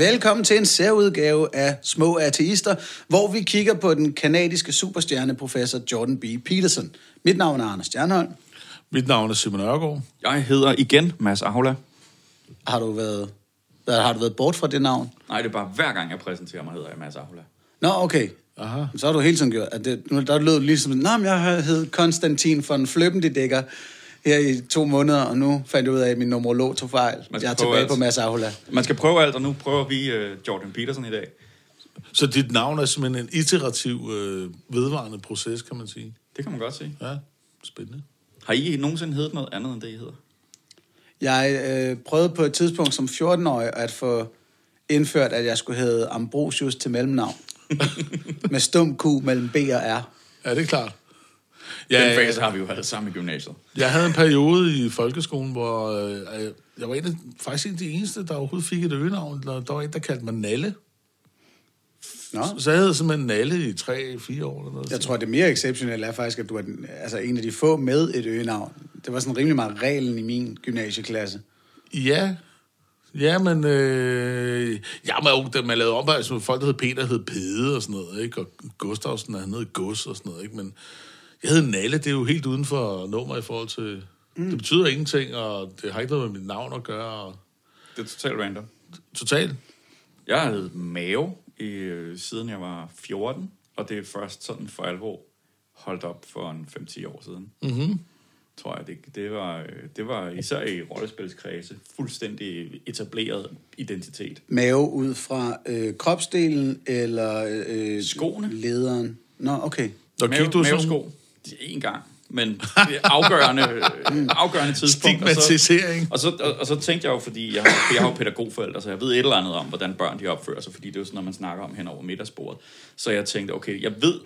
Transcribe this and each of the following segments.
Velkommen til en særudgave af Små Ateister, hvor vi kigger på den kanadiske superstjerne professor Jordan B. Peterson. Mit navn er Anders Stjernholm. Mit navn er Simon Ørgaard. Jeg hedder igen Mads Aula. Har du været, har du været bort fra det navn? Nej, det er bare hver gang jeg præsenterer mig, hedder jeg Mads Aula. Nå, okay. Aha. Så har du hele tiden gjort, at det, der lød ligesom, men jeg hed Konstantin von Fløbendidækker her i to måneder, og nu fandt jeg ud af, at min numerolog tog fejl. Jeg er tilbage alt. på Mads Ahola. Man skal prøve alt, og nu prøver vi uh, Jordan Peterson i dag. Så dit navn er simpelthen en iterativ, øh, vedvarende proces, kan man sige. Det kan man godt se. Ja, spændende. Har I nogensinde heddet noget andet end det, I hedder? Jeg øh, prøvede på et tidspunkt som 14-årig at få indført, at jeg skulle hedde Ambrosius til mellemnavn. Med stum Q mellem B og R. Ja, det er klart. Ja, Den fase har vi jo været sammen i gymnasiet. jeg havde en periode i folkeskolen, hvor øh, jeg var en af, faktisk en af de eneste, der overhovedet fik et øgenavn. Der, der var en, der kaldte mig Nalle. Nå. Så jeg hed simpelthen Nalle i 3-4 år eller noget. Jeg tror, det mere exceptionelle er faktisk, at du er den, altså en af de få med et øgenavn. Det var sådan rimelig meget reglen i min gymnasieklasse. Ja, ja, men... Øh, ja, men jo, da man lavede op, altså folk, der hed Peter, hed Pede og sådan noget, ikke? Og Gustavsen, han hed Gus og sådan noget, ikke? Men jeg hed Nalle, det er jo helt uden for nummer i forhold til... Mm. Det betyder ingenting, og det har ikke noget med mit navn at gøre. Og Det er totalt random. totalt. Jeg har heddet Mave, i, øh, siden jeg var 14, og det er først sådan for alvor holdt op for en 5-10 år siden. Mm-hmm. Tror jeg, det, det, var, øh, det var især i rollespilskredse fuldstændig etableret identitet. Mave ud fra øh, kropsdelen eller øh, Skoene. lederen. Nå, okay. Og Mave, du sådan mavesko. En gang. Men det afgørende, øh, afgørende tidspunkt. Og så, stigmatisering? og, så, og, og så tænkte jeg jo, fordi jeg har, jeg har jo pædagogforældre, så jeg ved et eller andet om, hvordan børn de opfører sig, fordi det er jo sådan, når man snakker om hen over middagsbordet. Så jeg tænkte, okay, jeg ved,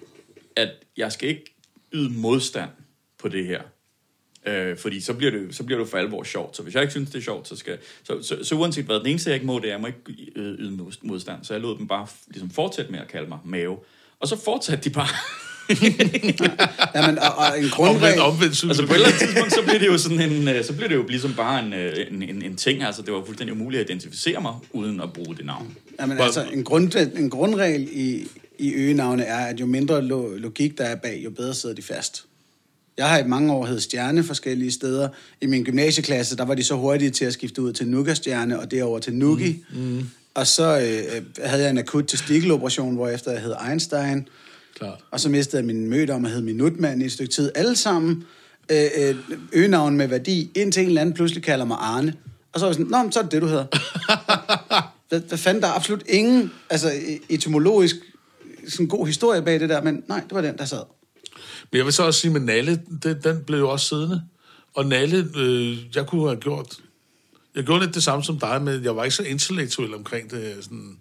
at jeg skal ikke yde modstand på det her. Øh, fordi så bliver, det, så bliver det for alvor sjovt. Så hvis jeg ikke synes, det er sjovt, så skal... Så, så, så uanset hvad, den eneste, jeg ikke må, det er, jeg må ikke øh, yde mod- modstand. Så jeg lod dem bare ligesom fortsætte med at kalde mig mave. Og så fortsatte de bare. Jamen, og, og en grundregel... omvendt Altså på et eller andet tidspunkt, så bliver det jo sådan en, øh, så bliver det jo ligesom bare en, øh, en, en, en ting. Altså det var fuldstændig umuligt at identificere mig, uden at bruge det navn. Jamen, Hvor- altså, en, grund, en grundregel i, i øgenavne er, at jo mindre lo, logik der er bag, jo bedre sidder de fast. Jeg har i mange år hed stjerne forskellige steder. I min gymnasieklasse, der var de så hurtige til at skifte ud til Nuga-stjerne, og derover til Nugi. Mm. Mm. Og så øh, øh, havde jeg en akut testikeloperation, hvor efter jeg hed Einstein. Klart. Og så mistede jeg min møde om at hedde Minutmand i et stykke tid. Alle sammen øh, øh, øgenavn med værdi, indtil en eller anden pludselig kalder mig Arne. Og så var jeg sådan, nå, men så er det det, du hedder. hvad, hvad fanden, der er absolut ingen altså, e- etymologisk sådan god historie bag det der, men nej, det var den, der sad. Men jeg vil så også sige, med Nalle, den, den blev jo også siddende. Og Nalle, øh, jeg kunne have gjort... Jeg gjorde lidt det samme som dig, men jeg var ikke så intellektuel omkring det. Sådan,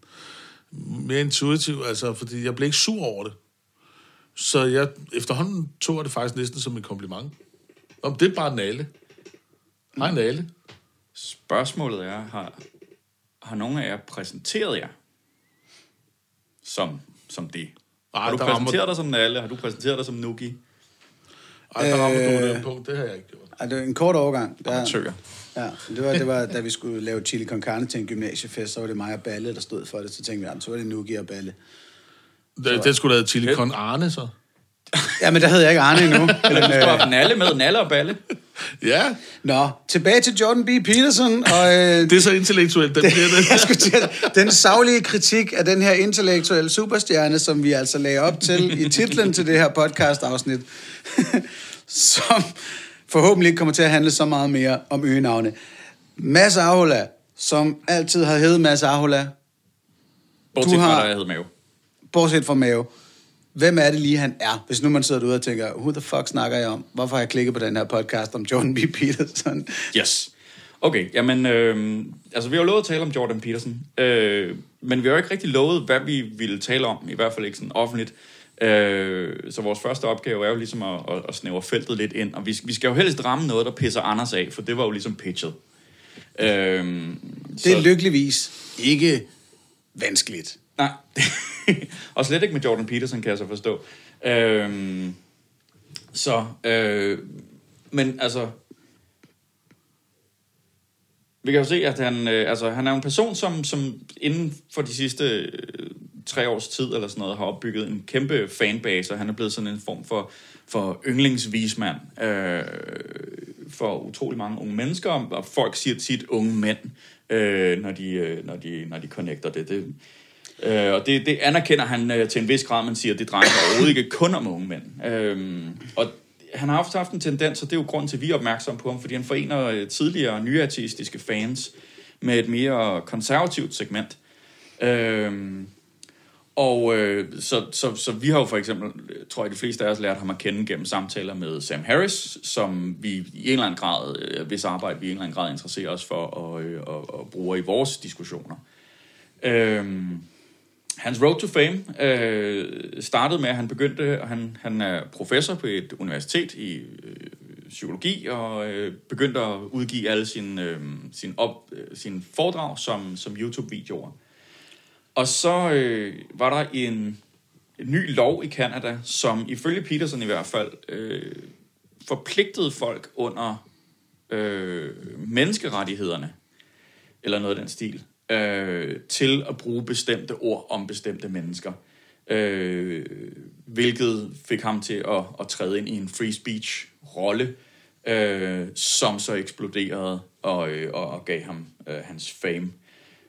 mere intuitiv, altså, fordi jeg blev ikke sur over det. Så jeg, efterhånden tog det faktisk næsten som en kompliment. Om det er bare Nalle. Hej Nalle. Spørgsmålet er, har, har nogen af jer præsenteret jer som, som det? Ej, har du der rammer- præsenteret dig som Nalle? Har du præsenteret dig som Nuki? Ej, der rammer du Øh. den punkt. Det har jeg ikke gjort. Ej, det var en kort overgang. Der, Amatør. ja, det var, det var, da vi skulle lave chili con carne til en gymnasiefest, så var det mig og Balle, der stod for det. Så tænkte vi, ja, så var det Nugi og Balle. Det, det skulle da have Chili Con Arne, så. Ja, men der hed jeg ikke Arne endnu. Eller du skulle øh, have Nalle med, Nalle og Balle. Ja, Nå, tilbage til Jordan B. Peterson, og øh, det er så intellektuelt, den bliver det. jeg skulle til den savlige kritik af den her intellektuelle superstjerne, som vi altså lagde op til i titlen til det her podcast-afsnit, som forhåbentlig ikke kommer til at handle så meget mere om øgenavne. Mads Ahola, som altid har heddet Mads Ahola, Bortset Du har- fra, da jeg hed Mave. Bortset fra Mave. Hvem er det lige, han er? Hvis nu man sidder derude og tænker, who the fuck snakker jeg om? Hvorfor har jeg klikket på den her podcast om Jordan B. Peterson? Yes. Okay, jamen, øh, altså vi har jo lovet at tale om Jordan Peterson, øh, men vi har jo ikke rigtig lovet, hvad vi ville tale om, i hvert fald ikke sådan offentligt. Øh, så vores første opgave er jo ligesom at, at, at snævre feltet lidt ind, og vi, vi skal jo helst ramme noget, der pisser Anders af, for det var jo ligesom pitchet. Øh, Det er lykkeligvis ikke vanskeligt. Nej, og slet ikke med Jordan Peterson, kan jeg så forstå. Øhm, så, øh, men altså, vi kan jo se, at han, øh, altså, han er en person, som, som inden for de sidste øh, tre års tid eller sådan noget, har opbygget en kæmpe fanbase, og han er blevet sådan en form for, for yndlingsvismand øh, for utrolig mange unge mennesker, og folk siger tit unge mænd, øh, når, de, øh, når, de, når de connecter det. det øh, og det, det anerkender han øh, til en vis grad, man siger, at det drejer sig overhovedet ikke kun om unge mænd. Øh, og han har haft, haft en tendens, og det er jo grund til, at vi er opmærksomme på ham, fordi han forener øh, tidligere nyartistiske fans med et mere konservativt segment. Øh, og øh, så, så, så vi har jo for eksempel, tror jeg de fleste af os lært ham at kende gennem samtaler med Sam Harris, som vi i en eller anden grad, øh, hvis arbejde vi i en eller anden grad interesserer os for og, øh, og, og bruger i vores diskussioner. Øh, Hans road to fame øh, startede med, at han begyndte, han, han er professor på et universitet i øh, psykologi, og øh, begyndte at udgive alle sine, øh, sin op, øh, sin foredrag som, som YouTube-videoer. Og så øh, var der en, en ny lov i Kanada, som ifølge Peterson i hvert fald øh, forpligtede folk under øh, menneskerettighederne, eller noget af den stil, øh, til at bruge bestemte ord om bestemte mennesker. Øh, hvilket fik ham til at, at træde ind i en free speech-rolle, øh, som så eksploderede og, øh, og, og gav ham øh, hans fame.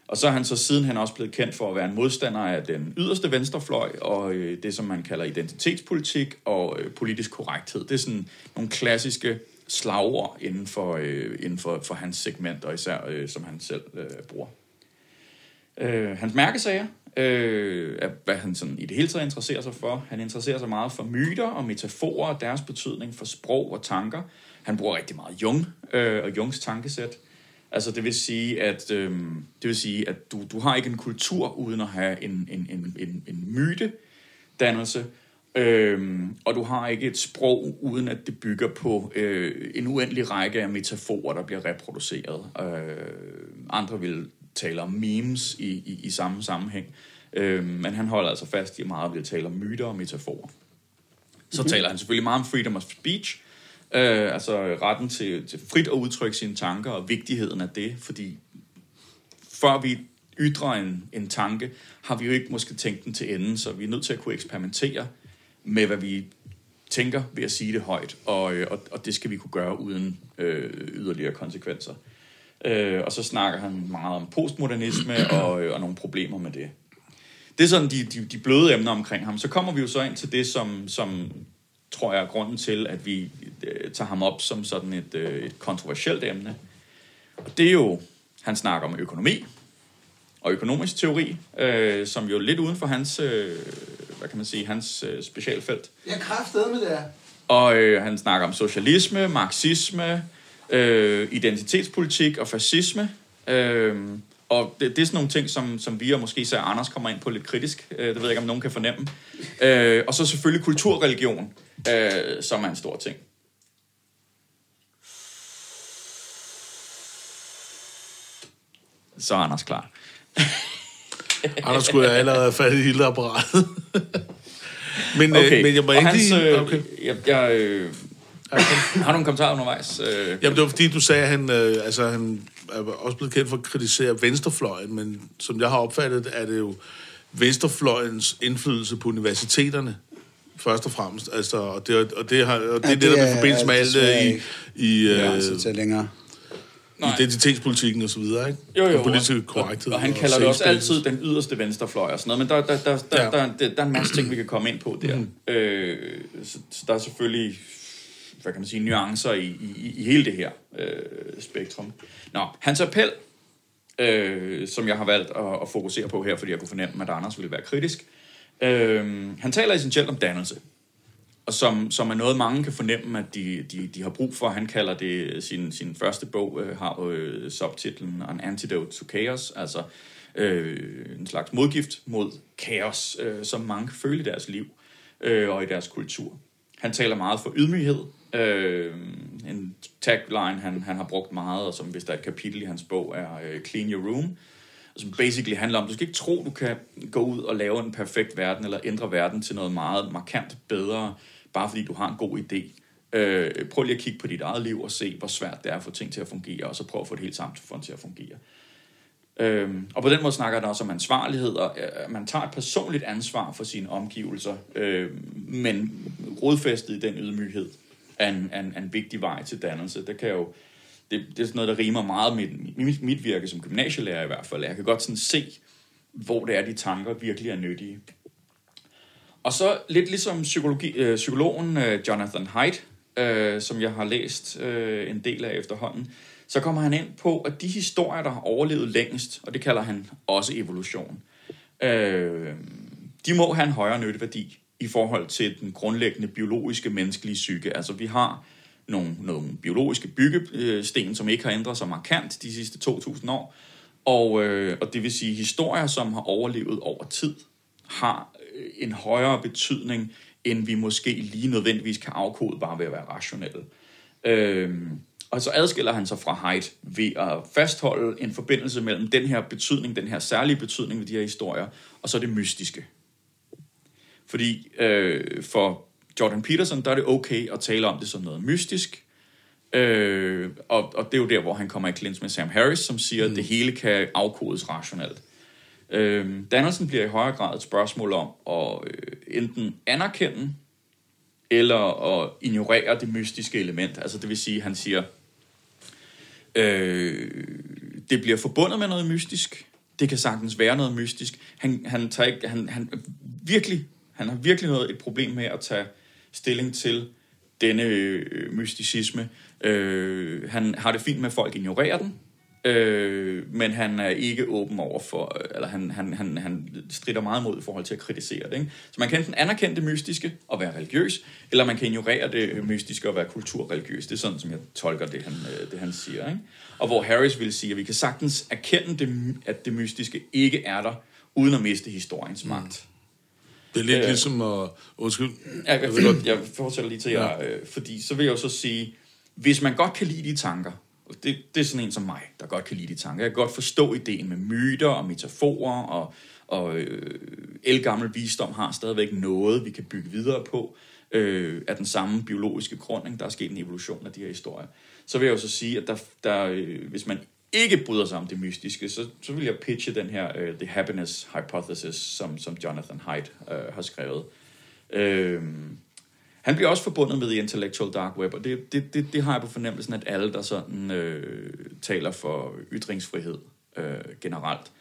Og så er han så sidenhen også blevet kendt for at være en modstander af den yderste venstrefløj, og øh, det, som man kalder identitetspolitik og øh, politisk korrekthed. Det er sådan nogle klassiske slagord inden for, øh, inden for, for hans segment, og især øh, som han selv øh, bruger. Øh, hans mærkesager øh, hvad han sådan i det hele taget interesserer sig for. Han interesserer sig meget for myter og metaforer og deres betydning for sprog og tanker. Han bruger rigtig meget Jung øh, og Jungs tankesæt. Altså det vil sige, at, øh, det vil sige, at du, du har ikke en kultur uden at have en, en, en, en, en mytedannelse, Øhm, og du har ikke et sprog, uden at det bygger på øh, en uendelig række af metaforer, der bliver reproduceret. Øh, andre vil taler om memes i, i, i samme sammenhæng. Øh, men han holder altså fast i meget ved at tale om myter og metaforer. Så mm-hmm. taler han selvfølgelig meget om freedom of speech, øh, altså retten til, til frit at udtrykke sine tanker og vigtigheden af det, fordi før vi ytrer en, en tanke, har vi jo ikke måske tænkt den til enden, så vi er nødt til at kunne eksperimentere med, hvad vi tænker ved at sige det højt, og, øh, og, og det skal vi kunne gøre uden øh, yderligere konsekvenser. Øh, og så snakker han meget om postmodernisme og, og nogle problemer med det. Det er sådan de, de, de bløde emner omkring ham. Så kommer vi jo så ind til det, som, som tror jeg er grunden til, at vi øh, tager ham op som sådan et, øh, et kontroversielt emne. Og det er jo, han snakker om økonomi og økonomisk teori, øh, som jo er lidt uden for hans, øh, hvad kan man sige, hans øh, specialfelt. Jeg kræftede med det Og øh, han snakker om socialisme, marxisme, øh, identitetspolitik og fascisme. Øh, og det, det er sådan nogle ting, som, som vi og måske især Anders kommer ind på lidt kritisk. Øh, det ved jeg ikke, om nogen kan fornemme. Øh, og så selvfølgelig kulturreligion, øh, som er en stor ting. Så er Anders klar. Anders skulle jeg allerede have fat i hele apparatet. men, okay. øh, men jeg må ikke hans, øh, Okay. Jeg, jeg, øh, har du nogle kommentarer undervejs? Øh, Jamen, det var fordi, du sagde, at han, øh, altså, han er også blevet kendt for at kritisere venstrefløjen, men som jeg har opfattet, er det jo venstrefløjens indflydelse på universiteterne, først og fremmest. Altså, og det, og det, har, og det, ja, det, det der med forbindelse med alt det i, i øh, så til længere. Nej. identitetspolitikken og så videre, ikke? Jo, jo. Og politiske korrekthed. Og, og han og kalder det også altid den yderste venstrefløj og sådan noget, men der, der, der, der, Ja. ja. der, der, der er en masse ting, vi kan komme ind på der. Mm. Øh, så, så der er selvfølgelig, hvad kan man sige, nuancer i, i, i hele det her øh, spektrum. Nå, hans appel, øh, som jeg har valgt at, at fokusere på her, fordi jeg kunne fornemme, at Anders ville være kritisk. Øh, han taler essentielt om dannelse og som, som er noget, mange kan fornemme, at de, de, de har brug for. Han kalder det, øh, sin, sin første bog øh, har øh, subtitlen An Antidote to Chaos, altså øh, en slags modgift mod kaos, øh, som mange kan føle i deres liv øh, og i deres kultur. Han taler meget for ydmyghed, øh, en tagline, han, han har brugt meget, og som hvis der er et kapitel i hans bog, er øh, Clean Your Room, som basically handler om, du skal ikke tro, du kan gå ud og lave en perfekt verden, eller ændre verden til noget meget markant bedre, bare fordi du har en god idé. Øh, prøv lige at kigge på dit eget liv og se, hvor svært det er at få ting til at fungere, og så prøv at få det hele samfund til at fungere. Øhm, og på den måde snakker der også om ansvarlighed, og øh, man tager et personligt ansvar for sine omgivelser, øh, men rodfæstet i den ydmyghed er en, er, en, er en vigtig vej til dannelse. Det kan jo det, det er sådan noget, der rimer meget med mit, mit virke som gymnasielærer i hvert fald. Jeg kan godt sådan se, hvor det er, de tanker virkelig er nyttige. Og så lidt ligesom psykologi, øh, psykologen øh, Jonathan Haidt, øh, som jeg har læst øh, en del af efterhånden, så kommer han ind på, at de historier, der har overlevet længst, og det kalder han også evolution, øh, de må have en højere nytteværdi i forhold til den grundlæggende biologiske menneskelige psyke. Altså vi har nogle, nogle biologiske byggesten, som ikke har ændret sig markant de sidste 2.000 år, og, øh, og det vil sige historier, som har overlevet over tid, har øh, en højere betydning, end vi måske lige nødvendigvis kan afkode bare ved at være rationelle. Øh, og så adskiller han sig fra Haidt ved at fastholde en forbindelse mellem den her betydning, den her særlige betydning ved de her historier, og så det mystiske. Fordi øh, for Jordan Peterson, der er det okay at tale om det som noget mystisk, øh, og, og det er jo der, hvor han kommer i klins med Sam Harris, som siger, mm. at det hele kan afkodes rationelt. Øh, dannelsen bliver i højere grad et spørgsmål om at øh, enten anerkende eller at ignorere det mystiske element. Altså det vil sige, han siger, øh, det bliver forbundet med noget mystisk. Det kan sagtens være noget mystisk. Han, han, tager ikke, han, han, virkelig, han har virkelig noget et problem med at tage stilling til denne øh, mysticisme. Øh, han har det fint med, at folk ignorerer den, øh, men han er ikke åben over for, øh, eller han, han, han, han strider meget mod i forhold til at kritisere det. Ikke? Så man kan enten anerkende det mystiske og være religiøs, eller man kan ignorere det mystiske og være kulturreligiøs. Det er sådan, som jeg tolker det, han, øh, det, han siger. Ikke? Og hvor Harris vil sige, at vi kan sagtens erkende, det, at det mystiske ikke er der, uden at miste historiens magt. Mm. Det er lidt øh, ligesom at... Undskyld. Jeg, jeg, jeg, jeg fortæller lige til jer, ja. øh, fordi så vil jeg jo så sige, hvis man godt kan lide de tanker, det, det er sådan en som mig, der godt kan lide de tanker. Jeg kan godt forstå ideen med myter og metaforer, og, og øh, elgammel visdom har stadigvæk noget, vi kan bygge videre på, øh, af den samme biologiske grunding. Der er sket en evolution af de her historier. Så vil jeg jo så sige, at der, der, øh, hvis man ikke bryder sig om det mystiske, så, så vil jeg pitche den her uh, The Happiness Hypothesis, som, som Jonathan Haidt uh, har skrevet. Uh, han bliver også forbundet med The Intellectual Dark Web, og det, det, det, det har jeg på fornemmelsen, at alle, der sådan uh, taler for ytringsfrihed uh, generelt,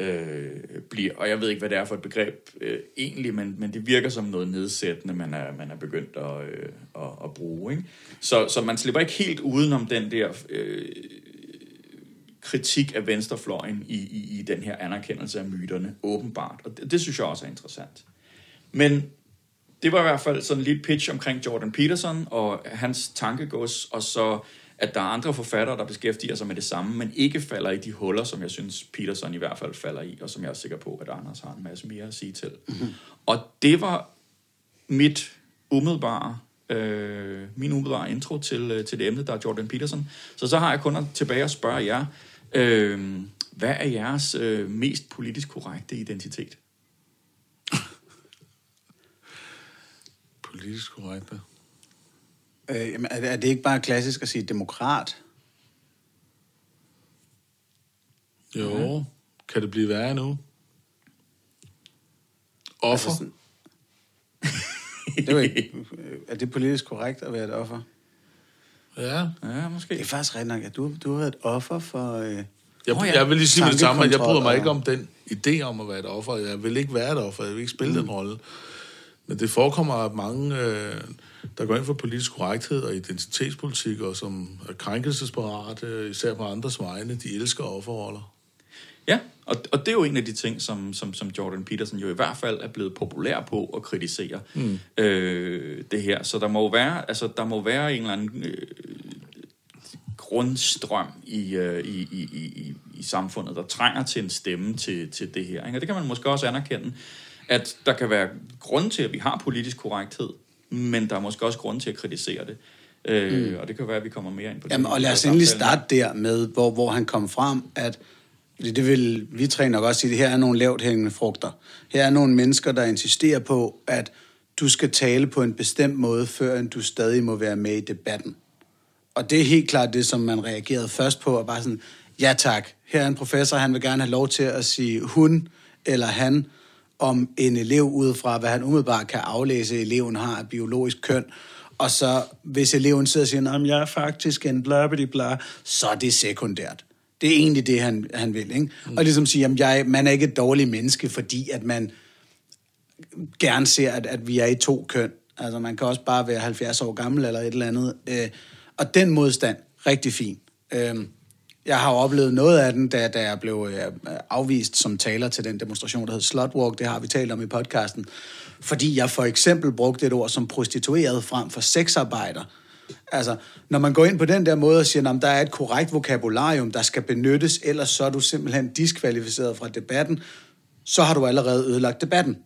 uh, bliver, og jeg ved ikke, hvad det er for et begreb uh, egentlig, men, men det virker som noget nedsættende, man er, man er begyndt at, uh, at, at bruge. Ikke? Så, så man slipper ikke helt udenom den der... Uh, kritik af venstrefløjen i, i, i den her anerkendelse af myterne, åbenbart. Og det, det synes jeg også er interessant. Men det var i hvert fald sådan lidt pitch omkring Jordan Peterson og hans tankegods, og så at der er andre forfattere, der beskæftiger sig med det samme, men ikke falder i de huller, som jeg synes, Peterson i hvert fald falder i, og som jeg er sikker på, at Anders har en masse mere at sige til. Mm-hmm. Og det var mit umiddelbare øh, min umiddelbare intro til, øh, til det emne, der er Jordan Peterson. Så så har jeg kun tilbage at spørge jer, Øh, hvad er jeres øh, mest politisk korrekte identitet? politisk korrekte? Øh, jamen, er, det, er det ikke bare klassisk at sige demokrat? Jo, ja. kan det blive værre nu? Offer? Altså sådan, det er, ikke, er det politisk korrekt at være et offer? Ja. Ja, måske. Det er faktisk rigtig nok, at du, du har været et offer for... Øh, jeg, oh, ja. jeg vil lige sige det samme, at jeg bryder mig ikke om den idé om at være et offer. Jeg vil ikke være et offer, jeg vil ikke spille mm. den rolle. Men det forekommer, at mange, øh, der går ind for politisk korrekthed og identitetspolitik, og som er krænkelsesparate, især på andres vegne, de elsker offerroller. Ja, og, og det er jo en af de ting, som, som, som Jordan Peterson jo i hvert fald er blevet populær på at kritisere mm. øh, det her. Så der må være, altså, der må være en eller anden øh, grundstrøm i, øh, i, i, i, i samfundet, der trænger til en stemme til, til det her. Ikke? Og det kan man måske også anerkende, at der kan være grund til, at vi har politisk korrekthed, men der er måske også grund til at kritisere det. Øh, mm. Og det kan være, at vi kommer mere ind på det. Jamen, og lad os endelig starte der med, hvor, hvor han kom frem, at fordi det vil vi tre nok også sige, at her er nogle lavt hængende frugter. Her er nogle mennesker, der insisterer på, at du skal tale på en bestemt måde, før du stadig må være med i debatten. Og det er helt klart det, som man reagerede først på, og bare sådan, ja tak, her er en professor, han vil gerne have lov til at sige hun eller han om en elev ud fra, hvad han umiddelbart kan aflæse, eleven har af biologisk køn. Og så, hvis eleven sidder og siger, at jeg er faktisk en bla bla bla, så er det sekundært. Det er egentlig det, han, han vil. Ikke? Mm. Og ligesom sige, at jeg, man er ikke et dårligt menneske, fordi at man gerne ser, at, at vi er i to køn. Altså, man kan også bare være 70 år gammel eller et eller andet. Øh, og den modstand, rigtig fin. Øh, jeg har oplevet noget af den, da, da jeg blev øh, afvist som taler til den demonstration, der hed Slotwalk. Det har vi talt om i podcasten. Fordi jeg for eksempel brugte et ord som prostitueret frem for sexarbejder. Altså, når man går ind på den der måde og siger, at der er et korrekt vokabularium, der skal benyttes, ellers så er du simpelthen diskvalificeret fra debatten, så har du allerede ødelagt debatten.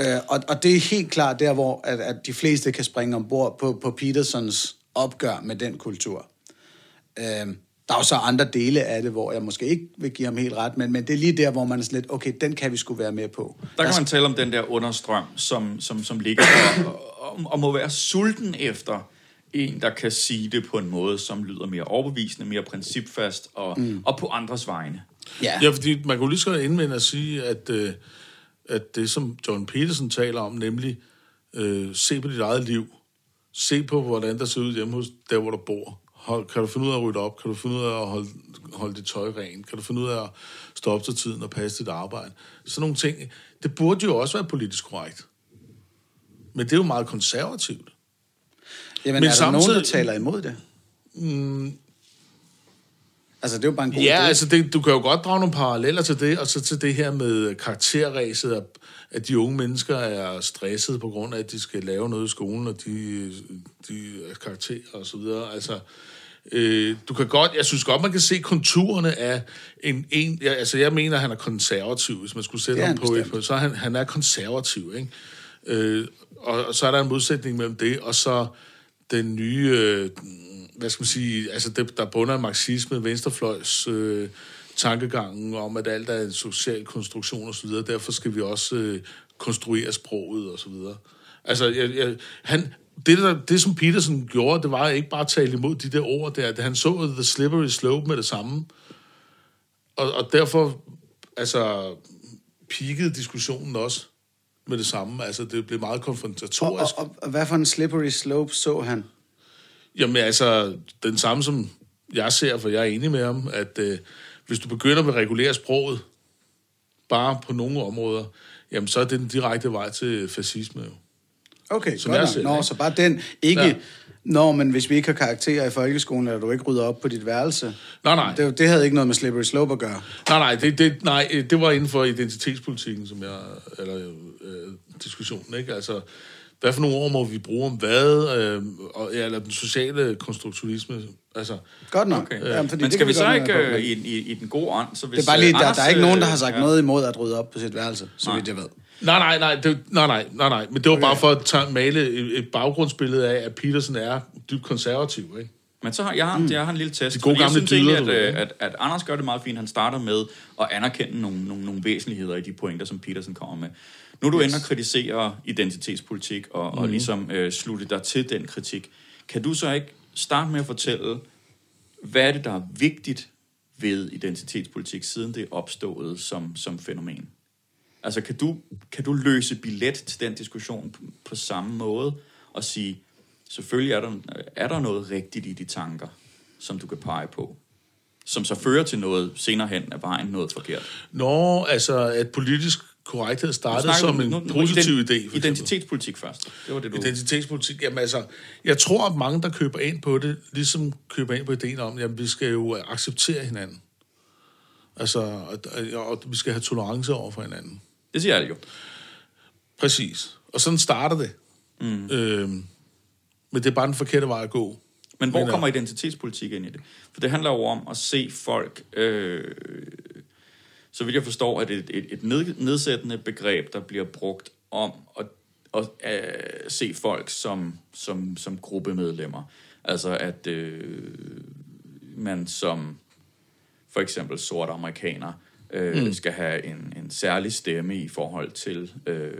Øh, og, og det er helt klart der, hvor at, at de fleste kan springe ombord på, på Petersons opgør med den kultur. Øh, der er jo så andre dele af det, hvor jeg måske ikke vil give ham helt ret, men, men det er lige der, hvor man er sådan lidt, okay, den kan vi skulle være med på. Der kan altså, man tale om den der understrøm, som, som, som ligger og, og, og må være sulten efter en, der kan sige det på en måde, som lyder mere overbevisende, mere principfast og, mm. og på andres vegne. Ja. ja, fordi man kunne lige så indvende at sige, at, øh, at det, som John Peterson taler om, nemlig øh, se på dit eget liv, se på, hvordan der ser ud hjemme hos der, hvor du bor. Hold, kan du finde ud af at rydde op? Kan du finde ud af at holde, holde dit tøj rent? Kan du finde ud af at stå op til tiden og passe dit arbejde? Sådan nogle ting. Det burde jo også være politisk korrekt. Men det er jo meget konservativt. Jamen, Men er der samtidig, nogen, der taler imod det? Mm, altså, det er jo bare en god Ja, idé. altså, det, du kan jo godt drage nogle paralleller til det, og så til det her med karakterræset, at, at de unge mennesker er stresset på grund af, at de skal lave noget i skolen, og de, de er karakterer og så videre. Altså, øh, du kan godt, jeg synes godt, man kan se konturerne af en, en ja, altså jeg mener, han er konservativ, hvis man skulle sætte ham på, et, så han, han er konservativ, ikke? Øh, og, og så er der en modsætning mellem det, og så den nye, øh, hvad skal man sige, altså det, der bunder marxisme, venstrefløjs øh, tankegangen om, at alt er en social konstruktion og så videre. Derfor skal vi også øh, konstruere sproget og så videre. Altså, jeg, jeg, han, det, der, det, som Peterson gjorde, det var ikke bare at tale imod de der ord der. Det, han så The Slippery Slope med det samme. Og, og derfor, altså, peakede diskussionen også med det samme. Altså, det blev meget konfrontatorisk. Og, og, og hvad for en slippery slope så han? Jamen, altså, den samme som jeg ser, for jeg er enig med ham, at øh, hvis du begynder med at regulere sproget, bare på nogle områder, jamen, så er det den direkte vej til fascisme jo. Okay, som godt jeg ser, Nå, så bare den ikke... Ja. Nå, men hvis vi ikke har karakterer i folkeskolen, eller du ikke rydder op på dit værelse. Nej, nej. Det, det havde ikke noget med slippery slope at gøre. Nej, nej, det, det, nej, det var inden for identitetspolitikken, som jeg... Eller øh, diskussionen, ikke? Altså, hvad for nogle ord må vi bruge om hvad, øh, og, ja, eller den sociale konstruktionisme. Altså, Godt nok. Okay. Øh, Jamen, fordi Men skal vi så ikke øh, i, i, i den gode ånd? Så hvis, det er bare lige, der, der er ikke nogen, der har sagt ja. noget imod at rydde op på sit værelse, så vidt jeg ved. Nej, nej, nej, det, nej, nej, nej, nej, men det var okay. bare for at tage, male et, et baggrundsbillede af, at Petersen er dybt konservativ, ikke? Men så har jeg, mm. jeg har en lille test. Det gode gamle jeg synes dyder, egentlig, at, at, at, Anders gør det meget fint. Han starter med at anerkende nogle, nogle, nogle væsentligheder i de pointer, som Petersen kommer med. Nu er du yes. inde og kritisere identitetspolitik, og, mm. og ligesom øh, slutte dig til den kritik. Kan du så ikke starte med at fortælle, hvad er det, der er vigtigt ved identitetspolitik, siden det er opstået som, som fænomen? Altså, kan du, kan du løse billet til den diskussion på, på samme måde, og sige, selvfølgelig er der, er der noget rigtigt i de tanker, som du kan pege på, som så fører til noget senere hen af vejen, noget forkert? Nå, altså, at politisk korrekthed startede som en nu, nu, positiv idé. For identitetspolitik først. Det var det, du... Identitetspolitik, jamen altså, jeg tror, at mange, der køber ind på det, ligesom køber ind på ideen om, at vi skal jo acceptere hinanden. Altså, og, og vi skal have tolerance over for hinanden. Det siger alle jo. Præcis. Og sådan starter det. Mm. Øhm, men det er bare den forkerte vej at gå. Men hvor kommer identitetspolitik ind i det? For det handler jo om at se folk... Øh, så vidt jeg forstår, at et, et, et nedsættende begreb, der bliver brugt om at, at, at se folk som, som, som gruppemedlemmer. Altså at øh, man som for eksempel sort amerikaner øh, mm. skal have en, en særlig stemme i forhold til øh,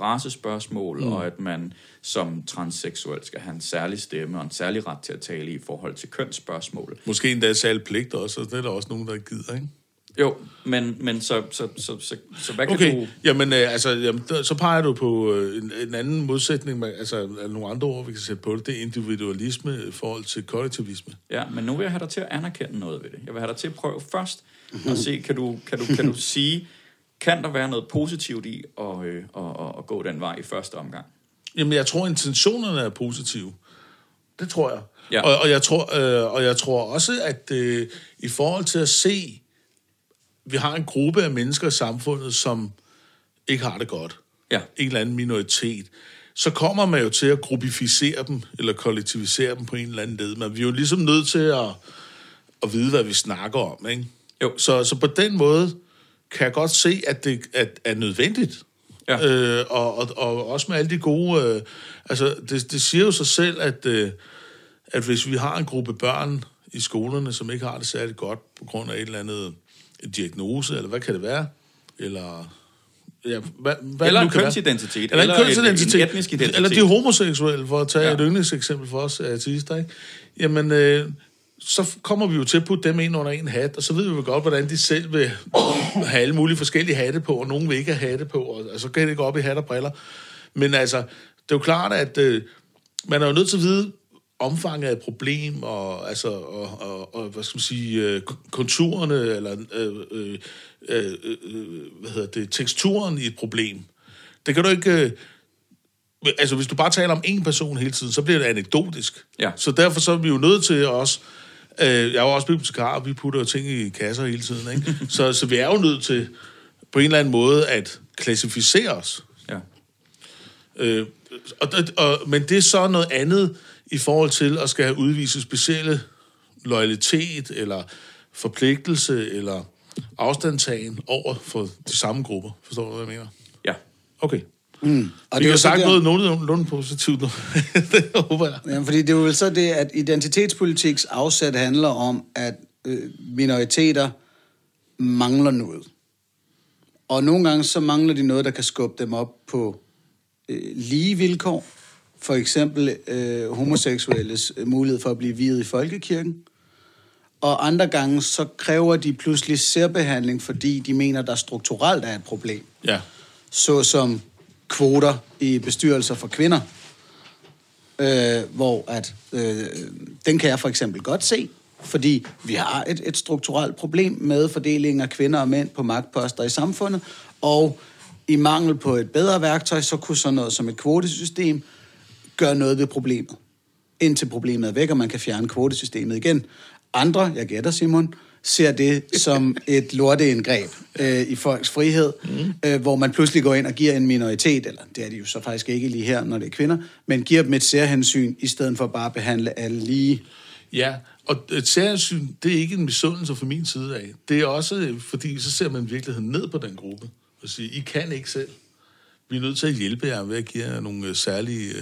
racespørgsmål, mm. og at man som transseksuel skal have en særlig stemme og en særlig ret til at tale i forhold til kønsspørgsmål. Måske endda særlig pligt også, og det er der også nogen, der gider, ikke? Jo, men, men så, så, så, så, så hvad kan Okay, du... jamen, øh, altså, jamen, der, så peger du på øh, en, en anden modsætning, med- altså nogle andre ord, vi kan sætte på det, det er individualisme i forhold til kollektivisme. Ja, men nu vil jeg have dig til at anerkende noget ved det. Jeg vil have dig til at prøve først at se, kan du, kan du, kan du sige, kan der være noget positivt i at, øh, at, at, at gå den vej i første omgang? Jamen, jeg tror, intentionerne er positive. Det tror jeg. Ja. Og, og, jeg tror, øh, og jeg tror også, at øh, i forhold til at se, vi har en gruppe af mennesker i samfundet, som ikke har det godt. Ja. En eller anden minoritet. Så kommer man jo til at gruppificere dem, eller kollektivisere dem på en eller anden led. Men vi er jo ligesom nødt til at, at vide, hvad vi snakker om, ikke? Jo. Så, så på den måde kan jeg godt se, at det at, er nødvendigt. Ja. Øh, og, og, og også med alle de gode... Øh, altså, det, det siger jo sig selv, at, øh, at hvis vi har en gruppe børn i skolerne, som ikke har det særligt godt på grund af et eller andet diagnose, eller hvad kan det være? Eller... Ja, hvad, hvad Eller en kønsidentitet, Eller, eller en et- kønsidentitet. en etnisk identitet. Eller de homoseksuelle, for at tage Ja. ja. et yndlingseksempel for os artister, ikke? Jamen, øh, så kommer vi jo til at putte dem ind under en hat, og så ved vi jo godt, hvordan de selv vil have alle mulige forskellige hatte på, og nogen vil ikke have hatte på, og, og så kan det gå op i hat og briller. Men altså, det er jo klart, at øh, man er jo nødt til at vide omfanget af et problem, og, altså, og, og, og hvad skal man sige, øh, konturerne, eller øh, øh, øh, øh, hvad hedder det, teksturen i et problem. Det kan du ikke... Øh, altså, hvis du bare taler om en person hele tiden, så bliver det anekdotisk. Ja. Så derfor så er vi jo nødt til også... Øh, jeg er jo også bibliotekar, og vi putter jo ting i kasser hele tiden, ikke? så, så vi er jo nødt til på en eller anden måde at klassificere os. Ja. Øh, og, og, men det er så noget andet i forhold til at skal have udvist specielle loyalitet, eller forpligtelse, eller afstandtagen over for de samme grupper. Forstår du, hvad jeg mener? Ja. Okay. Mm. Og Vi jo har sagt der- noget nogenlunde positivt nu. det håber jeg. Ja, fordi det er jo vel så det, at identitetspolitiks afsæt handler om, at øh, minoriteter mangler noget. Og nogle gange så mangler de noget, der kan skubbe dem op på øh, lige vilkår. For eksempel øh, homoseksuelles øh, mulighed for at blive viet i folkekirken. Og andre gange så kræver de pludselig særbehandling, fordi de mener, der strukturelt er et problem Ja. såsom kvoter i bestyrelser for kvinder, øh, hvor at øh, den kan jeg for eksempel godt se, fordi vi har et, et strukturelt problem med fordelingen af kvinder og mænd på magtposter i samfundet, og i mangel på et bedre værktøj, så kunne sådan noget som et kvotesystem gøre noget ved problemet. Indtil problemet er væk, og man kan fjerne kvotesystemet igen. Andre, jeg gætter Simon, ser det som et lorteindgreb øh, i folks frihed, mm. øh, hvor man pludselig går ind og giver en minoritet, eller det er de jo så faktisk ikke lige her, når det er kvinder, men giver dem et særhensyn, i stedet for bare at behandle alle lige. Ja, og et særhensyn, det er ikke en misundelse fra min side af. Det er også, øh, fordi så ser man i virkeligheden ned på den gruppe og siger, I kan ikke selv. Vi er nødt til at hjælpe jer ved at give jer nogle øh, særlige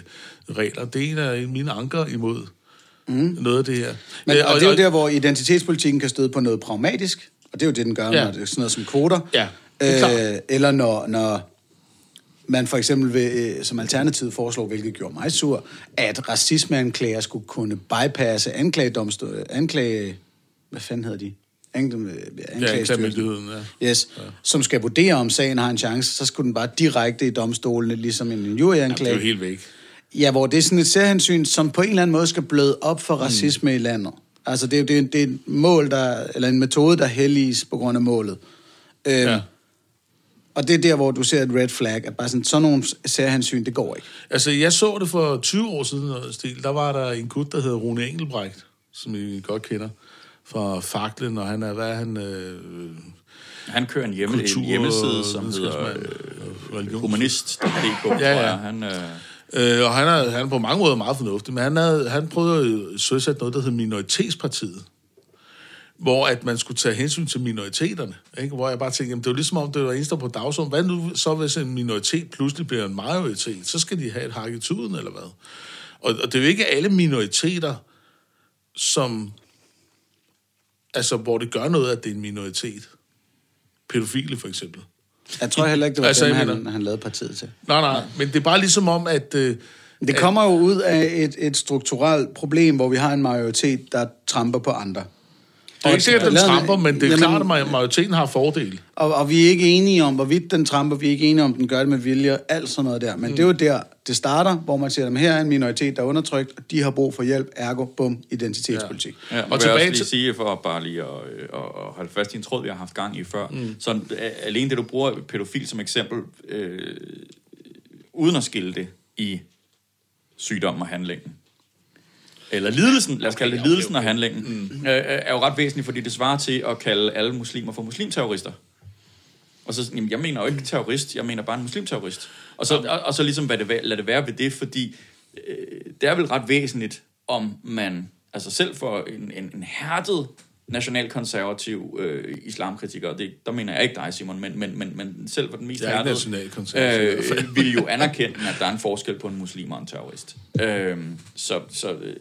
øh, regler. Det er en af mine anker imod mm. noget af det her. Men, Øh, og, og det er jo der, hvor identitetspolitikken kan støde på noget pragmatisk, og det er jo det, den gør, ja. Når det er sådan noget som kvoter. Ja, øh, eller når, når man for eksempel vil, som Alternativet foreslår, hvilket gjorde mig sur, at racismeanklager skulle kunne bypasse anklagedomstol, anklage... Hvad fanden hedder de? Anklagemyndigheden, ja. Yes, ja. som skal vurdere, om sagen har en chance, så skulle den bare direkte i domstolene, ligesom en Jamen, det er jo helt væk. Ja, hvor det er sådan et særhensyn, som på en eller anden måde skal bløde op for racisme mm. i landet. Altså, det er, jo- det, er, det er et mål, der, eller en metode, der helliges på grund af målet. Øhm, Ja. Og det er der, hvor du ser et red flag, at bare sådan, sådan nogle særhensyn, det går ikke. Altså, jeg så det for 20 år siden, stil. Der var der en gut, der hed Rune Engelbrecht, som I godt kender, fra Faklen, og han er, hvad er han... Øh, Han kører en, hjemme, Kultur- en hjemmeside, som hedder øh, humanist.dk, ja, Ja. Han, øh, Øh, og han er, han er på mange måder meget fornuftig, men han, havde, han prøvede at søsætte noget, der hed Minoritetspartiet, hvor at man skulle tage hensyn til minoriteterne. Ikke? Hvor jeg bare tænkte, jamen, det var ligesom om, det var eneste på dagsordenen. Hvad nu så, hvis en minoritet pludselig bliver en majoritet? Så skal de have et hak i tuden, eller hvad? Og, og det er jo ikke alle minoriteter, som... Altså, hvor det gør noget, at det er en minoritet. Pædofile, for eksempel. Jeg tror heller ikke, det var Altså, dem, han, mener- han lavede partiet til. Nej, nej, men det er bare ligesom om, at... Øh, Det kommer jo ud af et, et strukturelt problem, hvor vi har en majoritet, der tramper på andre. Det er ikke sikkert, at den tramper, men det er Jamen- klart, at majoriteten har fordele. Og, og vi er ikke enige om, hvorvidt den tramper, vi er ikke enige om, den gør det med vilje, alt sådan noget der. Men mm. det er jo der, det starter, hvor man siger, at her er en minoritet, der er undertrykt, og de har brug for hjælp, ergo, bum, identitetspolitik. Ja, og Og vil tilbage jeg også lige til- sige, for bare lige at, øh, at, at holde fast i en tråd, vi har haft gang i før. Mm. Så alene det, du bruger pædofil som eksempel, øh, uden at skille det i sygdom og handlingen. Eller lidelsen, lad os kalde det lidelsen og handlingen, mm. øh, er jo ret væsentligt, fordi det svarer til at kalde alle muslimer for muslimterrorister. Og så, jamen, jeg mener jo ikke terrorist, jeg mener bare en muslimterrorist. Og så, og, og så ligesom hvad det, lad det være ved det, fordi øh, det er vel ret væsentligt, om man, altså selv for en, en, en hærdet nationalkonservativ øh, islamkritiker, og det, der mener jeg ikke dig, Simon, men, men, men, men selv for den mest er hærdede, øh, vil jo anerkende, at der er en forskel på en muslim og en terrorist. Øh, så, så, øh,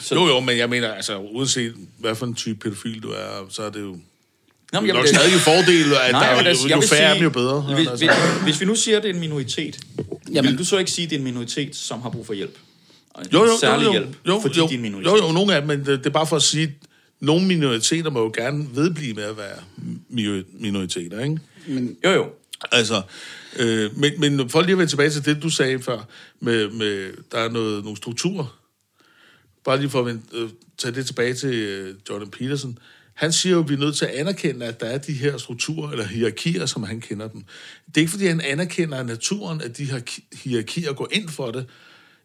så Jo, jo, men jeg mener, altså, uanset hvad for en type pædofil du er, så er det jo... Nå, men Det er jeg nok vil- stadig en fordel, at Nej, der, men er, altså, jo, jo færre, sige- jo bedre. Hvis, altså. hvis, hvis vi nu siger, at det er en minoritet, Jamen. Vil du så ikke sige, at det er en minoritet, som har brug for hjælp? Jo, jo, særlig jo, jo, hjælp, jo, fordi jo, de er en minoritet. jo, jo, nogle af dem, men det, det er bare for at sige, nogle minoriteter må jo gerne vedblive med at være mi- minoriteter, ikke? Jo, jo. Altså, øh, men, men for lige at vende tilbage til det, du sagde før, med, med der er noget, nogle strukturer. Bare lige for at vende, øh, tage det tilbage til øh, Jordan Peterson. Han siger jo, at vi er nødt til at anerkende, at der er de her strukturer, eller hierarkier, som han kender dem. Det er ikke, fordi han anerkender naturen, at de her ki- hierarkier går ind for det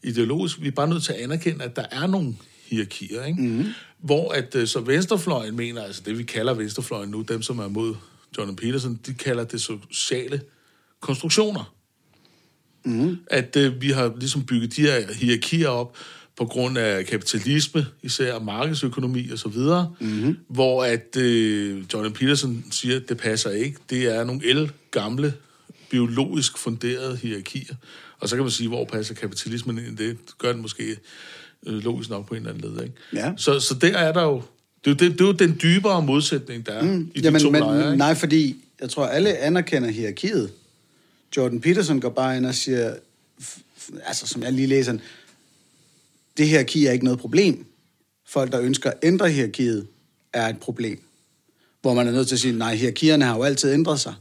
ideologisk. Vi er bare nødt til at anerkende, at der er nogle hierarkier, ikke? Mm-hmm. Hvor at øh, så venstrefløjen mener, altså det vi kalder venstrefløjen nu, dem som er mod Jordan Peterson, de kalder det sociale konstruktioner. Mm. At øh, vi har ligesom bygget de her hierarkier op på grund af kapitalisme, især markedsøkonomi og så videre, mm-hmm. hvor at øh, Jordan Peterson siger, at det passer ikke. Det er nogle el gamle, biologisk funderede hierarkier. Og så kan man sige, hvor passer kapitalismen ind i det? Det gør den måske øh, logisk nok på en eller anden led. Ikke? Ja. Så, så der er der jo... Det er jo, det, det er jo den dybere modsætning, der er mm, i de Jamen, to men, lejre. ikke? nej, fordi jeg tror, alle anerkender hierarkiet. Jordan Peterson går bare ind og siger, altså som jeg lige læser, det hierarki er ikke noget problem. Folk, der ønsker at ændre hierarkiet, er et problem. Hvor man er nødt til at sige, nej, hierarkierne har jo altid ændret sig.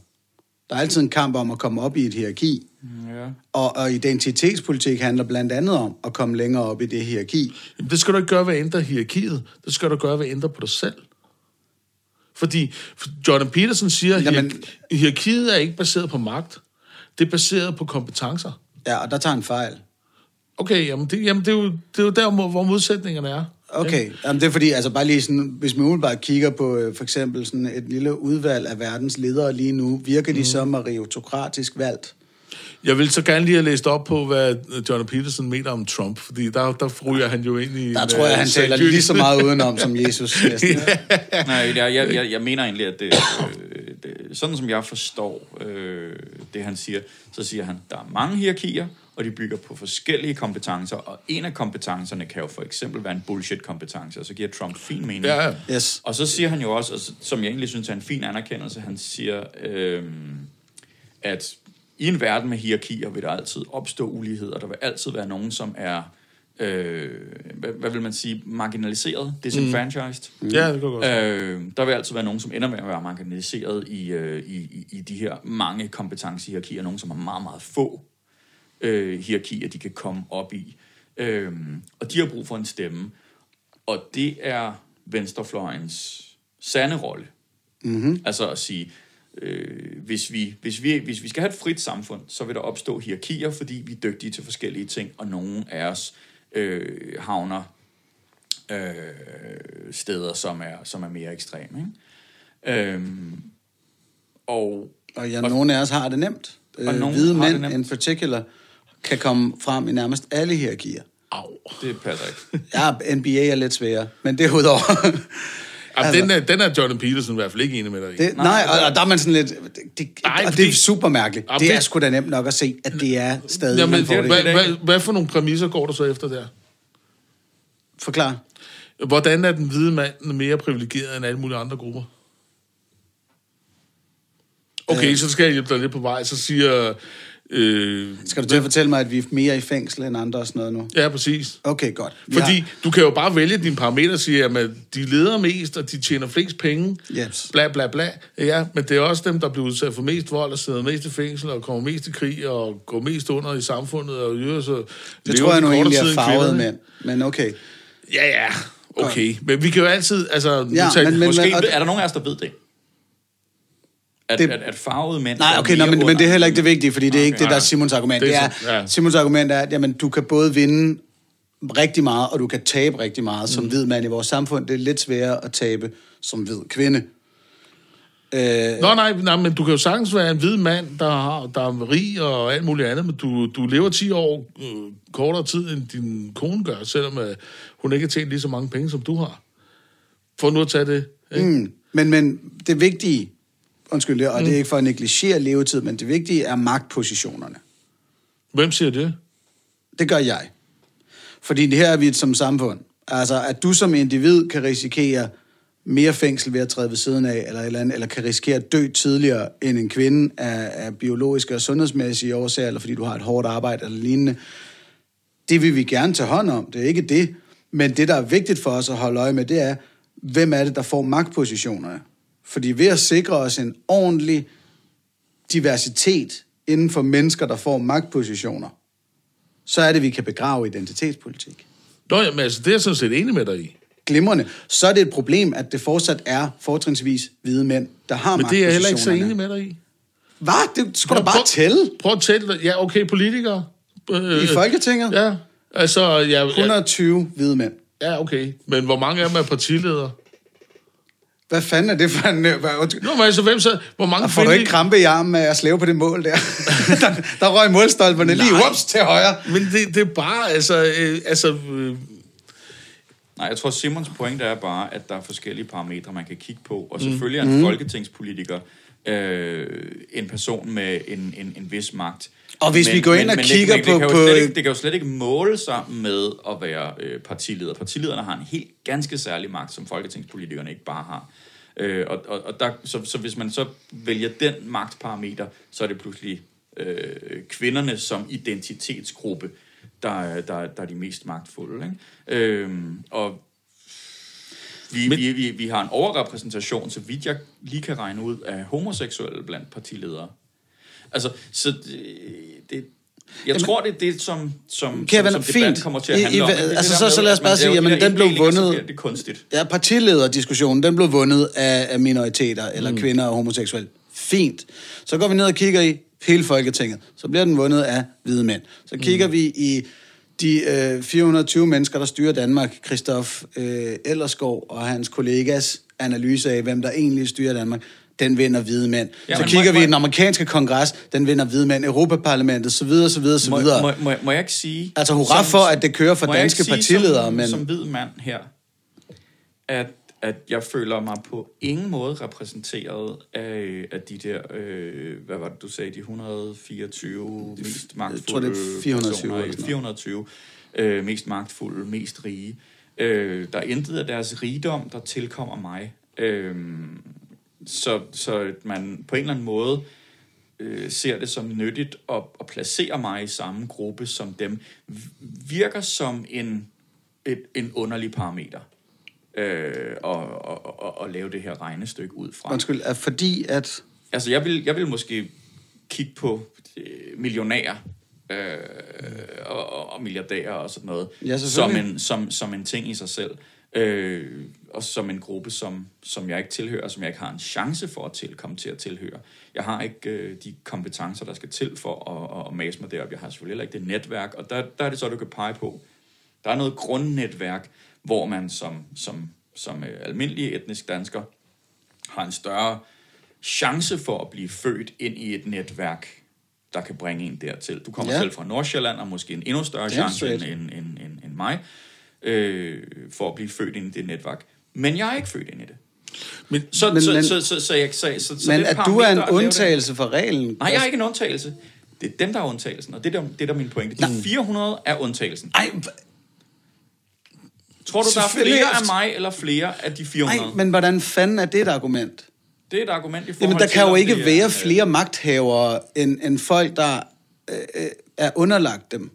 Der er altid en kamp om at komme op i et hierarki. Ja. Og, og identitetspolitik handler blandt andet om at komme længere op i det hierarki. Jamen, det skal du ikke gøre ved at ændre hierarkiet. Det skal du gøre ved at ændre på dig selv. Fordi for Jordan Peterson siger, at Jamen- hierarki- hierarkiet er ikke baseret på magt. Det er baseret på kompetencer. Ja, og der tager en fejl. Okay, jamen det, jamen det, er, jo, det er jo der, hvor hvor modsætningerne er. Okay, Jamen, det er fordi, altså bare lige sådan, hvis man umiddelbart kigger på øh, for eksempel sådan et lille udvalg af verdens ledere lige nu, virker de mm. som meritokratisk valgt? Jeg vil så gerne lige have læst op på, hvad Jordan Peterson mener om Trump, fordi der, der ryger han jo ind i... Der en, tror jeg, øh, han taler lige så meget udenom som Jesus næsten. Nej, jeg, jeg, jeg, jeg mener egentlig, at det, øh, det, sådan som jeg forstår øh, det, han siger, så siger han, der er mange hierarkier, og de bygger på forskellige kompetencer, og en af kompetencerne kan jo for eksempel være en bullshit-kompetence, og så giver Trump fin mening. Ja, ja. Yes. Og så siger han jo også, som jeg egentlig synes er en fin anerkendelse, han siger, øhm, at i en verden med hierarkier vil der altid opstå uligheder. Der vil altid være nogen, som er, øh, hvad, hvad vil man sige, marginaliseret, disenfranchised. Ja, det kan godt. Øh, der vil altid være nogen, som ender med at være marginaliseret i, øh, i, i, i de her mange kompetencehierarkier. Nogen, som har meget, meget få øh, hierarkier, de kan komme op i. Øh, og de har brug for en stemme. Og det er venstrefløjens sande rolle. Mm-hmm. Altså at sige, øh, hvis, vi, hvis, vi, hvis vi skal have et frit samfund, så vil der opstå hierarkier, fordi vi er dygtige til forskellige ting, og nogle af os øh, havner øh, steder, som er, som er mere ekstreme. Ikke? Øhm, og Og ja, nogle af os har det nemt. Og Øh, hvide mænd in particular kan komme frem i nærmest alle hierarkier. Au. det passer ikke. Ja, NBA er lidt sværere, men det er udover. Altså- den, er, den er Jordan Peterson i hvert fald ikke enig med dig i. Det, nej, og, og der er man sådan lidt... Det, det, Nej, og det er super mærkeligt. Det er det- sgu da nemt nok at se, at det er stadig... Jamen, man får hvad, det. hvad, hvad for nogle præmisser går du så efter der? Forklar. Hvordan er den hvide mand mere privilegeret end alle mulige andre grupper? Okay, så skal jeg hjælpe dig lidt på vej. Så siger... Øh, Skal du til at fortælle mig, at vi er mere i fængsel end andre og sådan noget nu? ja, præcis. Okay, godt. Fordi Ja. du kan jo bare vælge dine parametre og sige, at de leder mest, og de tjener flest penge. Yes. Bla, bla, bla. Ja, men det er også dem, der bliver udsat for mest vold, og sidder mest i fængsel, og kommer mest i krig, og går mest under i samfundet, og gør så... Det tror jeg nu egentlig er farvede mænd, men okay. Ja, ja. Okay. Men vi kan jo altid... Altså, Ja, nu tager- men- men- Måske og- er der nogen af os, der ved det. At, Det- det, at, at farvede mænd... Nej, er okay, nå, men, men det er heller ikke det vigtige, fordi det er Okay, ikke det, der er. Simons argument. Det Det er er, så- ja. Simons argument er, at jamen, du kan både vinde rigtig meget, og du kan tabe rigtig meget som hvid mand i vores samfund. Det er lidt sværere at tabe som hvid kvinde. Øh, Nå, nej, nej, men du kan jo sagtens være en hvid mand, der, har, der er rig og alt muligt andet, men du, du lever 10 år øh, kortere tid, end din kone gør, selvom øh, hun ikke har tjent lige så mange penge, som du har. For nu at tage det. Ikke? Mm. mm, men, men det vigtige, undskyld, og det er ikke for at negligere levetid, men det vigtige er magtpositionerne. Hvem siger det? Det gør jeg. Fordi det her er vi som samfund. Altså, at du som individ kan risikere mere fængsel ved at træde ved siden af, eller, et eller, andet, eller kan risikere at dø tidligere end en kvinde af, af biologiske og sundhedsmæssige årsager, eller fordi du har et hårdt arbejde eller lignende. Det vil vi gerne tage hånd om. Det er ikke det. Men det, der er vigtigt for os at holde øje med, det er, hvem er det, der får magtpositionerne? Fordi ved at sikre os en ordentlig diversitet inden for mennesker, der får magtpositioner, så er det, vi kan begrave identitetspolitik. Nå, jamen, altså, det er jeg sådan set enig med dig i. Glimrende. Så er det et problem, at det fortsat er fortrinsvis hvide mænd, der har Men det er jeg heller ikke så enig med dig i. Hvad? Det skulle da bare prøv, tælle. Prøv at tælle. Ja, okay, politikere. Øh, I Folketinget? Ja, altså... Ja, ja, 120 hvide mænd. ja, okay. Men hvor mange af dem er partiledere? Hvad fanden er det for en... øh, Hvad. Nå, men altså, hvem så... Hvor mange Og får du ikke krampe i armen af at slæve på det mål der? der, der røg målstolperne lige ups til højre. Men det, det er bare, altså... Øh, altså øh, Nej, jeg tror, Simons pointe er bare, at der er forskellige parametre, man kan kigge på. Og selvfølgelig er en folketingspolitiker øh, en person med en, en, en vis magt. Og hvis vi går ind og det- kigger det, på- det, kan jo på- slet ikke, det kan jo slet ikke måle sig med at være øh, partileder. Partilederne har en helt ganske særlig magt, som folketingspolitikerne ikke bare har. Øh, og og, og der, så, så hvis man så vælger den magtparameter, så er det pludselig øh, kvinderne som identitetsgruppe, der, er- der, der er de mest magtfulde. Ikke? Øhm, og vi, Men- vi, vi, vi har en overrepræsentation, så vidt jeg lige kan regne ud, af homoseksuelle blandt partiledere. Altså, så det, det jeg tror, det er det, som, som, Kevin, som, som fint. kommer til at I- handle I- om. Det er det altså, der så- med, så lad os bare sige, jamen, den blev vundet- Det er kunstigt. Ja, partilederdiskussionen, den blev vundet af, af minoriteter, eller mm. kvinder og homoseksuelle. Fint. Så går vi ned og kigger i hele Folketinget. Så bliver den vundet af hvide mænd. Så kigger mm. vi i de øh, 420 mennesker, der styrer Danmark. Christoph øh, Ellerskov og hans kollegas analyse af, hvem der egentlig styrer Danmark. Den vinder hvide mænd. Ja, så kigger må- vi i den amerikanske kongres, den vinder hvide mænd. Europaparlamentet, så videre, så videre, så videre. må, må, må jeg ikke sige... Altså, hurra for, at det kører for danske sige partiledere, som, men- Som hvid mand her, at, at jeg føler mig på ingen måde repræsenteret af, af de der, øh, hvad var det, du sagde, de 124 mest magtfulde tror, det er 420 personer, eller sådan noget. 420 øh, mest magtfulde, mest rige. Øh, der er intet af deres rigdom, der tilkommer mig. Øh, så, så at man på en eller anden måde øh, ser det som nyttigt at, at placere mig i samme gruppe som dem, virker som en, et, en underlig parameter øh, og, og, og, og lave det her regnestykke ud fra. Undskyld, er fordi at... Altså, jeg vil, jeg vil måske kigge på øh, millionærer øh, og, og- og milliardærer og sådan noget, Ja, som, en, som, som en ting i sig selv. Øh, og som en gruppe, som, som jeg ikke tilhører, som jeg ikke har en chance for at til, komme til at tilhøre. Jeg har ikke øh, de kompetencer, der skal til for at, at, at mase mig derop. Jeg har selvfølgelig heller ikke det netværk, og der, der er det så, du kan pege på. Der er noget grundnetværk, hvor man som, som, som øh, almindelig etnisk dansker har en større chance for at blive født ind i et netværk, der kan bringe en dertil. Du kommer Ja. selv fra Nordsjælland, og måske en endnu større chance end, end, end, end, end mig, øh, for at blive født ind i det netværk. Men jeg er ikke født ind i det. men, Så, Men- så, men- så, så, så, jeg, så, så, så Men det at du er en undtagelse fra reglen... Nej, jeg er ikke en undtagelse. Det er dem, der er undtagelsen, og det er der, det er der min pointe. De 400 er undtagelsen. Ej, Tror du, der er flere er- af mig, eller flere af de 400? Nej, men hvordan fanden er det et argument? Det er et argument i forhold Jamen, der til, kan jo ikke er være en, flere magthavere end, end folk, der øh, øh, er underlagt dem.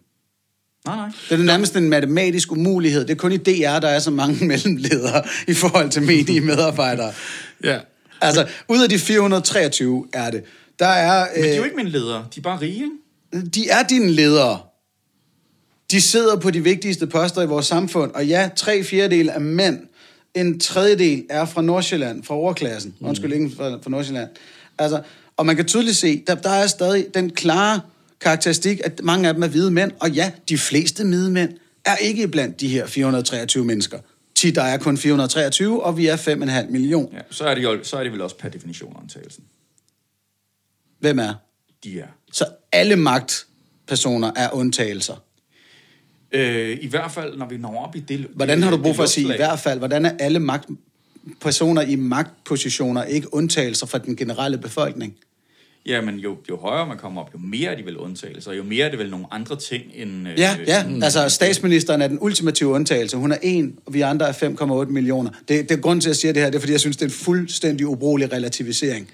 Nej, nej. Det er nærmest en matematisk umulighed. Det er kun i DR, der er så mange mellemledere i forhold til mediemedarbejdere. Ja. Altså, ud af de 423 er det. Der er, Men de er jo øh, ikke mine ledere. De er bare rige, ikke? de er dine ledere. De sidder på de vigtigste poster i vores samfund, og ja, tre fjerdedel er mænd. En tredjedel er fra Nordsjælland, fra overklassen. Mm. Undskyld, ikke fra, fra Nordsjælland. Altså, og man kan tydeligt se, der, der er stadig den klare karakteristik, at mange af dem er hvide mænd, og ja, de fleste hvide mænd er ikke blandt de her 423 mennesker. Ti, der er kun 423, og vi er 5,5 million. Ja, så er, det jo, så er det vel også per definition undtagelsen. Hvem er? De er. Så alle magtpersoner er undtagelser. Øh, I hvert fald, når vi når op i det Hvordan har du brug for at sige i hvert fald, hvordan er alle magt, personer i magtpositioner ikke undtagelser fra den generelle befolkning? Jamen, jo, jo højere man kommer op, jo mere er de vel undtagelser. Jo mere er det vel nogle andre ting end... øh, Ja, ja. Altså, statsministeren er den ultimative undtagelse. Hun er en, og vi andre er 5,8 millioner. Det, det er grund til, at jeg siger det her, det er, fordi jeg synes, det er en fuldstændig ubrugelig relativisering.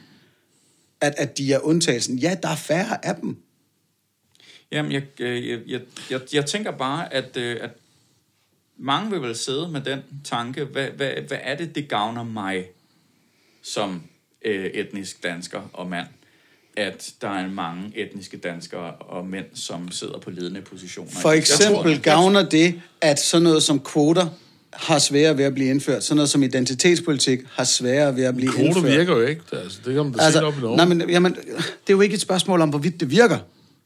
At, at de er undtagelsen. Ja, der er færre af dem. Jamen, jeg, øh, jeg, jeg, jeg, jeg tænker bare, at, øh, at mange vil vel sidde med den tanke, hvad, hvad, hvad er det, det gavner mig som øh, etnisk dansker og mand, at der er mange etniske danskere og mænd, som sidder på ledende positioner. For Jeg eksempel tror- gavner det, at sådan noget som kvoter har sværere ved at blive indført. Sådan noget som identitetspolitik har sværere ved at blive Kvoter indført. virker jo ikke. Altså, det kan man da altså, op i Norge. nej, men, jamen, det er jo ikke et spørgsmål om, hvorvidt det virker.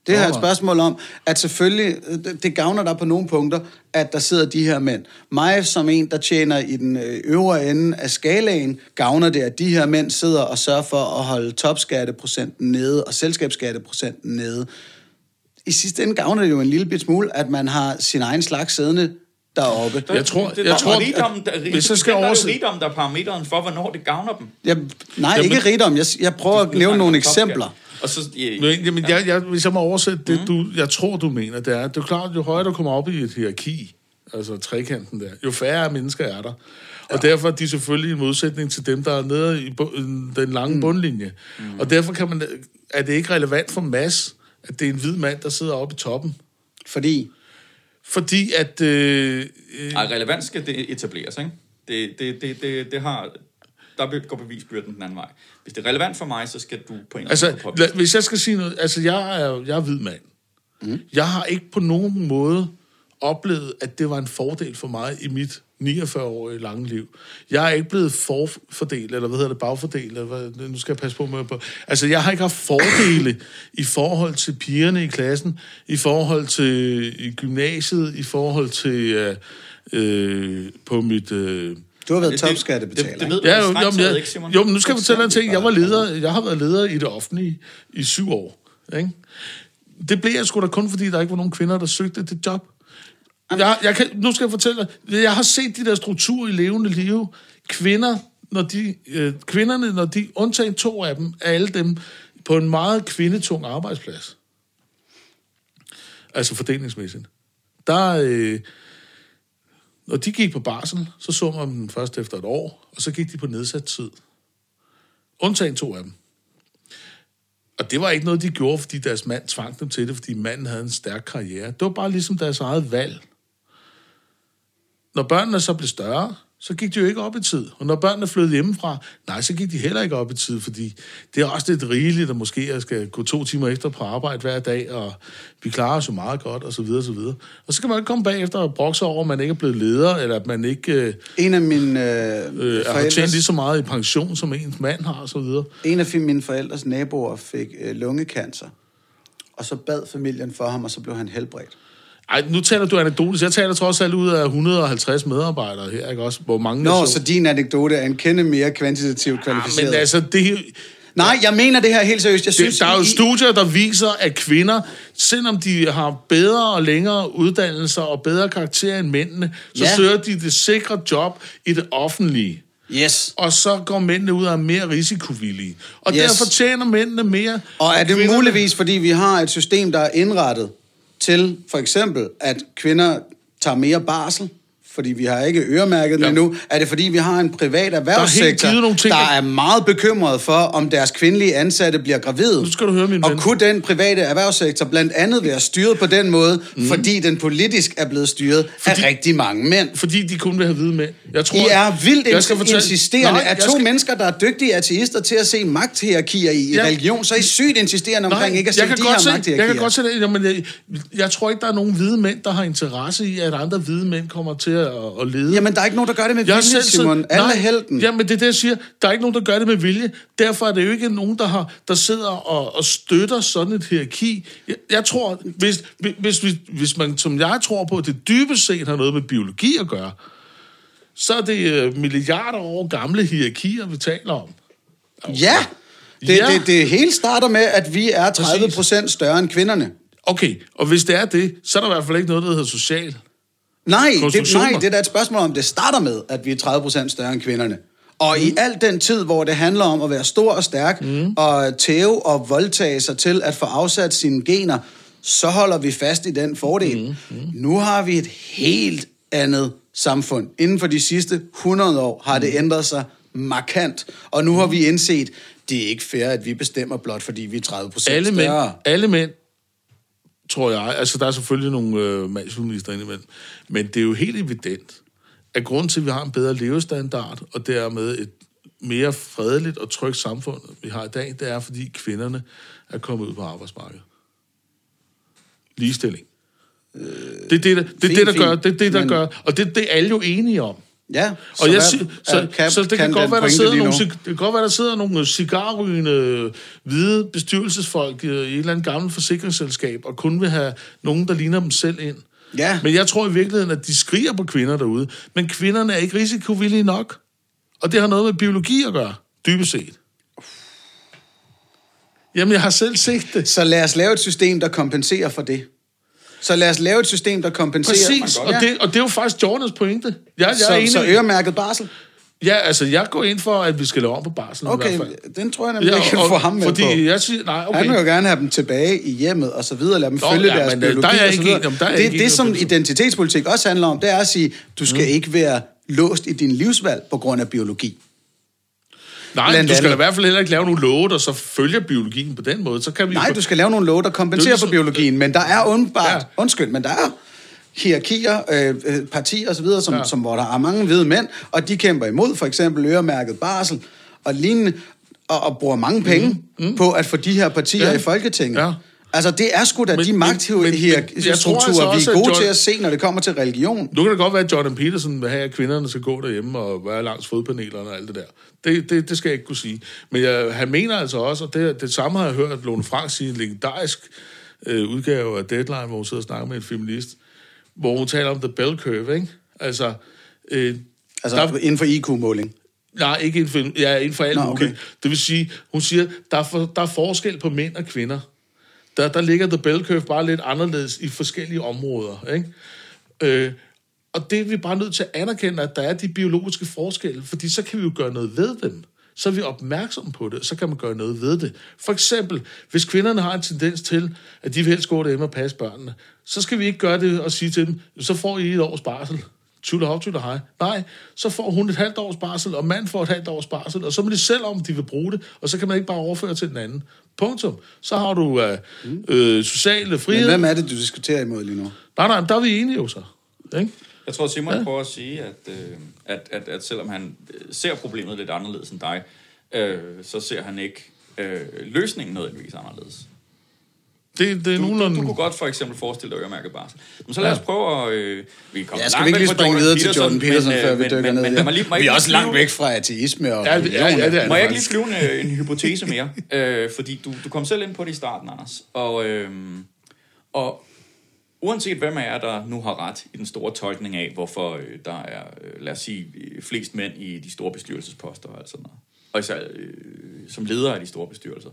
Det her er et spørgsmål om, at selvfølgelig, det, det gavner dig på nogle punkter, at der sidder de her mænd. Mig som en, der tjener i den øh, øvre ende af skalaen, gavner det, at de her mænd sidder og sørger for at holde topskatteprocenten nede og selskabsskatteprocenten nede. I sidste ende gavner det jo en lille bit smule, at man har sin egen slags siddende deroppe. Jeg tror- det, jeg der, tror, rigdom, der, hvis jeg skal der er oversætte- det rigdom, der er parameteren for, hvornår det gavner dem. Jeg, nej, Jamen- ikke rigdom. Jeg, jeg prøver at nævne nogle om topskat. Og så, ja, Men, jamen, jeg, jeg, hvis jeg må oversætte det, du, jeg tror, du mener, det er, det er jo klart, jo højere du kommer op i et hierarki, altså trekanten der, jo færre mennesker er der. Og derfor er de selvfølgelig en modsætning til dem, der er nede i den lange mm. bundlinje. Mm. Og derfor kan man, er det ikke relevant for Mads, at det er en hvid mand, der sidder oppe i toppen. Fordi Fordi at... Øh, øh, Ej, relevans skal det etableres, ikke? Det, det, det, det, det har... Der går bevisbyrden den anden vej. Hvis det er relevant for mig, så skal du på en eller anden Altså, måde hvis jeg skal sige noget, altså jeg er, jeg er hvid mand. Mm. Jeg har ikke på nogen måde oplevet, at det var en fordel for mig i mit 49-årige lange liv. Jeg er ikke blevet forfordelt, eller hvad hedder det, bagfordelt, eller hvad, nu skal jeg passe på med på. Altså, jeg har ikke haft fordele i forhold til pigerne i klassen, i forhold til i gymnasiet, i forhold til øh, øh, på mit... Øh, du har været Det- det- topskattebetaler. det- det ikke? ved- Ja, jo, jo, jeg, ikke, Simon? jo, men nu skal jeg fortælle dig en ting. Jeg var leder, jeg har været leder i det offentlige i syv år. Ikke? Det blev jeg sgu da kun, fordi der ikke var nogen kvinder, der søgte det job. Jeg, jeg kan, nu skal jeg fortælle dig, jeg har set de der strukturer i levende liv. Kvinder, når de, øh, kvinderne, når de, undtagen to af dem, er alle dem på en meget kvindetung arbejdsplads. Altså fordelingsmæssigt. Der, øh, når de gik på barsel, så så man dem først efter et år, og så gik de på nedsat tid. Undtagen to af dem. Og det var ikke noget, de gjorde, fordi deres mand tvang dem til det, fordi manden havde en stærk karriere. Det var bare ligesom deres eget valg. Når børnene så blev større, så gik de jo ikke op i tid. Og når børnene flyttede hjemmefra, nej, så gik de heller ikke op i tid, fordi det er også lidt rigeligt, at måske jeg skal gå to timer efter på arbejde hver dag, og vi klarer os jo meget godt, og så videre, og så videre. Og så kan man ikke komme bagefter og brokse over, at man ikke er blevet leder, eller at man ikke øh, En af mine øh, øh, har tjent forældres, lige så meget i pension, som ens mand har, og så videre. en af mine forældres naboer fik øh, lungekancer. Og så bad familien for ham, og så blev han helbredt. Ej, nu taler du anekdotisk. Jeg taler trods alt ud af 150 medarbejdere her, ikke også? Hvor mange Nå, der så din anekdote er en kende mere kvantitativt Ja, kvalificeret. men altså, det, Nej, jeg mener det her helt seriøst. Jeg synes, det, der er jo I- studier, der viser, at kvinder, selvom de har bedre og længere uddannelser og bedre karakterer end mændene, så Ja. søger de det sikre job i det offentlige. Yes. Og så går mændene ud er mere risikovillige. Og Yes. derfor tjener mændene mere. Og er det kvinderne- muligvis, fordi vi har et system, der er indrettet til for eksempel, at kvinder tager mere barsel, fordi vi har ikke øremærket Ja. endnu? Er det fordi, vi har en privat erhvervssektor, givet nogle ting, der der- er meget bekymret for, om deres kvindelige ansatte bliver gravide? Nu skal du høre, min Og ven. kunne den private erhvervssektor blandt andet være styret på den måde, mm. fordi den politisk er blevet styret fordi, af rigtig mange mænd? Fordi de kun vil have hvide mænd. Jeg tror, I er vildt jeg skal fortælle- insisterende. Nej, at jeg to skal- mennesker, der er dygtige ateister til at se magthierarkier i Ja. religion, så er I sygt insisterende omkring ikke at se de her se, magthierarkier. Jeg kan godt se det, jamen, jeg, jeg tror ikke, der er nogen hvide mænd, der har interesse i, at andre hvide mænd kommer til at, at lede. Jamen, der er ikke nogen, der gør det med Jeg vilje, selv Simon. Alle Nej, helten. Jamen, det er det, jeg siger. Der er ikke nogen, der gør det med vilje. Derfor er det jo ikke nogen, der, har, der sidder og, og støtter sådan et hierarki. Jeg, jeg tror, hvis, hvis, hvis, hvis man, som jeg tror på, at det dybest set har noget med biologi at gøre, så er det øh, milliarder år gamle hierarkier, vi taler om. Ja, det, Ja. Det, det hele starter med, at vi er 30 Præcis. procent større end kvinderne. Okay, og hvis det er det, så er der i hvert fald ikke noget, der hedder social. Nej, det, nej, det er da et spørgsmål om, det starter med, at vi er 30 procent større end kvinderne. Og mm. i al den tid, hvor det handler om at være stor og stærk, mm. og tæve og voldtage sig til at få afsat sine gener, så holder vi fast i den fordel. Mm. Mm. Nu har vi et helt andet samfund. Inden for de sidste 100 år har det ændret sig markant. Og nu har vi indset, det er ikke fair, at vi bestemmer blot, fordi vi er 30 procent alle mænd, større. alle mænd, tror jeg, altså der er selvfølgelig nogle øh, mandsfeminister indimellem, men det er jo helt evident, at grunden til, at vi har en bedre levestandard, og dermed et mere fredeligt og trygt samfund, vi har i dag, det er, fordi kvinderne er kommet ud på arbejdsmarkedet. Ligestilling. Det er det, der, det, fint, det, der gør, det, det, der men- gør, og det, det er alle jo enige om. Ja, Og jeg, hvad så, kan, så det kan, den godt være, der sidder nogle, det kan godt være, der sidder nogle cigarrygende hvide bestyrelsesfolk øh, i et eller andet gammelt forsikringsselskab, og kun vil have nogen, der ligner dem selv ind. Ja. Men jeg tror i virkeligheden, at de skriger på kvinder derude. Men kvinderne er ikke risikovillige nok. Og det har noget med biologi at gøre, dybest set. Jamen, jeg har selv set det. Så lad os lave et system, der kompenserer for det. Så lad os lave et system, der kompenserer. Præcis, og det, og det er jo faktisk Jordans pointe. Jeg, jeg er så, enig. så øremærket barsel? Ja, altså, jeg går ind for, at vi skal lave om på barsel i Okay, hvert fald. den tror jeg nemlig ikke, kan og- få ham med fordi på. jeg siger, nej, okay. Han vil jo gerne have dem tilbage i hjemmet og så videre, lad dem Nå, følge ja, deres men, øh, biologi der er jeg ikke enig- jamen, der er jeg det, ikke det, som identitetspolitik også handler om, det er at sige, du skal mm. ikke være låst i din livsvalg på grund af biologi. Nej, Blandt du skal andet. i hvert fald heller ikke lave nogle love, der så følger biologien på den måde. Så kan vi Nej, du skal lave nogle love, der kompenserer er for ligesom- biologien, men der er undbart, Ja. undskyld, men der er hierarkier, øh, øh, partier osv., som, Ja. som, hvor der er mange hvide mænd, og de kæmper imod for eksempel øremærket barsel og lignende, og, og bruger mange penge mm. Mm. på at få de her partier ja. i Folketinget. Ja. Altså, det er sgu da Men- de tror altså vi er gode John- til at se, når det kommer til religion. Nu kan det godt være, at Jordan Peterson vil have, at kvinderne skal gå derhjemme og være langs fodpanelerne og alt det der. Det, det, det skal jeg ikke kunne sige. Men jeg, han mener altså også, og det, det samme har jeg hørt Lone Frank sige, en legendarisk øh, udgave af Deadline, hvor hun sidder og snakker med en feminist, hvor hun taler om the bell curve, ikke? Altså, øh, Altså, der- inden for IQ-måling. Nej, ikke inden for, ja, inden for alt Nå, okay. Det vil sige, hun siger, der er, for, der er forskel på mænd og kvinder. Der, der ligger the bell curve bare lidt anderledes i forskellige områder. Ikke? Øh, og det er vi bare nødt til at anerkende, at der er de biologiske forskelle, fordi så kan vi jo gøre noget ved dem. Så er vi opmærksomme på det, så kan man gøre noget ved det. For eksempel, hvis kvinderne har en tendens til, at de vil helst gå derhjemme og passe børnene, så skal vi ikke gøre det og sige til dem, så får I et års barsel. Tjulle hov, tjulle hej. Nej, så får hun et halvt års barsel, og mand får et halvt års barsel, og så må de selv om, de vil bruge det, og så kan man ikke bare overføre til den anden. Punktum. Så har du øh, øh, sociale Men frihed. hvem er det, du diskuterer imod lige nu? Nej, nej, men der er vi enige jo så. Ikke? Jeg tror, Simon Ja. ja. prøver at sige, at, øh, at, at, at selvom han øh, ser problemet lidt anderledes end dig, øh, så ser han ikke øh, løsningen nødvendigvis anderledes. Det, det er Du, du, nogenlunde... du kunne godt for eksempel forestille dig øremærket barsel. Men så lad Ja. os prøve at... Øh, vi kommer Ja, skal vi ikke lige springe videre til Jordan Peterson, men, øh, før vi men- dykker men- ned? men mig lige- vi er også langt væk fra ateisme og Ja, det- ja, ja, det er Må jeg ikke lige flyve en, øh, en hypotese mere? øh, fordi du, du kom selv ind på det i starten, Anders. Og, øh, og uanset hvem af jer, der nu har ret i den store tolkning af, hvorfor øh, der er, øh, lad os sige, flest mænd i de store bestyrelsesposter og alt sådan noget. Og især øh, som leder af de store bestyrelser.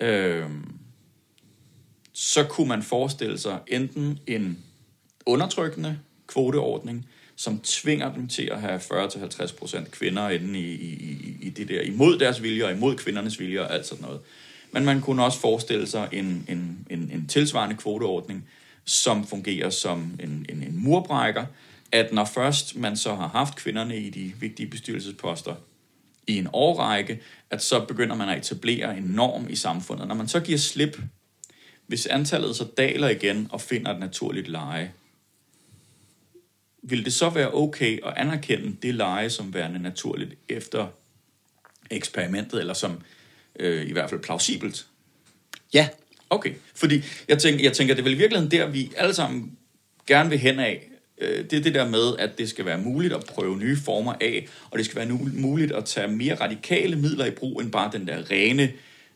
Øh, så kunne man forestille sig enten en undertrykkende kvoteordning, som tvinger dem til at have 40-50% kvinder inde i, i, i- det der, imod deres vilje og imod kvindernes vilje og alt sådan noget. Men man kunne også forestille sig en, en, en, en tilsvarende kvoteordning, som fungerer som en, en, en murbrækker, at når først man så har haft kvinderne i de vigtige bestyrelsesposter i en årrække, at så begynder man at etablere en norm i samfundet. Når man så giver slip, hvis antallet så daler igen og finder et naturligt leje, vil det så være okay at anerkende det leje som værende naturligt efter eksperimentet, eller som øh, i hvert fald plausibelt? Ja. Okay, fordi jeg tænker, jeg tænker, det er vel i virkeligheden der, vi alle sammen gerne vil hen af. Øh, Det er det der med, at det skal være muligt at prøve nye former af, og det skal være muligt at tage mere radikale midler i brug, end bare den der rene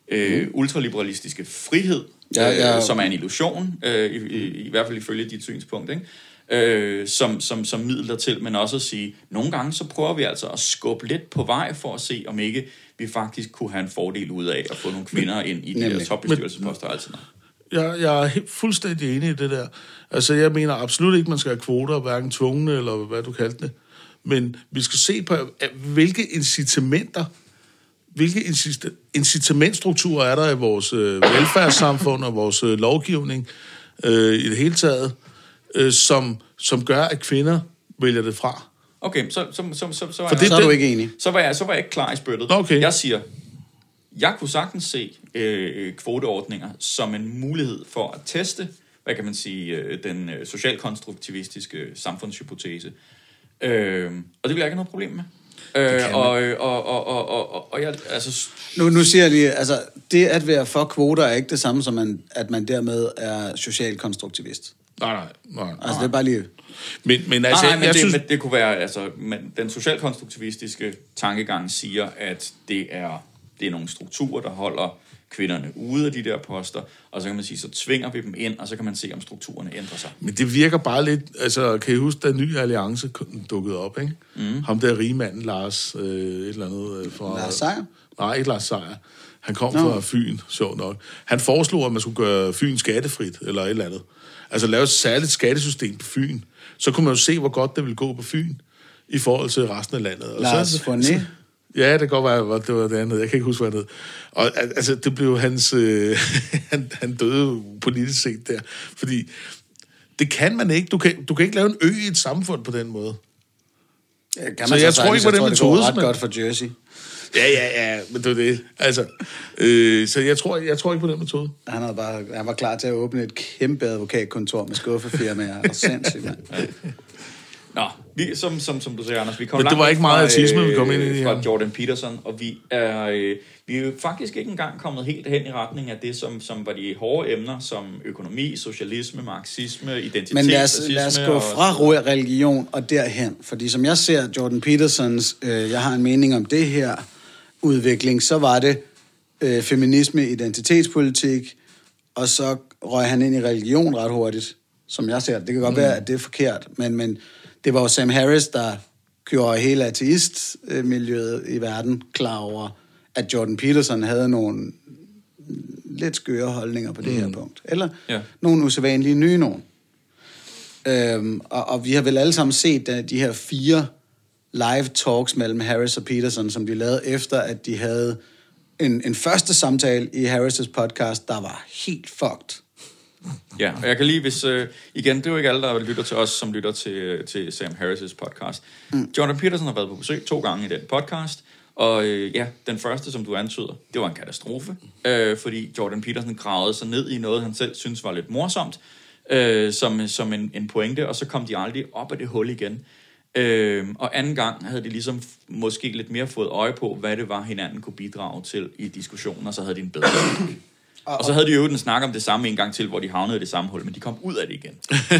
øh, ultraliberalistiske frihed, Ja, ja. Øh, som er en illusion, øh, i, i, i hvert fald ifølge dit synspunkt, ikke? Øh, som, som, som midler til, men også at sige, nogle gange så prøver vi altså at skubbe lidt på vej for at se, om ikke vi faktisk kunne have en fordel ud af at få nogle kvinder ind i de Nemlig. topbestyrelsesposter og alt sådan noget. Jeg, jeg er helt fuldstændig enig i det der. Altså, jeg mener absolut ikke, man skal have kvoter, hverken tvungne eller hvad du kaldte det. Men vi skal se på, hvilke incitamenter, hvilke incita- incitamentstrukturer er der i vores øh, velfærdssamfund og vores øh, lovgivning øh, i det hele taget, øh, som, som gør, at kvinder vælger det fra. Okay, så, så, så, så, så, var For jeg, det- Så er du ikke enig. så, var jeg, så var jeg ikke klar i spyttet. Okay. Jeg siger, jeg kunne sagtens se øh, kvoteordninger som en mulighed for at teste, hvad kan man sige, øh, den øh, socialkonstruktivistiske samfundshypotese. Øh, og det vil jeg ikke have noget problem med. Øh, og, øh, og, og, og, og, og, og jeg, altså, Nu, nu siger jeg lige, altså, det at være for kvoter er ikke det samme som, man, at man dermed er socialkonstruktivist. Nej, nej, nej. Altså, det er bare lige... Men, men Nej, altså, nej, men, jeg det, synes... men det kunne være, altså, men den socialkonstruktivistiske tankegang siger, at det er, det er nogle strukturer, der holder kvinderne ude af de der poster, og så kan man sige, så tvinger vi dem ind, og så kan man se, om strukturerne ændrer sig. Men det virker bare lidt... Altså, kan I huske, da Ny Alliance dukkede op, ikke? Mm. Ham der rigmanden, Lars, øh, et eller andet... Øh, fra, Lars Seier? Nej, ikke Lars Seier. Han kom Nå. fra Fyn, sjovt nok. Han foreslog, at man skulle gøre Fyn skattefrit, eller et eller andet. Altså lave et særligt skattesystem på Fyn. Så kunne man jo se, hvor godt det ville gå på Fyn, i forhold til resten af landet. Og Lars så? Ja, det kan godt være, at det var det andet. Jeg kan ikke huske, hvad det hed. Og al- altså, det blev hans... Øh, han, han døde politisk set der. Fordi det kan man ikke. Du kan, du kan ikke lave en ø i et samfund på den måde. Ja, Kan Så jeg tror ikke på den det metode, går ret men- godt for Jersey. Ja, ja, ja, men det er det. Altså, øh, så jeg tror, jeg tror ikke på den metode. Han, havde bare, han var klar til at åbne et kæmpe advokatkontor med skuffefirmaer. Og sindssygt, mand. Nå, vi, som, som, som du siger, Anders, vi kom Men det langt var væk ikke meget fra, autisme, vi kom ind i øh, her. Fra Jordan Peterson, og vi er, øh, vi er jo faktisk ikke engang kommet helt hen i retning af det, som, som var de hårde emner, som økonomi, socialisme, marxisme, identitet, Men lad os, racisme lad os gå og- fra religion og derhen. Fordi som jeg ser Jordan Petersons, øh, jeg har en mening om det her udvikling, så var det øh, feminisme, identitetspolitik, og så røg han ind i religion ret hurtigt, som jeg ser det. Det kan godt mm. være, at det er forkert, men, men det var jo Sam Harris, der gjorde hele ateistmiljøet i verden klar over, at Jordan Peterson havde nogle lidt skøre holdninger på det mm. her punkt. Eller Ja. nogle usædvanlige nye nogen. Øhm, og, og vi har vel alle sammen set uh, de her fire live talks mellem Harris og Peterson, som de lavede efter, at de havde en, en første samtale i Harris' podcast, der var helt fucked. Ja, og jeg kan lige, hvis... Øh, igen, det er jo ikke alle, der lytter til os, som lytter til, til Sam Harris' podcast. Mm. Jordan Peterson har været på besøg to gange i den podcast, og øh, ja, den første, som du antyder, det var en katastrofe, øh, fordi Jordan Peterson gravede sig ned i noget, han selv synes var lidt morsomt, øh, som, som en, en pointe, og så kom de aldrig op af det hul igen. Øh, og anden gang havde de ligesom måske lidt mere fået øje på, hvad det var, hinanden kunne bidrage til i diskussionen, og så havde de en bedre snak. Og så havde de jo en snak om det samme en gang til, hvor de havnede i det samme hul, men de kom ud af det igen.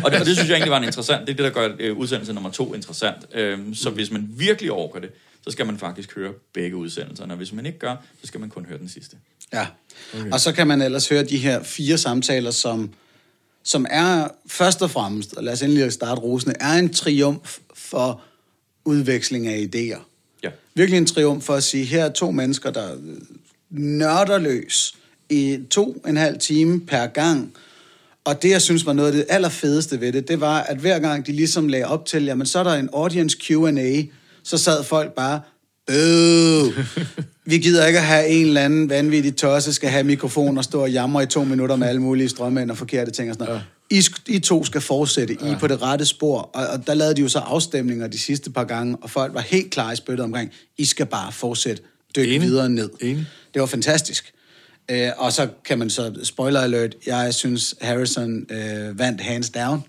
Og det, og det synes jeg egentlig var en interessant, det er det, der gør øh, udsendelse nummer to interessant. Øhm, så hvis man virkelig overgår det, så skal man faktisk høre begge udsendelserne, og hvis man ikke gør, så skal man kun høre den sidste. Ja. Okay. Og så kan man ellers høre de her fire samtaler, som, som er først og fremmest, og lad os endelig starte rosende, er en triumf for udveksling af idéer. Ja. Virkelig en triumf for at sige, her er to mennesker, der nørder løs i to og en halv time per gang. Og det, jeg synes var noget af det allerfedeste ved det, det var, at hver gang de ligesom lagde op til, jamen så er der en audience Q&A, så sad folk bare, øh, vi gider ikke at have en eller anden vanvittig tosse, skal have mikrofon og stå og jamre i to minutter med alle mulige strømmænd og forkerte ting og sådan noget. I, sk- I to skal fortsætte, ja. I er på det rette spor. Og, og der lavede de jo så afstemninger de sidste par gange, og folk var helt klar i spyttet omkring, I skal bare fortsætte, dykke videre ned. Enig. Det var fantastisk. Øh, og så kan man så, spoiler alert, jeg synes Harrison øh, vandt hands down.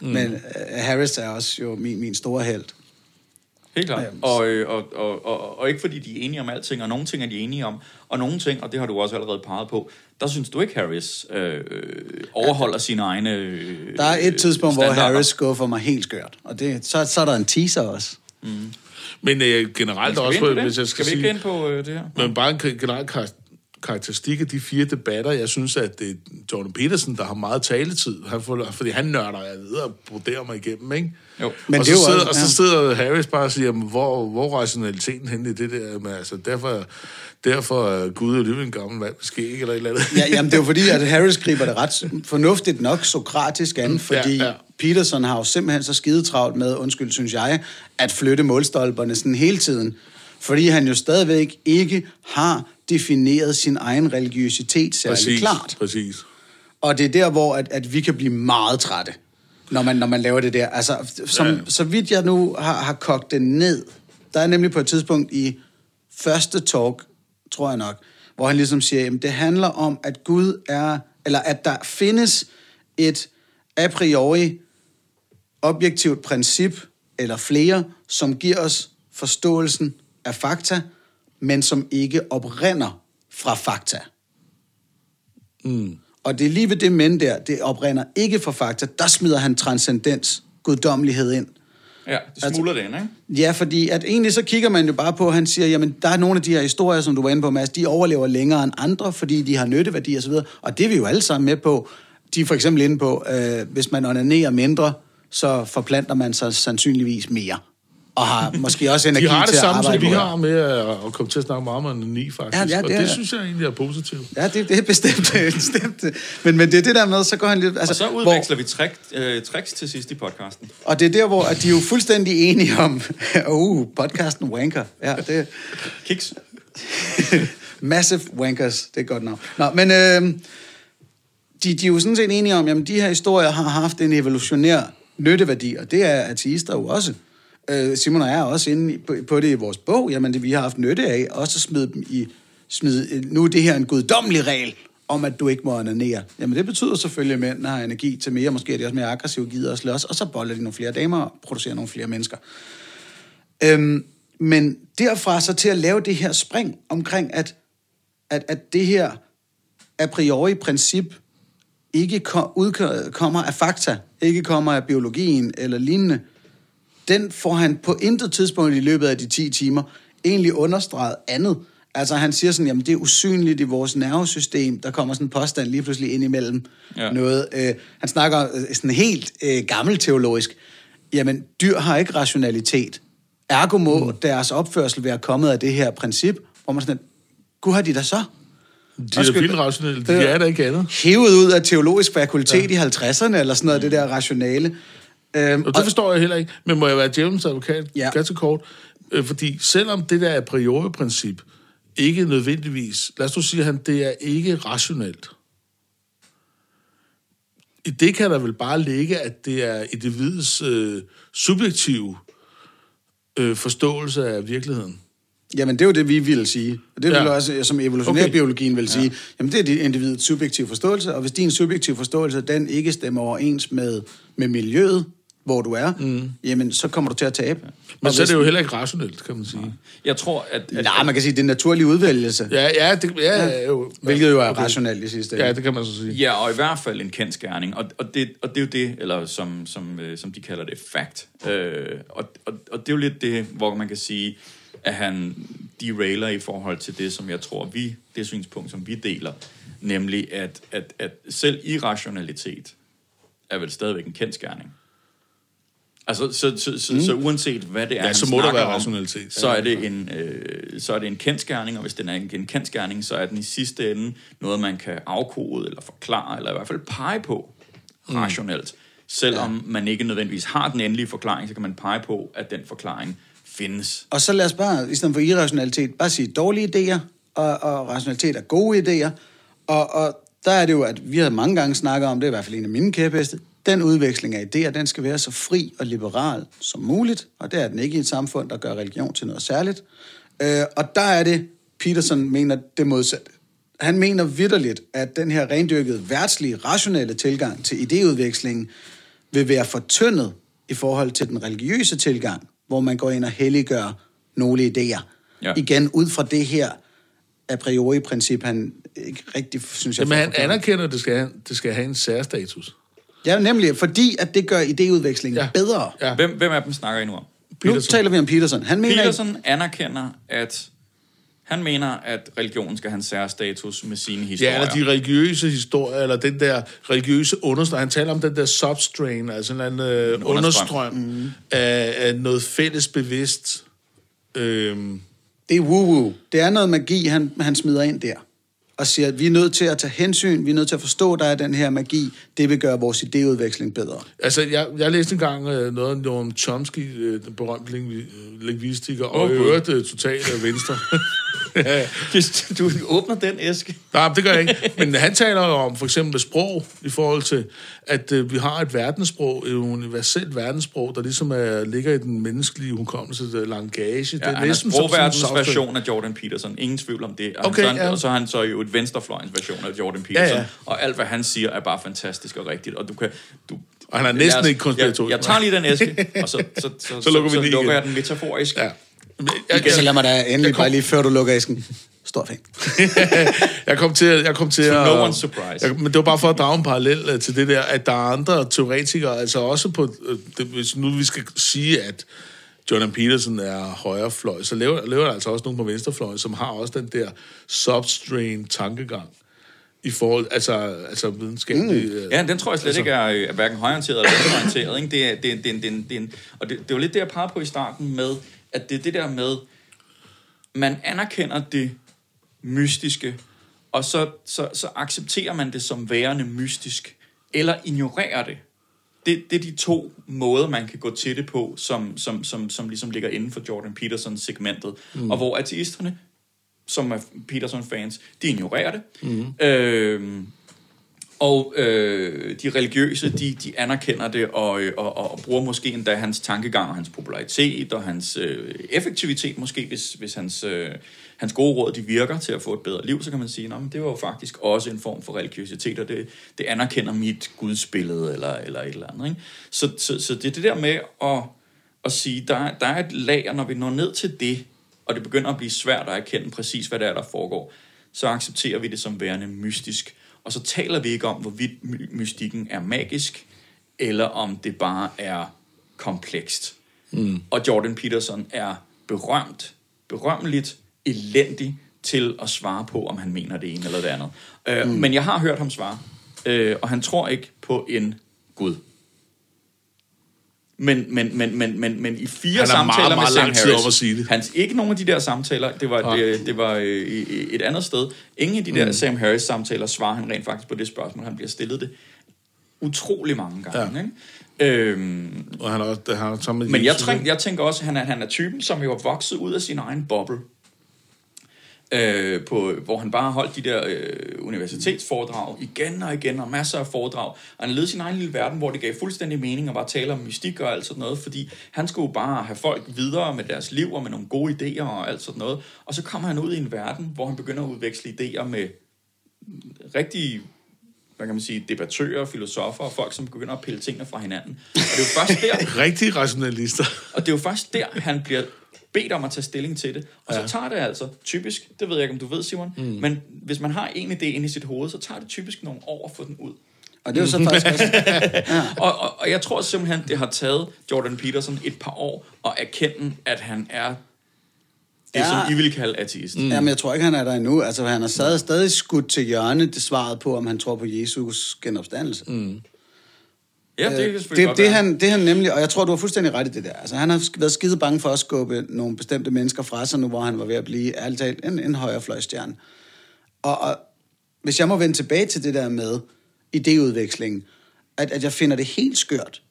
Mm. Men øh, Harris er også jo min, min store held. Helt klart. Øhm, Og, øh, og, og, og, og ikke fordi de er enige om alting, og nogle ting er de enige om, og nogle ting, og det har du også allerede peget på, der synes du ikke, Harris øh, overholder sine egne øh, Der er et tidspunkt, hvor standarder. Harris skuffer mig helt skørt. Og det, så, så er der en teaser også. Men øh, generelt også, hvis jeg skal, Skal vi sige... ikke ind på øh, det her? Men bare en generel kar- karakteristik af de fire debatter, jeg synes, at det er Jordan Peterson, der har meget taletid, han får, fordi han nørder jeg ved og broderer mig igennem, ikke? Jo. Men og, det er så sidder, også- og så ja. sidder Harris bare og siger, jamen, hvor, hvor rationaliteten henne i det der? Men, altså, derfor, derfor er Gud og en gammel mand, måske ikke, eller et eller andet. Ja, jamen, det er jo fordi, at Harris griber det ret fornuftigt nok sokratisk an, fordi Ja, ja, ja. ja. Peterson har jo simpelthen så skidetravlt med, undskyld, synes jeg, at flytte målstolperne sådan hele tiden. Fordi han jo stadigvæk ikke har defineret sin egen religiøsitet særlig præcis, klart. præcis. Og det er der, hvor at, at vi kan blive meget trætte, når man, når man laver det der. Altså, som, Ja. så vidt jeg nu har, har kogt det ned, der er nemlig på et tidspunkt i første talk, tror jeg nok, hvor han ligesom siger, at det handler om, at Gud er, eller at der findes et a priori objektivt princip, eller flere, som giver os forståelsen af fakta, men som ikke oprinder fra fakta. Mm. Og det er lige ved det men der, det oprinder ikke fra fakta, der smider han transcendens, guddommelighed ind. Ja, det smuler det ind, ikke? Ja, fordi at egentlig så kigger man jo bare på, at han siger, jamen der er nogle af de her historier, som du var inde på, Mads, de overlever længere end andre, fordi de har nytteværdi og så videre. Og det er vi jo alle sammen med på. De er for eksempel inde på, øh, hvis man onanerer mindre, så forplanter man sig sandsynligvis mere. Og har måske også energi De har det til at samme, som arbejde vi har med at, at komme til at snakke meget om ni, faktisk. Ja, ja, og det det er- synes jeg egentlig er positivt. Ja, det, det er bestemt. bestemt. Men, men det er det der med, så går han lidt... Altså, og så udveksler vi trik, øh, tricks til sidst i podcasten. Og det er der, hvor at de er jo fuldstændig enige om, uh, podcasten wanker. Ja, det Kiks. Massive wankers, det er godt nok. Nå, men øh, de, de er jo sådan set enige om, jamen de her historier har haft en evolutionær nytteværdi, og det er ateister jo også. Øh, Simon og jeg er også inde på, på det i vores bog, jamen det vi har haft nytte af, også smide dem i, smide, nu er det her en guddommelig regel, om at du ikke må onanere. Jamen det betyder selvfølgelig, at mænd har energi til mere, måske er de også mere aggressive, gider og slås, og så boller de nogle flere damer og producerer nogle flere mennesker. Øhm, men derfra så til at lave det her spring omkring, at, at, at det her a priori princip ikke kom, kommer af fakta, ikke kommer af biologien eller lignende, den får han på intet tidspunkt i løbet af de 10 timer egentlig understreget andet. Altså han siger sådan, jamen det er usynligt i vores nervesystem, der kommer sådan en påstand lige pludselig ind imellem Ja. noget. Øh, han snakker øh, sådan helt øh, gammelteologisk, jamen dyr har ikke rationalitet. Ergo må mm. deres opførsel være kommet af det her princip, hvor man sådan, gud har de da så? De er vildt rationelle. De er der ikke andet. Hævet ud af teologisk fakultet ja. i 50'erne, eller sådan noget, det der rationale. Øhm, Og det forstår jeg heller ikke. Men må jeg være djævelens advokat Ja. ja. ganske kort? Øh, Fordi selvom det der a priori-princip ikke nødvendigvis... Lad os nu sige, at han, det er ikke rationelt. I det kan der vel bare ligge, at det er individets øh, subjektive øh, forståelse af virkeligheden. Jamen, det er jo det, vi vil sige. Og det er Ja. ja. også, som evolutionærbiologien Okay. vil sige. Jamen, det er dit individets subjektive forståelse, og hvis din subjektive forståelse, den ikke stemmer overens med, med miljøet, hvor du er, mm. jamen, så kommer du til at tabe. Men så er det jo heller ikke rationelt, kan man sige. Jeg tror, at... at Nej, man kan sige, det er en naturlig udvælgelse, ja. Ja, ja, det, ja, ja, jo. hvilket jo er Okay. rationelt i sidste ende. Ja, det kan man så sige. Ja, og i hvert fald en kendt skærning. Og, og, det, og det er jo det, eller som, som, øh, som de kalder det, fact. Øh, og, og, og det er jo lidt det, hvor man kan sige, at han derailer i forhold til det, som jeg tror, vi, det synspunkt, som vi deler, nemlig at, at, at selv irrationalitet er vel stadigvæk en kendt skærning. Altså, så, så, så, mm. så uanset hvad det er, Ja, så må der være om, rationalitet. så er det en, øh, så er det en kendskærning, og hvis den er en, en kendskærning, så er den i sidste ende noget, man kan afkode eller forklare, eller i hvert fald pege på Mm. rationelt. Selvom ja. man ikke nødvendigvis har den endelige forklaring, så kan man pege på, at den forklaring findes. Og så lad os bare, i stedet for irrationalitet, bare sige dårlige idéer, og, og rationalitet er gode idéer. Og, og der er det jo, at vi har mange gange snakket om, det er i hvert fald en af mine kæpheste, den udveksling af idéer, den skal være så fri og liberal som muligt, og det er den ikke i et samfund, der gør religion til noget særligt. Øh, og der er det, Peterson mener det modsatte. Han mener vidderligt, at den her rendyrkede, værtslige, rationelle tilgang til idéudvekslingen vil være fortyndet i forhold til den religiøse tilgang, hvor man går ind og helliggør nogle idéer. Ja. Igen ud fra det her a priori princip, han ikke rigtig, synes jeg... Jamen, han anerkender, at det skal, have- det skal have en særstatus. Ja, nemlig, fordi at det gør idéudvekslingen ja. Bedre. Ja. Hvem, hvem af dem snakker I nu om? Nu Peterson. taler vi om Peterson. Han mener, Peterson anerkender, at han mener, at religionen skal have en særstatus med sine historier. Ja, eller de religiøse historier, eller den der religiøse understrøm. Han taler om den der substrain, altså en eller anden øh, understrøm. understrøm mm. af, af noget fælles bevidst. Øhm, det er woo-woo. Det er noget magi, han, han smider ind der. Og siger, at vi er nødt til at tage hensyn, vi er nødt til at forstå, at der er den her magi. Det vil gøre vores idéudveksling bedre. altså, jeg, jeg læste engang øh, noget om Chomsky, øh, den berømte lingvi- øh, lingvistiker, og i Gud. øvrigt øh, totalt af venstre. ja, Hvis du åbner den æske. Nej, det gør jeg ikke. Men han taler jo om for eksempel sprog, i forhold til, at øh, vi har et verdenssprog, et universelt verdenssprog, der ligesom er, ligger i den menneskelige hukommelse, det er langage. Ja, det er han er næsten en sprogverdens version af Jordan Peterson. Ingen tvivl om det. Og, Okay, han så, ja. og så er han så jo et venstrefløjens version af Jordan Peterson. Ja, ja. Og alt, hvad han siger, er bare fantastisk og rigtigt. Og du kan... Du, Og han er næsten os- ikke konspiratorisk. Jeg, jeg tager lige den æske, og så, så, så, så, lukker vi så, den så lukker igen. jeg den metaforisk. Ja. Men Jeg, Så lad jeg, mig da endelig jeg kom- bare lige, før du lukker æsken. Stor fan. jeg kom til, at- jeg kom til at... no one's surprise. Jeg, men det var bare for at drage en parallel øh, til det der, at der er andre teoretikere, altså også på... øh, Det, hvis nu vi skal sige, at Jordan Peterson er højrefløj, så laver, laver der altså også nogen på venstrefløjen, som har også den der substrain tankegang i forhold, altså, altså videnskabelig... Mm. Ja, den tror jeg slet altså, ikke er, er hverken højorienteret eller venstreorienteret. Ikke? Det er, det, er- det, er- det, det, en- og det, det var lidt det, jeg pegede på i starten med, at det er det der med, man anerkender det mystiske, og så, så, så accepterer man det som værende mystisk, eller ignorerer det. Det, det er de to måder, man kan gå til det på, som, som, som, som ligesom ligger inden for Jordan Petersons segmentet. Mm. Og hvor ateisterne, som er Peterson-fans, de ignorerer det. Mm. Øhm, og øh, de religiøse, de, de anerkender det og, øh, og, og, og bruger måske endda hans tankegang og hans popularitet og hans øh, effektivitet måske, hvis, hvis hans, øh, hans gode råd de virker til at få et bedre liv, så kan man sige, at det var jo faktisk også en form for religiøsitet, og det, det anerkender mit gudsbillede eller, eller et eller andet. Ikke? Så, så, så det er det der med at, at sige, der, der er et lag, og når vi når ned til det, og det begynder at blive svært at erkende præcis, hvad det er, der foregår, så accepterer vi det som værende mystisk. Og så taler vi ikke om, hvorvidt my- mystikken er magisk, eller om det bare er komplekst. Mm. Og Jordan Peterson er berømt, berømmeligt, elendig til at svare på, om han mener det ene eller det andet. Øh, mm. Men jeg har hørt ham svare, øh, og han tror ikke på en Gud. Men, men, men, men, men, men i fire Han samtaler meget, med meget Sam lang tid Harris, om at sige det. Hans, ikke nogen af de der samtaler, det var, det, det var øh, et andet sted. Ingen af de der Mm. Sam Harris samtaler svarer han rent faktisk på det spørgsmål, han bliver stillet det utrolig mange gange. Ja. Ikke? Øhm, Og han har også han har med men jeg, Jesus, tænk, jeg tænker også, at han er, han er typen, som jo er vokset ud af sin egen boble. Øh, på, hvor han bare holdt de der øh, universitetsforedrag igen og igen, og masser af foredrag. Og han levede sin egen lille verden, hvor det gav fuldstændig mening at bare tale om mystik og alt sådan noget, fordi han skulle bare have folk videre med deres liv og med nogle gode idéer og alt sådan noget. Og så kommer han ud i en verden, hvor han begynder at udveksle idéer med rigtige hvad kan man sige, debattører, filosofer og folk, som begynder at pille tingene fra hinanden. Og det er jo først der, Rigtige rationalister. og det er jo først der, han bliver bedt om at tage stilling til det. Og så Ja. tager det altså typisk, det ved jeg ikke, om du ved, Simon, mm. men hvis man har en idé inde i sit hoved, så tager det typisk nogle år at få den ud. Og det er jo så faktisk også... Og, og, og jeg tror simpelthen, det har taget Jordan Peterson et par år at erkende, at han er det, Ja. som I vil kalde ateist. Mm. Jamen, jeg tror ikke, han er der endnu. Altså, han har stadig, stadig skudt til hjørne det svaret på, om han tror på Jesus genopstandelse. Mm. Ja, det kan det, selvfølgelig godt det, være. han, det han nemlig, og jeg tror, du har fuldstændig ret i det der. Altså, han har været skide bange for at skubbe nogle bestemte mennesker fra sig nu, hvor han var ved at blive, ærligt talt, en, en højrefløjstjerne. Og, og hvis jeg må vende tilbage til det der med idéudvekslingen, at, at jeg finder det helt skørt,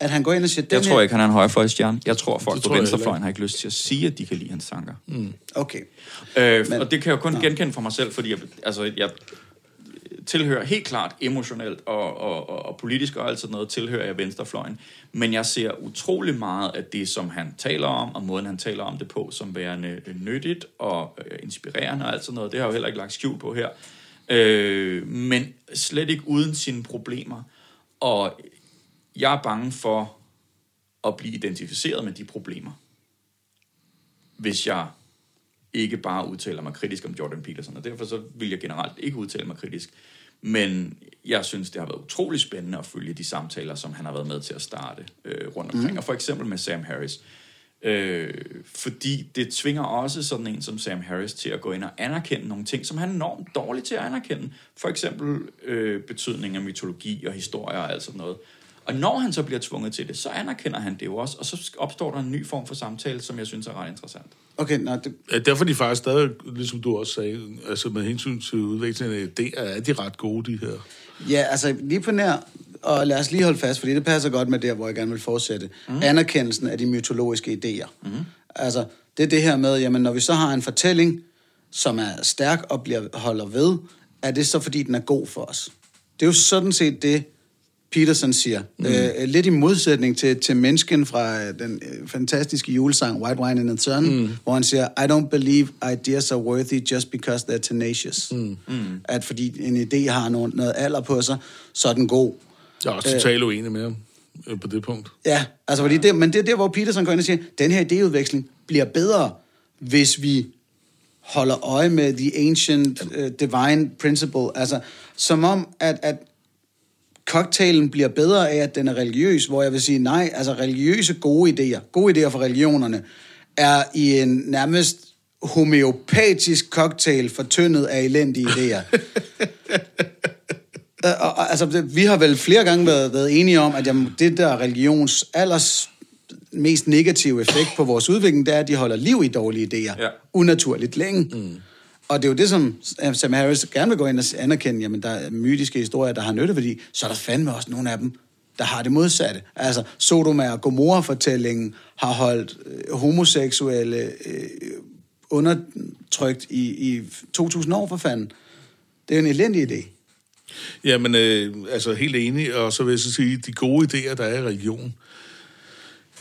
at han går ind og siger, den Jeg tror her... ikke, han er en højrefløjstjerne. Jeg tror, folk Det på venstrefløjen har ikke lyst til at sige, at de kan lide hans tanker. Mm. Okay. Øh, Men- og det kan jeg jo kun genkende for mig selv, fordi jeg, altså, jeg, tilhører helt klart emotionelt og, og, og, og politisk og alt sådan noget, tilhører jeg venstrefløjen. Men jeg ser utrolig meget af det, som han taler om, og måden han taler om det på, som værende øh, nyttigt og øh, inspirerende og alt sådan noget. Det har jeg jo heller ikke lagt skjul på her. Øh, men slet ikke uden sine problemer. Og jeg er bange for at blive identificeret med de problemer, hvis jeg ikke bare udtaler mig kritisk om Jordan Peterson, og derfor så vil jeg generelt ikke udtale mig kritisk. Men jeg synes, det har været utrolig spændende at følge de samtaler, som han har været med til at starte øh, rundt omkring. Mm. Og for eksempel med Sam Harris. Øh, fordi det tvinger også sådan en som Sam Harris til at gå ind og anerkende nogle ting, som han er enormt dårlig til at anerkende. For eksempel øh, betydning af mytologi og historie og alt sådan noget. Og når han så bliver tvunget til det, så anerkender han det jo også, og så opstår der en ny form for samtale, som jeg synes er ret interessant. Okay, nå, det, Ja, derfor er de faktisk stadig, ligesom du også sagde, altså med hensyn til udviklingen af idéer, er de ret gode, de her. Ja, altså lige på nær, og lad os lige holde fast, fordi det passer godt med der, hvor jeg gerne vil fortsætte. Mm. Anerkendelsen af de mytologiske idéer. Mm. Altså, det er det her med, jamen når vi så har en fortælling, som er stærk og bliver, holder ved, er det så fordi, den er god for os? Det er jo sådan set det, Peterson siger. Mm. Øh, lidt i modsætning til, til mennesken fra øh, den øh, fantastiske julesang White Wine in the Sun, mm. hvor han siger, I don't believe ideas are worthy just because they're tenacious. Mm. At fordi en idé har noget, noget alder på sig, så er den god. Jeg er også totalt uenig med ham øh, på det punkt. Ja, altså fordi det, men det er der, hvor Peterson går ind og siger, den her idéudveksling bliver bedre, hvis vi holder øje med the ancient uh, divine principle. Altså, som om, at, at cocktailen bliver bedre af, at den er religiøs, hvor jeg vil sige, nej, altså religiøse gode idéer, gode idéer for religionerne, er i en nærmest homeopatisk cocktail fortyndet af elendige idéer. Øh, og, og, altså, det- vi har vel flere gange været, været enige om, at jamen, det der religions allers mest negative effekt på vores udvikling, det er, at de holder liv i dårlige idéer. Ja. Unaturligt længe. Mm. Og det er jo det, som øh, Sam Harris gerne vil gå ind og anerkende, jamen der er mytiske historier, der har nytteværdi, så er der fandme også nogle af dem, der har det modsatte. Altså, Sodoma og Gomorra-fortællingen har holdt øh, homoseksuelle øh, undertrykt i, i 2000 år for fanden. Det er en elendig idé. Jamen, øh, altså helt enig, og så vil jeg så sige, de gode idéer, der er i religion,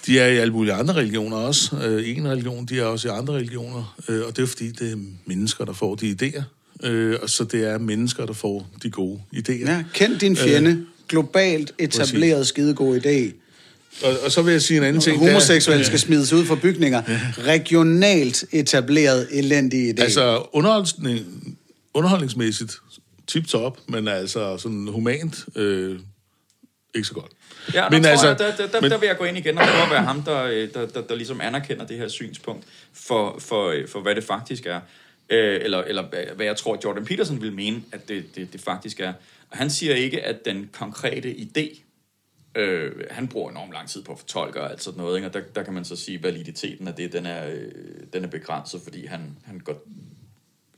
de er i alle mulige andre religioner også. Øh, en religion, de er også i andre religioner, øh, og det er fordi, det er mennesker, der får de idéer. Øh, og så det er mennesker, der får de gode idéer. Ja, kend din fjende. Øh, globalt etableret skidegod idé. Og, og så vil jeg sige en anden ting. der- Homoseksuelle skal smides ud fra bygninger. Regionalt etableret elendig idé. Altså underholdning, underholdningsmæssigt tip-top, men altså sådan humant, øh, ikke så godt. Ja, men altså, jeg, der, der, der, men, der vil jeg gå ind igen og prøve at være ham, der, øh, der, der, der ligesom anerkender det her synspunkt for, for, øh, for hvad det faktisk er. Øh, eller, eller hvad- jeg tror, Jordan Peterson vil mene, at det, det, det faktisk er. Og han siger ikke, at den konkrete idé, øh, han bruger enormt lang tid på at fortolke og alt sådan noget, ikke? og der, der kan man så sige, at validiteten af det, den er, øh, den er begrænset, fordi han, han går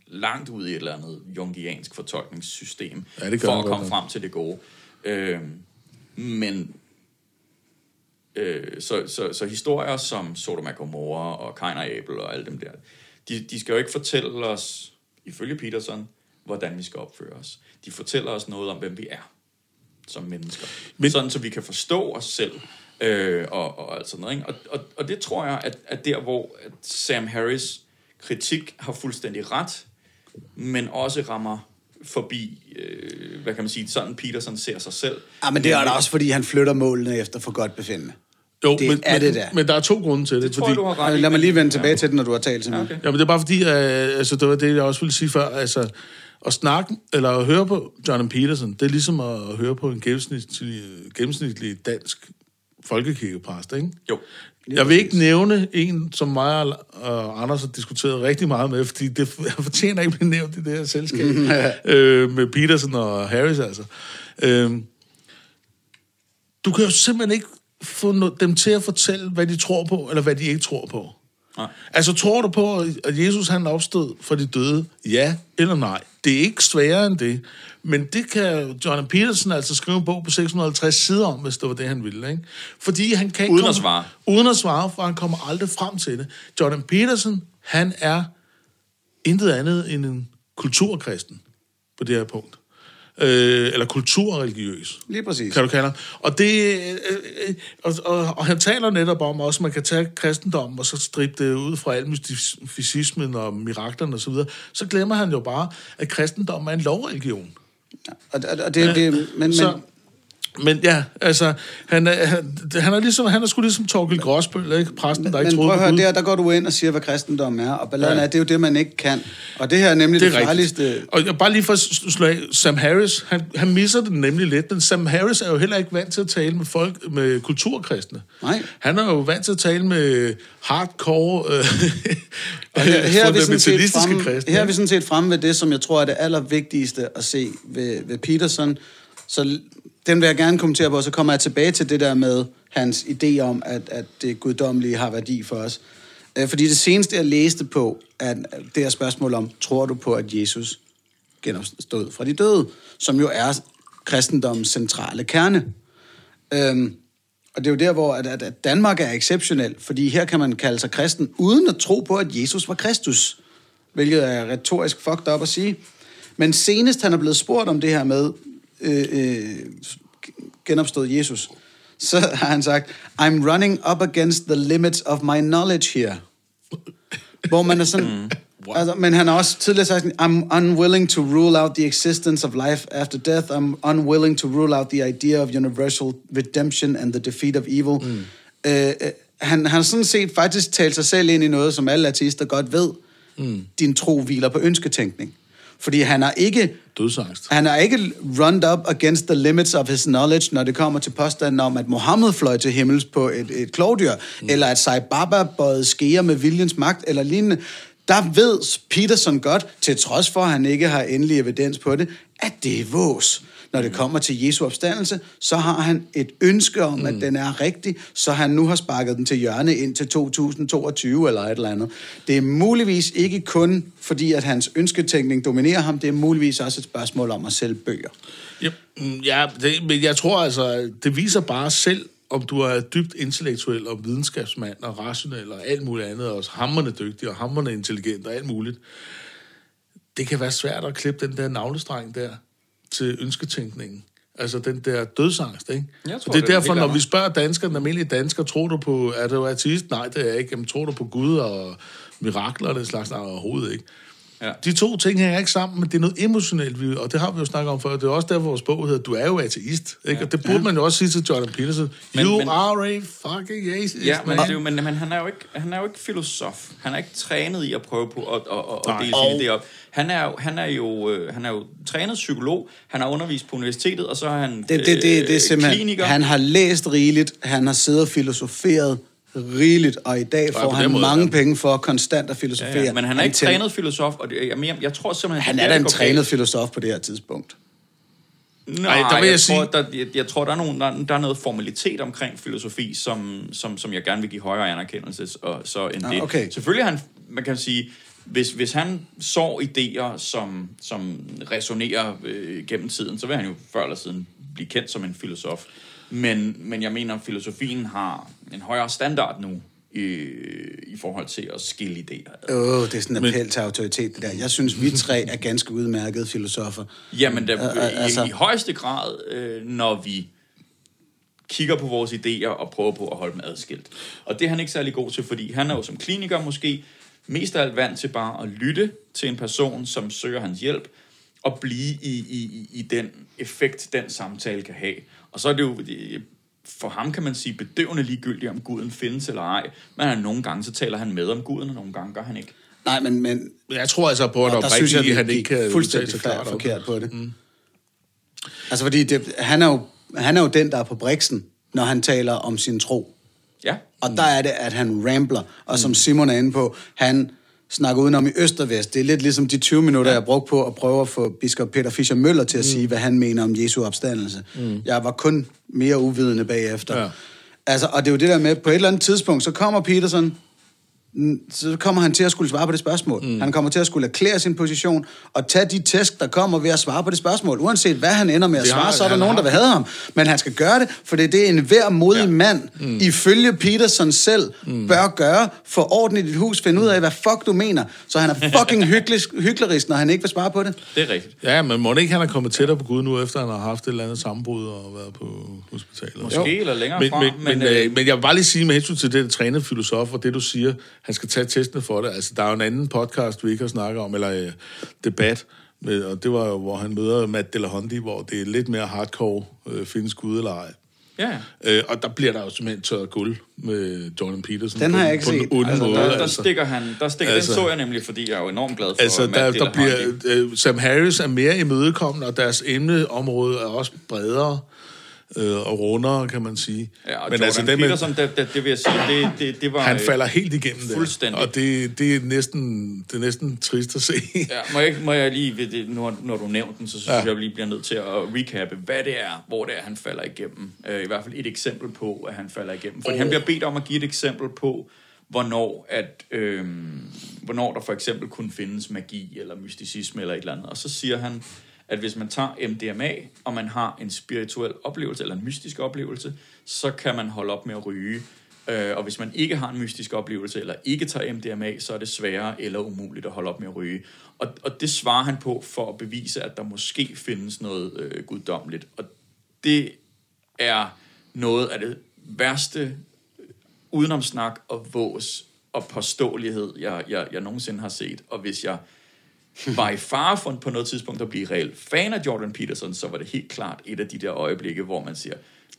langt ud i et eller andet jungiansk fortolkningssystem, Ja, for at komme frem til det gode. Øh, men øh, så, så, så historier som Sodom og Gomorra og Kain og Abel og alle dem der, de, de skal jo ikke fortælle os, ifølge Peterson, hvordan vi skal opføre os. De fortæller os noget om, hvem vi er som mennesker. Men, sådan, så vi kan forstå os selv øh, og, og alt sådan noget. Ikke? Og, og, og det tror jeg, at, at der, hvor Sam Harris kritik har fuldstændig ret, men også rammer forbi, øh, hvad kan man sige, sådan Peterson ser sig selv. ja, men det er da også, fordi han flytter målene efter for godt befindende. Jo, Det men, er men, det der. men der er to grunde til det. Det tror jeg, du har ret. Lad mig lige vende tilbage Ja. til det, når du har talt til mig. Okay. Jamen, det er bare fordi, øh, altså, det var det, jeg også ville sige før, altså, at snakke, eller at høre på John Peterson, det er ligesom at høre på en gennemsnitlig, gennemsnitlig dansk folkekirkepræst, ikke? Jo. Jeg vil ikke nævne en, som mig og Anders har diskuteret rigtig meget med, fordi det fortjener ikke at blive nævnt i det her selskab. øh, med Peterson og Harris, altså. Øh, du kan jo simpelthen ikke få dem til at fortælle, hvad de tror på, eller hvad de ikke tror på. Nej. Altså, tror du på, at Jesus han opstod fra de døde? Ja eller nej? Det er ikke sværere end det. Men det kan John Peterson altså skrive en bog på 650 sider om, hvis det var det, han ville. Ikke? Fordi han kan ikke Uden at komme- svare. Uden at svare, for han kommer aldrig frem til det. Jordan Peterson, han er intet andet end en kulturkristen på det her punkt. øh, eller kulturreligiøs. Lige præcis. Kan du kalde ham. Og, det, øh, øh, og, og, og han taler netop om også, at man kan tage kristendom og så strippe det ud fra al mysticismen og miraklerne osv. Så, videre. så glemmer han jo bare, at kristendom er en lovreligion. Og, og, og det, det, men, men, Så, men ja, altså, han er, han, han er, ligesom, han er sgu ligesom Torgild Gråsbøl, ikke? Præsten, der ikke men troede prøv at høre, der, der går du ind og siger, hvad kristendom er, og balladen Ja. er, det er jo det, man ikke kan. Og det her er nemlig det, Det farligste... Og jeg- bare lige for at slå af, Sam Harris, han, han misser det nemlig lidt, men Sam Harris er jo heller ikke vant til at tale med folk, med kulturkristne. Nej. Han er jo vant til at tale med hardcore, øh, Og her, her, er vi sådan set fundamentalistiske fremme, kristne. her er vi sådan set fremme ved det, som jeg tror er det allervigtigste at se ved, ved Peterson. Så den vil jeg gerne kommentere på, og så kommer jeg tilbage til det der med hans idé om, at, at det guddommelige har værdi for os. Øh, fordi det seneste, jeg læste på, er det her spørgsmål om, tror du på, at Jesus genopstod fra de døde? Som jo er kristendommens centrale kerne. Øhm, og det er jo der, hvor at, at, at Danmark er exceptionel, fordi her kan man kalde sig kristen, uden at tro på, at Jesus var Kristus. Hvilket er retorisk fucked up at sige. Men senest han er blevet spurgt om det her med øh, øh, genopstået Jesus, så har han sagt, I'm running up against the limits of my knowledge here. Hvor man er sådan... Altså, men han har også tidligere sagt, I'm unwilling to rule out the existence of life after death. I'm unwilling to rule out the idea of universal redemption and the defeat of evil. Mm. Øh, øh, han, han har sådan set faktisk talt sig selv ind i noget, som alle ateister godt ved. Mm. Din tro hviler på ønsketænkning. Fordi han har ikke Dødsangst. han er ikke run up against the limits of his knowledge, når det kommer til påstanden om, at Mohammed fløj til himmels på et, et klovdyr, mm. eller at Sai Baba bøjede skeer med viljens magt, eller lignende. Der ved Peterson godt, til trods for, at han ikke har endelig evidens på det, at det er vås. Når det kommer til Jesu opstandelse, så har han et ønske om, mm. at den er rigtig, så han nu har sparket den til hjørne ind til 2022 eller et eller andet. Det er muligvis ikke kun fordi, at hans ønsketænkning dominerer ham, det er muligvis også et spørgsmål om at sælge bøger. Ja, mm, ja det, men jeg tror altså, det viser bare selv, om du er dybt intellektuel og videnskabsmand og rationel og alt muligt andet, og hammerne dygtig og hammerne intelligent og alt muligt. Det kan være svært at klippe den der navlestreng der til ønsketænkningen. Altså den der dødsangst, ikke? Jeg tror, og det er det er derfor, når vi spørger danskere, den almindelige dansker, tror du på, er du ateist? Nej, det er jeg ikke. Jamen, tror du på Gud og mirakler og den slags? Nej, overhovedet ikke. Ja. De to ting hænger ikke sammen, men det er noget emotionelt, og det har vi jo snakket om før. Det er også der, vores bog hedder, du er jo ateist. Ikke? Og det burde man jo også sige til Jordan Peterson. Men- you men- are a fucking atheist, Ja, men, man. det er jo, men, men han, er jo ikke, han er jo ikke filosof. Han er ikke trænet i at prøve på at, at, at, at dele sine idéer op. Han er, jo, han, er jo, øh, han er jo trænet psykolog, han har undervist på universitetet, og så er han Det, det, det, det er øh, simpelthen... kliniker. Han har læst rigeligt, han har siddet og filosoferet rigeligt, og i dag får han måde, mange ja. penge for konstant at filosofere. ja, ja, men han er ikke tænker- trænet filosof, og det, jeg, jeg, jeg tror simpelthen... Han er da en trænet filosof på det her tidspunkt. Nej, der vil jeg jeg, sige- tror, der, jeg, jeg tror, der er, nogle, der, der er noget formalitet omkring filosofi, som, som, som jeg gerne vil give højere anerkendelse og, så end Nå, det. okay. Selvfølgelig han, man kan sige, hvis, hvis han så idéer, som, som resonerer øh, gennem tiden, så vil han jo før eller siden blive kendt som en filosof. Men, men jeg mener, at filosofien har en højere standard nu i, i forhold til at skille idéer. Åh, oh, det er sådan en appel til autoritet, det der. Jeg synes, vi tre er ganske udmærkede filosofer. Jamen, der, øh, i, altså- i højeste grad, øh, når vi kigger på vores idéer og prøver på at holde dem adskilt. Og det er han ikke særlig god til, fordi han er jo som kliniker måske mest af alt vant til bare at lytte til en person, som søger hans hjælp, og blive i, i, i- i den effekt, den samtale kan have. Og så er det jo, for ham kan man sige, bedøvende ligegyldigt, om guden findes eller ej. Men han, nogle gange så taler han med om guden, og nogle gange gør han ikke. Nej, men, men Jeg tror altså på, at og der synes jeg, det han ikke kan fuldstændig sig klart forkert på det. Mm. Altså, fordi det, han, er jo, han er jo den, der er på briksen, når han taler om sin tro. Ja, Og der er det, at han rambler. Og som Simon er inde på, han snakker udenom i øst og vest. Det er lidt ligesom de 20 minutter, jeg brugte på at prøve at få biskop Peter Fischer Møller til at sige, hvad han mener om Jesu opstandelse. Jeg var kun mere uvidende bagefter. Ja. Altså, og det er jo det der med, på et eller andet tidspunkt, så kommer Peterson mm, så kommer han til at skulle svare på det spørgsmål. Mm. Han kommer til at skulle erklære sin position og tage de tæsk, der kommer ved at svare på det spørgsmål. Uanset hvad han ender med at Det har- svare, så er der nogen, har- der vil have ham. Men han skal gøre det, for det er det, en hver modig ja. mand, mm. ifølge Peterson selv, mm. bør gøre for orden i dit hus. Finde ud af, hvad fuck du mener. Så han er fucking hyggelig, hyklerisk, når han ikke vil svare på det. Det er rigtigt. Ja, men må det ikke, han er kommet tættere på Gud nu, efter han har haft et eller andet sammenbrud og været på hospitalet? Måske Jo. eller længere men, fra, Men, men, men, øh, øh, men jeg vil bare lige sige med hensyn til det trænerfilosof og det, du siger, han skal tage testene for det. Altså, der er jo en anden podcast, vi ikke har snakket om, eller øh, debat, med, og det var jo, hvor han møder Matt Delahondi, hvor det er lidt mere hardcore, øh, findes Gud eller ej. Ja. Øh, og der bliver der jo simpelthen tørret guld med Jordan Peterson. Den på, har jeg ikke på set. en onde Altså, måde. Der, der altså. stikker han, der stikker, altså, den så jeg nemlig, fordi jeg er jo enormt glad for Altså, der, Matt der bliver, Dillahunty. øh, Sam Harris er mere imødekommende, og deres emneområde er også bredere øh, og rundere, kan man sige. Ja, og Men Jordan altså, det, med, Peterson, det, det, det vil jeg sige, det, det, det var... han falder helt igennem fuldstændig. Og det, det, er næsten, det er næsten trist at se. Ja, må jeg, må jeg lige, ved det, når, når du nævnte den, så synes ja. Jeg, jeg lige bliver nødt til at recappe, hvad det er, hvor det er, han falder igennem. Øh, I hvert fald et eksempel på, at han falder igennem. Fordi oh. han bliver bedt om at give et eksempel på, hvornår, at, øh, hvornår der for eksempel kunne findes magi eller mysticisme eller et eller andet. Og så siger han, at hvis man tager MDMA, og man har en spirituel oplevelse eller en mystisk oplevelse, så kan man holde op med at ryge. Øh, og hvis man ikke har en mystisk oplevelse, eller ikke tager MDMA, så er det sværere eller umuligt at holde op med at ryge. Og, og det svarer han på for at bevise, at der måske findes noget øh, guddommeligt. Og det er noget af det værste øh, udenomsnak og vås og påståelighed, jeg, jeg, jeg nogensinde har set. Og hvis jeg var i fare for på noget tidspunkt at blive reelt fan af Jordan Peterson, så var det helt klart et af de der øjeblikke, hvor man siger,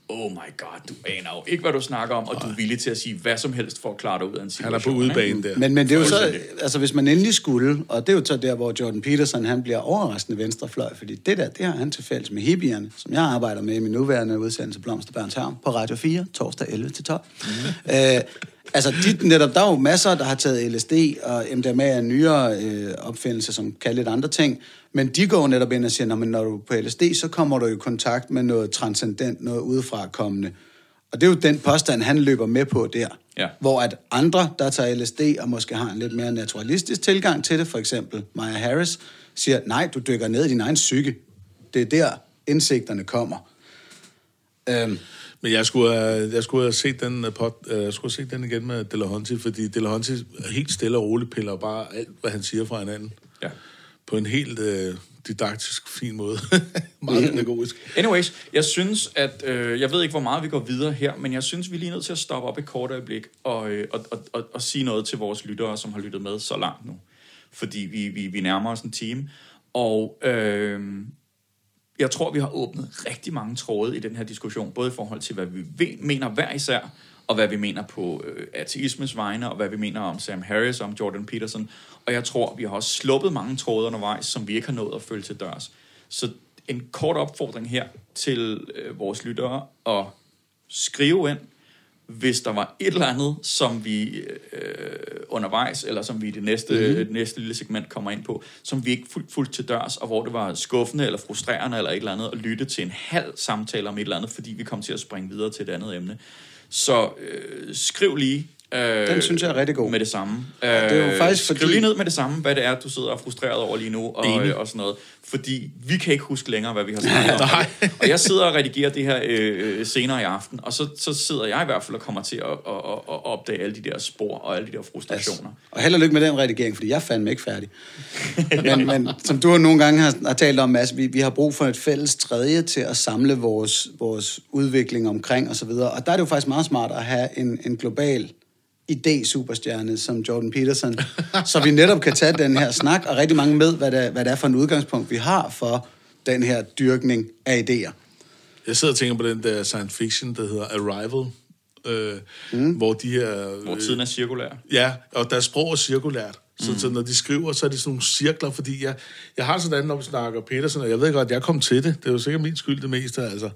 oh my god, du aner jo ikke, hvad du snakker om, og du er villig til at sige hvad som helst for at klare dig ud af en Han situation. er på udebane der. Men, men det er jo så, altså hvis man endelig skulle, og det er jo så der, hvor Jordan Peterson, han bliver overraskende venstrefløj, fordi det der, det har han til fælles med hippierne, som jeg arbejder med i min nuværende udsendelse Blomsterbørns Havn på Radio 4, torsdag 11-12. Mm. Øh, altså, de, netop, der er jo masser, der har taget LSD, og MDMA er nyere øh, opfindelse, som kan lidt andre ting, men de går netop ind og siger, "Nå, men når du er på LSD, så kommer du i kontakt med noget transcendent, noget udefra kommende. Og det er jo den påstand, han løber med på der. Ja. Hvor at andre, der tager LSD og måske har en lidt mere naturalistisk tilgang til det, for eksempel Maya Harris, siger, nej, du dykker ned i din egen psyke. Det er der, indsigterne kommer. Øhm, Men jeg skulle, have, jeg skulle have set den, øh, pod, øh, jeg skulle have set den igen med Delahunty, fordi Delahunty helt stille og roligt piller bare alt, hvad han siger fra hinanden. Ja. På en helt øh, didaktisk, fin måde. Meget pædagogisk. Anyways, jeg synes, at... Øh, jeg ved ikke, hvor meget vi går videre her, men jeg synes, vi er lige nødt til at stoppe op et kort øjeblik og, øh, og, og, og, og sige noget til vores lyttere, som har lyttet med så langt nu. Fordi vi, vi, vi nærmer os en time. Og øh, jeg tror, vi har åbnet rigtig mange tråde i den her diskussion, både i forhold til, hvad vi mener hver især, og hvad vi mener på øh, ateismes vegne, og hvad vi mener om Sam Harris og om Jordan Peterson. Og jeg tror, vi har også sluppet mange tråde undervejs, som vi ikke har nået at følge til dørs. Så en kort opfordring her til øh, vores lyttere at skrive ind, hvis der var et eller andet, som vi øh, undervejs, eller som vi i det næste, mm-hmm. næste lille segment kommer ind på, som vi ikke fuldt fuldt til dørs, og hvor det var skuffende eller frustrerende eller et eller andet, at lytte til en halv samtale om et eller andet, fordi vi kom til at springe videre til et andet emne. Så øh, skriv lige. Øh, Den synes jeg er rigtig god. Med det samme. Øh, det er jo faktisk skriv fordi- lige ned med det samme, hvad det er, du sidder og er frustreret over lige nu, og, Enig. øh, og sådan noget. Fordi vi kan ikke huske længere, hvad vi har snakket om. og jeg sidder og redigerer det her øh, øh, senere i aften, og så, så sidder jeg i hvert fald og kommer til at, at, at, at opdage alle de der spor og alle de der frustrationer. og held og lykke med den redigering, fordi jeg er fandme ikke færdig. men, men som du nogle gange har, har talt om, Mads, vi, vi har brug for et fælles tredje til at samle vores, vores udvikling omkring osv. Og der er det jo faktisk meget smart at have en, en global idé-superstjerne som Jordan Peterson, så vi netop kan tage den her snak, og rigtig mange med, hvad det, hvad det er for en udgangspunkt, vi har for den her dyrkning af idéer. Jeg sidder og tænker på den der science fiction, der hedder Arrival, øh, mm. hvor de her... Hvor tiden er cirkulær. Ja, og deres sprog er cirkulært. Så, mm. så når de skriver, så er det sådan nogle cirkler, fordi jeg, jeg har sådan, når vi snakker Petersen, og jeg ved godt, at jeg kom til det. Det er jo sikkert min skyld det meste, altså.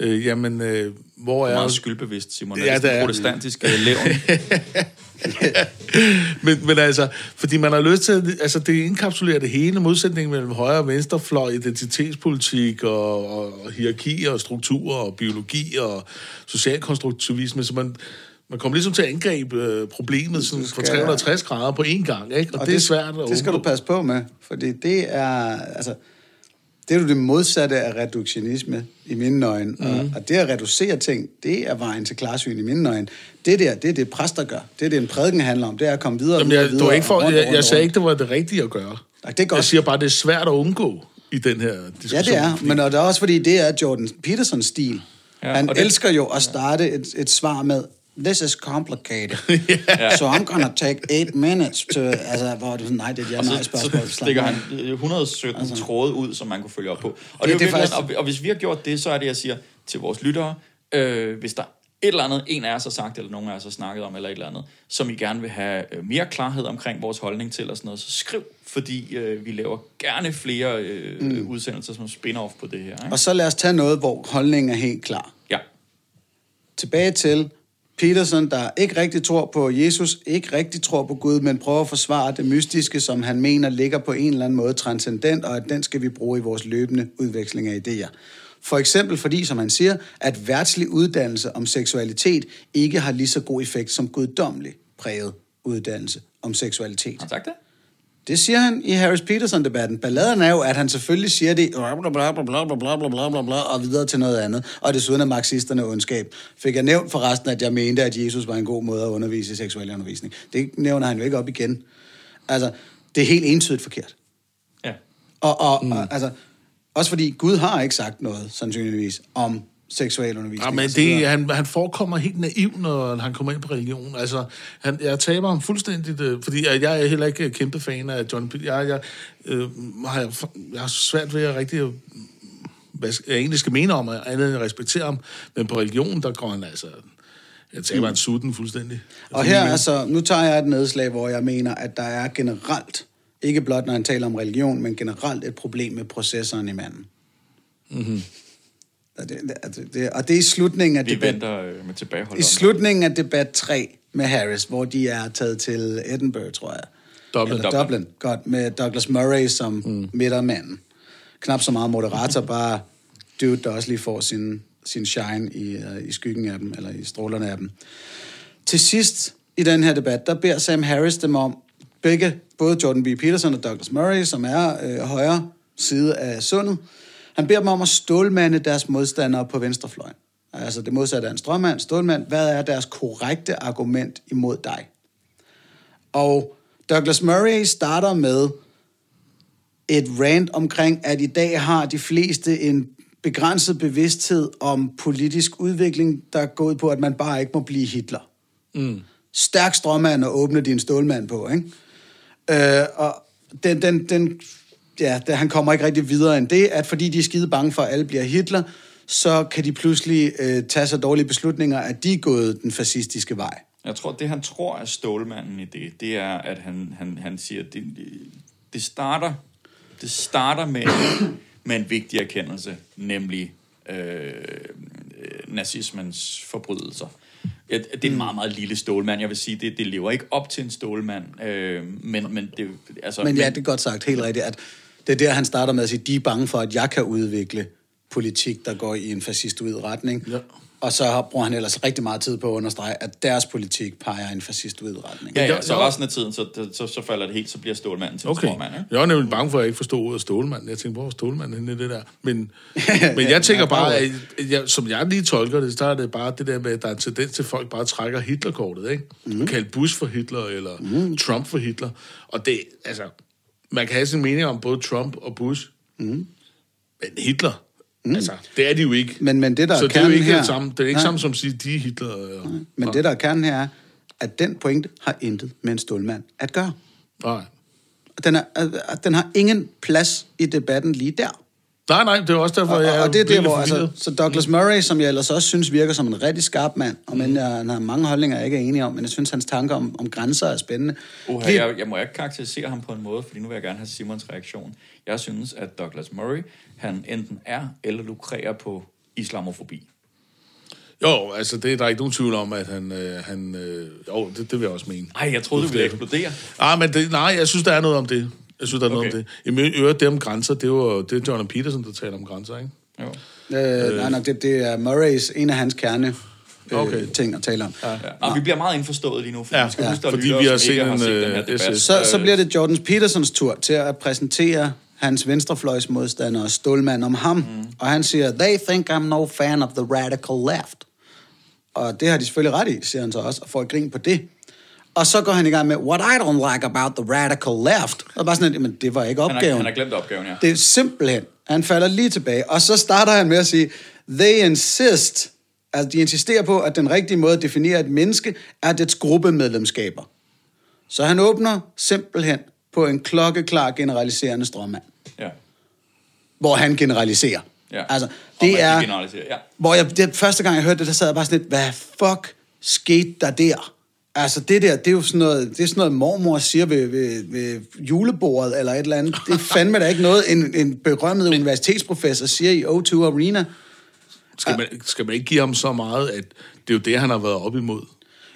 Øh, jamen, øh, hvor Du er meget skyldbevidst, Simon. Ja, det er. protestantisk øh, levn. men, men altså, fordi man har lyst til, altså det indkapsulerer det hele, modsætningen mellem højre og venstrefløj, identitetspolitik og, og, og hierarki og strukturer og biologi og social konstruktivisme, så man, Man kommer ligesom til at angribe øh, problemet sådan, fra skal- 360 grader på én gang, ikke? Og, og det, det er svært at Det skal du passe på med, fordi det er, altså, det er jo det modsatte af reduktionisme i mine øjne. Mm. Og, og det at reducere ting, det er vejen til klarsyn i mine øjne. Det der, det er det præster gør. Det er det, en prædiken handler om. Det er at komme videre, Jamen, jeg, videre var ikke for, og rundt, jeg, rundt, jeg sagde rundt. ikke, det var det rigtige at gøre. Nej, det er godt. Jeg siger bare, det er svært at undgå i den her diskussion. Ja, det er. fordi- Men og det er også fordi, det er Jordan Petersons stil. Ja, Han og det- elsker jo at starte et, et svar med, this is complicated. So I'm gonna take eight minutes to... Altså, hvor er du sådan, nej, det er et Og så, ja-nej-spørgsmål. så stikker han øh, 117 altså, tråde ud, som man kunne følge op på. Og, det, det det er faktisk... og, og hvis vi har gjort det, så er det, jeg siger til vores lyttere, øh, hvis der er et eller andet, en af os har sagt, eller nogen af os har snakket om, eller et eller andet, som I gerne vil have øh, mere klarhed omkring vores holdning til, og sådan noget, så skriv, fordi øh, vi laver gerne flere øh, mm. udsendelser som spin-off på det her. Ikke? Og så lad os tage noget, hvor holdningen er helt klar. Ja. Tilbage til Peterson, der ikke rigtig tror på Jesus, ikke rigtig tror på Gud, men prøver at forsvare det mystiske, som han mener ligger på en eller anden måde transcendent, og at den skal vi bruge i vores løbende udveksling af idéer. For eksempel fordi, som han siger, at værtslig uddannelse om seksualitet ikke har lige så god effekt som guddommelig præget uddannelse om seksualitet. Har han sagt det? Det siger han i Harris Peterson-debatten. Balladen er jo, at han selvfølgelig siger det bla bla bla bla bla bla bla bla bla og videre til noget andet. Og desuden er marxisterne ondskab. Fik jeg nævnt forresten, at jeg mente, at Jesus var en god måde at undervise i seksuel undervisning. Det nævner han jo ikke op igen. Altså, det er helt entydigt forkert. Ja. Og, og, mm. og altså, også fordi Gud har ikke sagt noget, sandsynligvis, om seksuel undervisning. Ja, men det, han, han forekommer helt naiv, når han kommer ind på religion. Altså, han, jeg taber ham fuldstændigt, øh, fordi jeg, jeg er heller ikke kæmpe fan af John Pitt. Jeg, jeg, øh, har, jeg har svært ved at rigtig... øh, Hvad jeg egentlig skal mene om, andet end at respektere ham. Men på religion, der går han altså... Jeg taber mm. han sutten fuldstændig. Og her altså, nu tager jeg et nedslag, hvor jeg mener, at der er generelt, ikke blot når han taler om religion, men generelt et problem med processoren i manden. Mm-hmm. Og, det, det, det, og det er i slutningen af Vi debat, venter øh, med tilbagehold. i slutningen af debat 3 med Harris, hvor de er taget til Edinburgh, tror jeg. Dublin. Eller Dublin. Dublin. Godt, med Douglas Murray som mm. midtermanden. Knap så meget moderator, bare dude, der også lige får sin, sin shine i, uh, i skyggen af dem, eller i strålerne af dem. Til sidst i den her debat, der beder Sam Harris dem om, begge, både Jordan B. Peterson og Douglas Murray, som er øh, højre side af sundet, han beder dem om at stålmande deres modstandere på venstrefløjen. Altså det modsatte af en strømmand, stålmand. Hvad er deres korrekte argument imod dig? Og Douglas Murray starter med et rant omkring, at i dag har de fleste en begrænset bevidsthed om politisk udvikling, der går ud på, at man bare ikke må blive Hitler. Mm. Stærk strømmand at åbne din stålmand på, ikke? Øh, og den, den, den, ja, det, han kommer ikke rigtig videre end det, at fordi de er skide bange for, at alle bliver Hitler, så kan de pludselig øh, tage så dårlige beslutninger, at de er gået den fascistiske vej. Jeg tror, det han tror er stålmanden i det, det er, at han, han, han siger, at det, det starter, det starter med, med en vigtig erkendelse, nemlig øh, nazismens forbrydelser. Det er en meget, meget lille stålmand. Jeg vil sige, det, det lever ikke op til en stålmand. Øh, men, men, det, altså, Men ja, det er godt sagt, helt rigtigt, at det er der, han starter med at sige, de er bange for, at jeg kan udvikle politik, der går i en fascistoid retning. Ja. Og så bruger han ellers rigtig meget tid på at understrege, at deres politik peger i en fascistoid retning. Ja, ja, så resten af tiden, så, så, så falder det helt, så bliver stålmanden til Okay. en stråmand. Ikke? Jeg var nemlig bange for, at jeg ikke forstod ordet stålmand. Jeg tænkte, hvor er stålmand henne i det der? Men, men jeg tænker bare, at jeg, som jeg lige tolker det, så er det bare det der med, at der er en tendens til, at folk bare trækker Hitlerkortet, ikke? Mm. Kalde Bush for Hitler, eller mm. Trump for Hitler. Og det, altså, man kan have sin mening om både Trump og Bush. Mm. Men Hitler, mm. altså, det er de jo ikke. Men- men det, der er så det er jo kernen ikke her- det samme, det er ikke Nej. samme som at sige, de er Hitler. Eller, Men det, der er kernen her, er, at den pointe har intet med en stålmand at gøre. Nej. Den, er, den har ingen plads i debatten lige der. Nej, nej, det er også derfor, Og, jeg og, er det er der, virkelig hvor altså, så Douglas Murray, som jeg ellers også synes virker som en rigtig skarp mand, og men jeg, han har mange holdninger, jeg ikke er enig om, men jeg synes, hans tanker om, om grænser er spændende. Uha, Lige- jeg, jeg må ikke karakterisere ham på en måde, fordi nu vil jeg gerne have Simons reaktion. Jeg synes, at Douglas Murray, han enten er eller lukrerer på islamofobi. Jo, altså det er der ikke nogen tvivl om, at han... Øh, han øh, jo, det, det vil jeg også mene. Nej, jeg troede, du ville eksplodere. Ah, men det, nej, jeg synes, der er noget om det. Jeg synes, der er noget Okay. om det. I øvrigt, det om grænser, det er jo det er Jordan Peterson, der taler om grænser, ikke? Jo. Øh, nej, nej, det, det er Murrays, en af hans kerne Okay. øh, ting at tale om. Ja. Ja. Nå, vi bliver meget indforstået lige nu, fordi Ja, vi skal ja, huske, fordi vi har set har en, set den øh, her debat. SS. Så, så Øh, bliver det Jordan Petersons tur til at præsentere hans venstrefløjsmodstander Stålmand om ham. Mm. Og han siger, they think I'm no fan of the radical left. Og det har de selvfølgelig ret i, siger han så også, og får et grin på det. Og så går han i gang med, what I don't like about the radical left. Og bare sådan, men det var ikke han, har, opgaven. han har glemt opgaven, ja. Det er simpelthen, han falder lige tilbage. Og så starter han med at sige, they insist, altså de insisterer på, at den rigtige måde at definere et menneske, er dets gruppemedlemskaber. Så han åbner simpelthen på en klokkeklar generaliserende strømmand, ja. hvor han generaliserer. Ja. Altså, det er, ja. hvor jeg, det første gang jeg hørte det, der sad jeg bare sådan lidt, hvad fuck skete der der? Altså det der, det er jo sådan noget, det er sådan noget mormor siger ved, ved, ved julebordet eller et eller andet. Det er fandme da ikke noget, en, en berømmet universitetsprofessor siger i O2 Arena. Skal man, skal man ikke give ham så meget, at det er jo det, han har været op imod?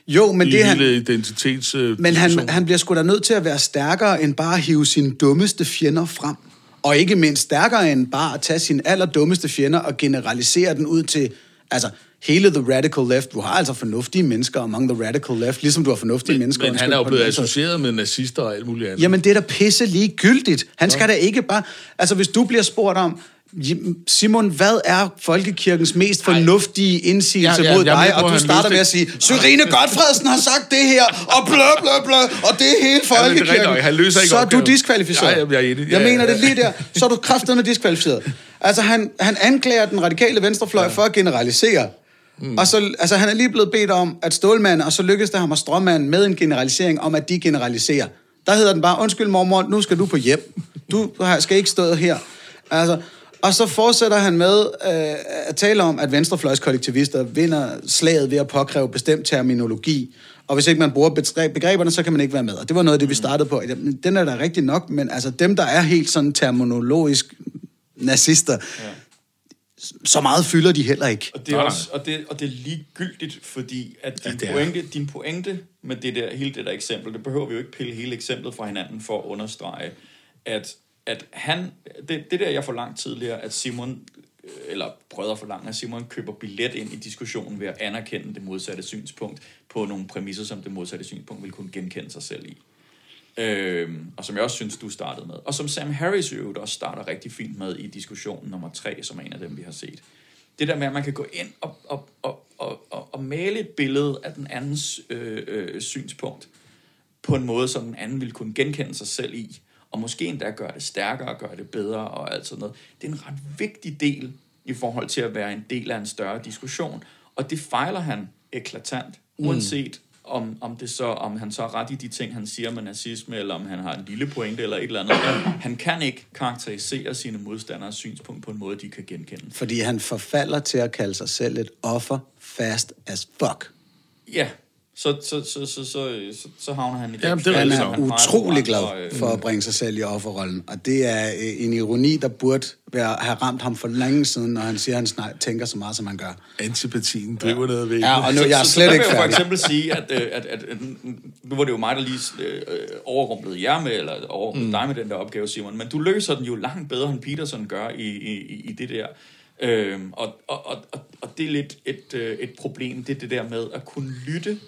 Jo, men I det er han, hele identitets... Øh, Men han, han bliver sgu da nødt til at være stærkere end bare at hive sine dummeste fjender frem. Og ikke mindst stærkere end bare at tage sine allerdummeste fjender og generalisere den ud til, altså hele the radical left. Du har altså fornuftige mennesker among the radical left, ligesom du har fornuftige mennesker. Men han er jo blevet associeret med nazister og alt muligt andet. Jamen, det er da pisse ligegyldigt. Han skal da ikke bare... Altså, hvis du bliver spurgt om, Simon, hvad er folkekirkens mest fornuftige indsigelse Ja, ja, mod dig? Og du starter med at sige, Syrine Godfredsen har sagt det her, og blø, blø, blø, og det er hele Ja, men det folkekirken. nok. Han løser ikke så er du diskvalificeret. Ja, ja, jeg er enig. Jeg Ja, mener ja, det ja. lige der. Så er du kraftedeme diskvalificeret. Altså, han, han anklager den radikale venstrefløj ja. for at generalisere. Mm. Og så, altså, han er lige blevet bedt om at stålmande, og så lykkedes det ham at stråmande med en generalisering om, at de generaliserer. Der hedder den bare, undskyld mormor, nu skal du på hjem. Du skal ikke stå her. Altså, og så fortsætter han med øh, at tale om, at venstrefløjskollektivister vinder slaget ved at påkræve bestemt terminologi. Og hvis ikke man bruger begreb- begreberne, så kan man ikke være med. Og det var noget af det, vi startede på. Den er da rigtig nok, men altså dem, der er helt sådan terminologisk nazister, ja. Så meget fylder de heller ikke. Og det, er også, og, det, og det er ligegyldigt, fordi at din, det er. ja, pointe, din pointe med det der, hele det der eksempel, det behøver vi jo ikke pille hele eksemplet fra hinanden for at understrege, at, at han, det, det der jeg for lang tidligere, at Simon, eller prøvede at forlange, at Simon køber billet ind i diskussionen ved at anerkende det modsatte synspunkt på nogle præmisser, som det modsatte synspunkt vil kunne genkende sig selv i. Øhm, og som jeg også synes, du startede med. Og som Sam Harris i øvrigt også starter rigtig fint med i diskussionen nummer tre, som er en af dem, vi har set. Det der med, at man kan gå ind og, og, og, og, og, og male et billede af den andens øh, øh, synspunkt på en måde, som den anden vil kunne genkende sig selv i, og måske endda gøre det stærkere, gøre det bedre og alt sådan noget. Det er en ret vigtig del i forhold til at være en del af en større diskussion, og det fejler han eklatant, uanset om, om, det så, om han så er ret i de ting, han siger med nazisme, eller om han har en lille pointe eller et eller andet. Han kan ikke karakterisere sine modstanders synspunkt på en måde, de kan genkende. Fordi han forfalder til at kalde sig selv et offer fast as fuck. Ja, så, så, så, så, så, så, så havner han i den Jamen, det er Han er utrolig glad øh, for at bringe sig selv i offerrollen. Og det er øh, en ironi, der burde være, have ramt ham for længe siden, når han siger, at han snart tænker så meget, som han gør. Antipatien driver ja. noget ved. Ja, og nu så, jeg er så, slet så der ikke vil jeg for færdig. eksempel sige, at, øh, at, at, at nu var det jo mig, der lige øh, overrumplede jer med, eller overrumplede mm. dig med den der opgave, Simon, men du løser den jo langt bedre, end Peterson gør i, i, i- i det der. Øhm, og, og, og, og, det er lidt et, et problem, det er det der med at kunne lytte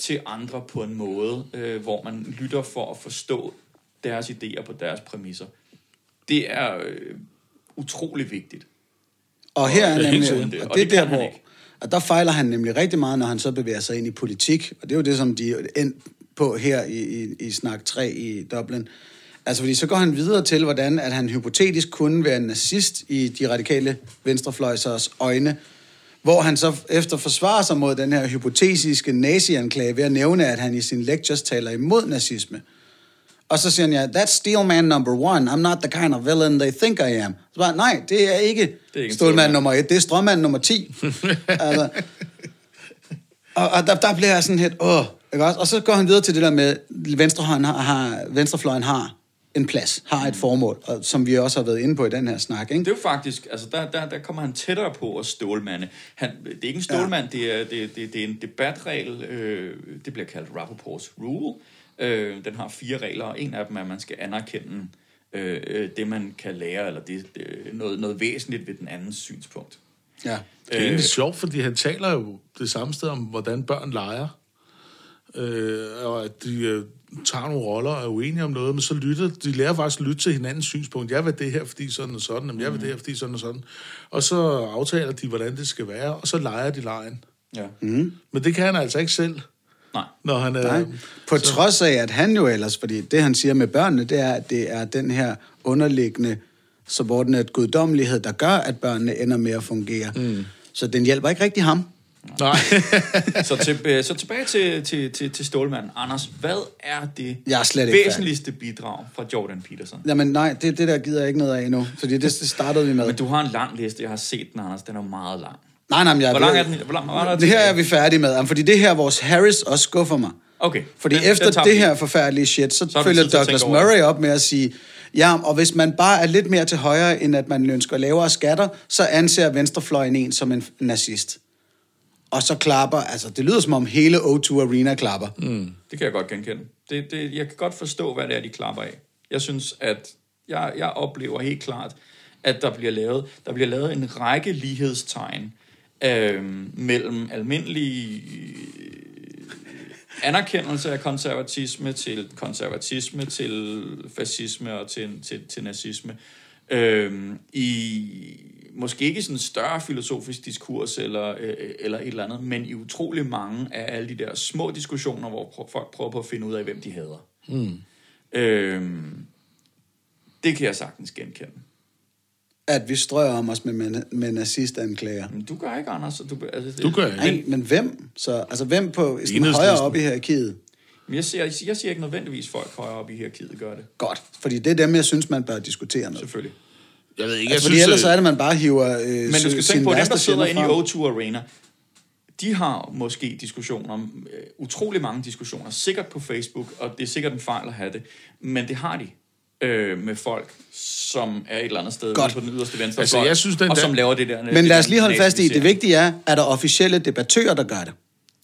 til andre på en måde, øh, hvor man lytter for at forstå deres idéer på deres præmisser. Det er øh, utrolig vigtigt. Og her er nemlig, det, og og det er det der, hvor, og der fejler han nemlig rigtig meget, når han så bevæger sig ind i politik. Og det er jo det, som de er endt på her i, i, i snak 3 i Dublin. Altså, fordi så går han videre til, hvordan at han hypotetisk kunne være en nazist i de radikale venstrefløjsers øjne, hvor han så efter forsvarer sig mod den her hypotetiske nazi-anklage ved at nævne, at han i sine lectures taler imod nazisme. Og så siger han, ja, that's steelman number one. I'm not the kind of villain they think I am. Så bare, nej, det er ikke, ikke en stålmand stålmand. nummer et, det er strømmand nummer 10. altså, og, og der, der bliver jeg sådan helt, åh, ikke også? Og så går han videre til det der med, venstrefløjen har, har, venstrefløjen har en plads, har et formål, og, som vi også har været inde på i den her snak, ikke? Det er jo faktisk, altså der, der, der kommer han tættere på at stålmande. Han, det er ikke en stålmand, ja. det, er, det, det, det er en debatregel, øh, det bliver kaldt Rappaport's Rule. Øh, den har fire regler, og en af dem er, at man skal anerkende øh, øh, det, man kan lære, eller det, det, noget, noget væsentligt ved den andens synspunkt. Ja. Det er egentlig sjovt, fordi han taler jo det samme sted om, hvordan børn leger. Øh, og at de øh, tager nogle roller og er uenige om noget, men så lytter de lærer faktisk at lytte til hinandens synspunkt. Jeg vil det her, fordi sådan og sådan, jeg vil det her, fordi sådan og sådan. Og så aftaler de, hvordan det skal være, og så leger de lejen. Ja. Men det kan han altså ikke selv, Nej. når han er... Nej. På så. trods af, at han jo ellers, fordi det han siger med børnene, det er, at det er den her underliggende subordinate guddommelighed, der gør, at børnene ender med at fungere. Mm. Så den hjælper ikke rigtig ham. Nej. Så, til, øh, så tilbage til, til, til, til Stålmanden. Anders, hvad er det Jeg er slet ikke væsentligste bidrag fra Jordan Peterson? Jamen nej, det, det der gider jeg ikke noget af endnu, fordi det, det startede vi med. Men du har en lang liste. Jeg har set den, Anders. Den er jo meget lang. Nej, nej, men jeg Hvor lang er den? Hvor lang hvor er der Det her er vi færdige med, fordi det her, vores Harris også skuffer mig. Okay. Fordi den- efter den det her forfærdelige shit, så, Så følger Douglas Murray op med at sige, ja, og hvis man bare er lidt mere til højre, end at man ønsker lavere skatter, så anser venstrefløjen en som en nazist. Og så klapper, altså det lyder som om hele O2 Arena klapper. Mm. Det kan jeg godt genkende. Det, det, jeg kan godt forstå, hvad det er, de klapper af. Jeg synes, at jeg, jeg oplever helt klart, at der bliver lavet, der bliver lavet en række lighedstegn øh, mellem almindelige anerkendelse af konservatisme til konservatisme til fascisme og til, til, til nazisme. Øhm, I måske ikke sådan en større filosofisk diskurs eller, øh, eller et eller andet, men i utrolig mange af alle de der små diskussioner, hvor folk prøver på at finde ud af, hvem de hader. Mm. Øhm, det kan jeg sagtens genkende. At vi strøger om os med, med, med nazistanklager. Men du gør ikke, Anders. Du, altså, det, Du gør ikke. Nej, men hvem? Så, altså hvem på sådan højere op i hierarkiet? Men jeg siger, jeg siger ikke nødvendigvis, folk højere op i hierarkiet gør det. Godt, fordi det er dem, jeg synes, man bør diskutere med. Selvfølgelig. Jeg ved ikke, Altså, jeg fordi synes... ellers så øh, er det, man bare hiver øh, Men du skal tænke på, at dem, der sidder inde i frem. O2 Arena, de har måske diskussioner, øh, utrolig mange diskussioner, sikkert på Facebook, og det er sikkert en fejl at have det, men det har de øh, med folk, som er et eller andet sted Godt. på den yderste venstre Altså, fløj, jeg synes, den og der- som laver det der... Men lad os lige holde fast i, det vigtige er, er der officielle debattører, der gør det.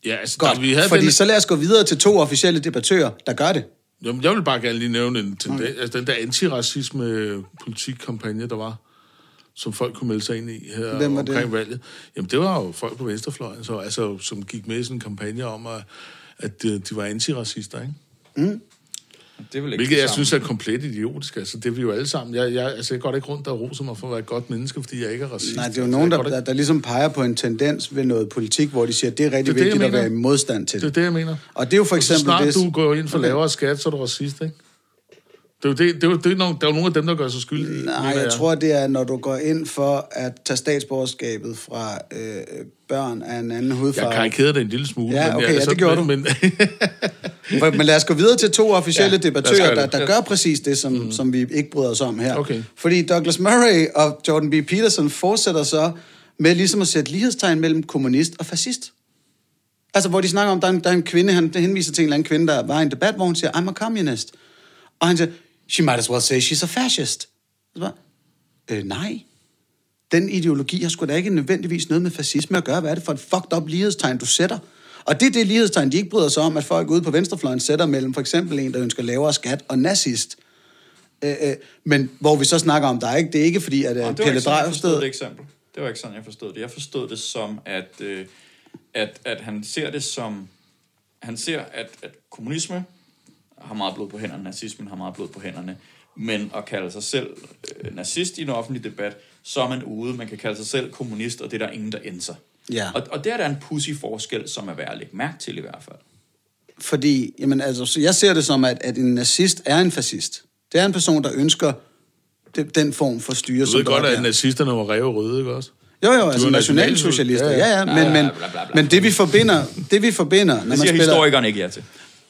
Ja, altså, Godt, der, vi havde fordi den, så lad os gå videre til to officielle debattører, der gør det. Jamen, jeg vil bare gerne lige nævne en tendens, altså, den der antiracisme-politikkampagne, der var, som folk kunne melde sig ind i her Hvem var det? omkring valget. Jamen, det var jo folk på venstrefløjen, så, altså, som gik med i sådan en kampagne om, at, at de, de var antiracister, ikke? Det vel ikke Hvilket det jeg synes er komplet idiotisk. Altså, det er vi jo alle sammen. Jeg, jeg, altså, jeg går ikke rundt der og roser mig for at være et godt menneske, fordi jeg ikke er racist. Nej, det er jo Altså, nogen, jeg der, der, der ligesom peger på en tendens ved noget politik, hvor de siger, at det er rigtig Det er det, vigtigt at være i modstand til Det er det. det, jeg mener. Og det er jo for Og så eksempel snart det... du går ind for lavere skat, så er du racist, ikke? Det er jo, det, det er jo, det er nogle, der er jo nogle af dem, der gør sig skyldige. Nej, jeg tror, det er, når du går ind for at tage statsborgerskabet fra øh, børn af en anden Jeg hudfarve. karikerede det en lille smule. Ja, men okay, jeg, ja, det gjorde men, du. Men, Men lad os gå videre til to officielle Ja, debattører, der, der gør præcis det, som, mm. som vi ikke bryder os om her. Okay. Fordi Douglas Murray og Jordan B. Peterson fortsætter så med ligesom at sætte lighedstegn mellem kommunist og fascist. Altså, hvor de snakker om, der er en, der er en kvinde, han henviser til en eller anden kvinde, der var i en debat, hvor hun siger, I'm a communist. Og han siger, she might as well say she's a fascist. Så øh, nej. Den ideologi har sgu da ikke nødvendigvis noget med fascisme at gøre. Hvad er det for et fucked up lighedstegn, du sætter? Og det er det lighedstegn, de ikke bryder sig om, at folk ude på venstrefløjen sætter mellem for eksempel en, der ønsker lavere skat, og nazist. Øh, øh, men hvor vi så snakker om, der er ikke, det er ikke fordi, at det var Pelle Drejsted... det eksempel. Det var ikke sådan, jeg forstod det. Jeg forstod det som, at, øh, at, at han ser det som... Han ser, at, at kommunisme har meget blod på hænderne, nazismen har meget blod på hænderne, men at kalde sig selv øh, nazist i en offentlig debat, så er man ude. Man kan kalde sig selv kommunist, og det er der ingen, der ændrer. Ja. Og, og det er der en pussy forskel, som er værd at lægge mærke til i hvert fald. Fordi, jamen altså, så jeg ser det som, at, at en nazist er en fascist. Det er en person, der ønsker det, den form for styre, du som ved der godt, er at der. nazisterne var ræve røde, ikke også? Jo, jo, altså er nationalsocialister. national- Ja, ja, men, men, bla, bla, bla. men det vi forbinder, det vi forbinder, når man, siger spiller, historikeren ikke ja til.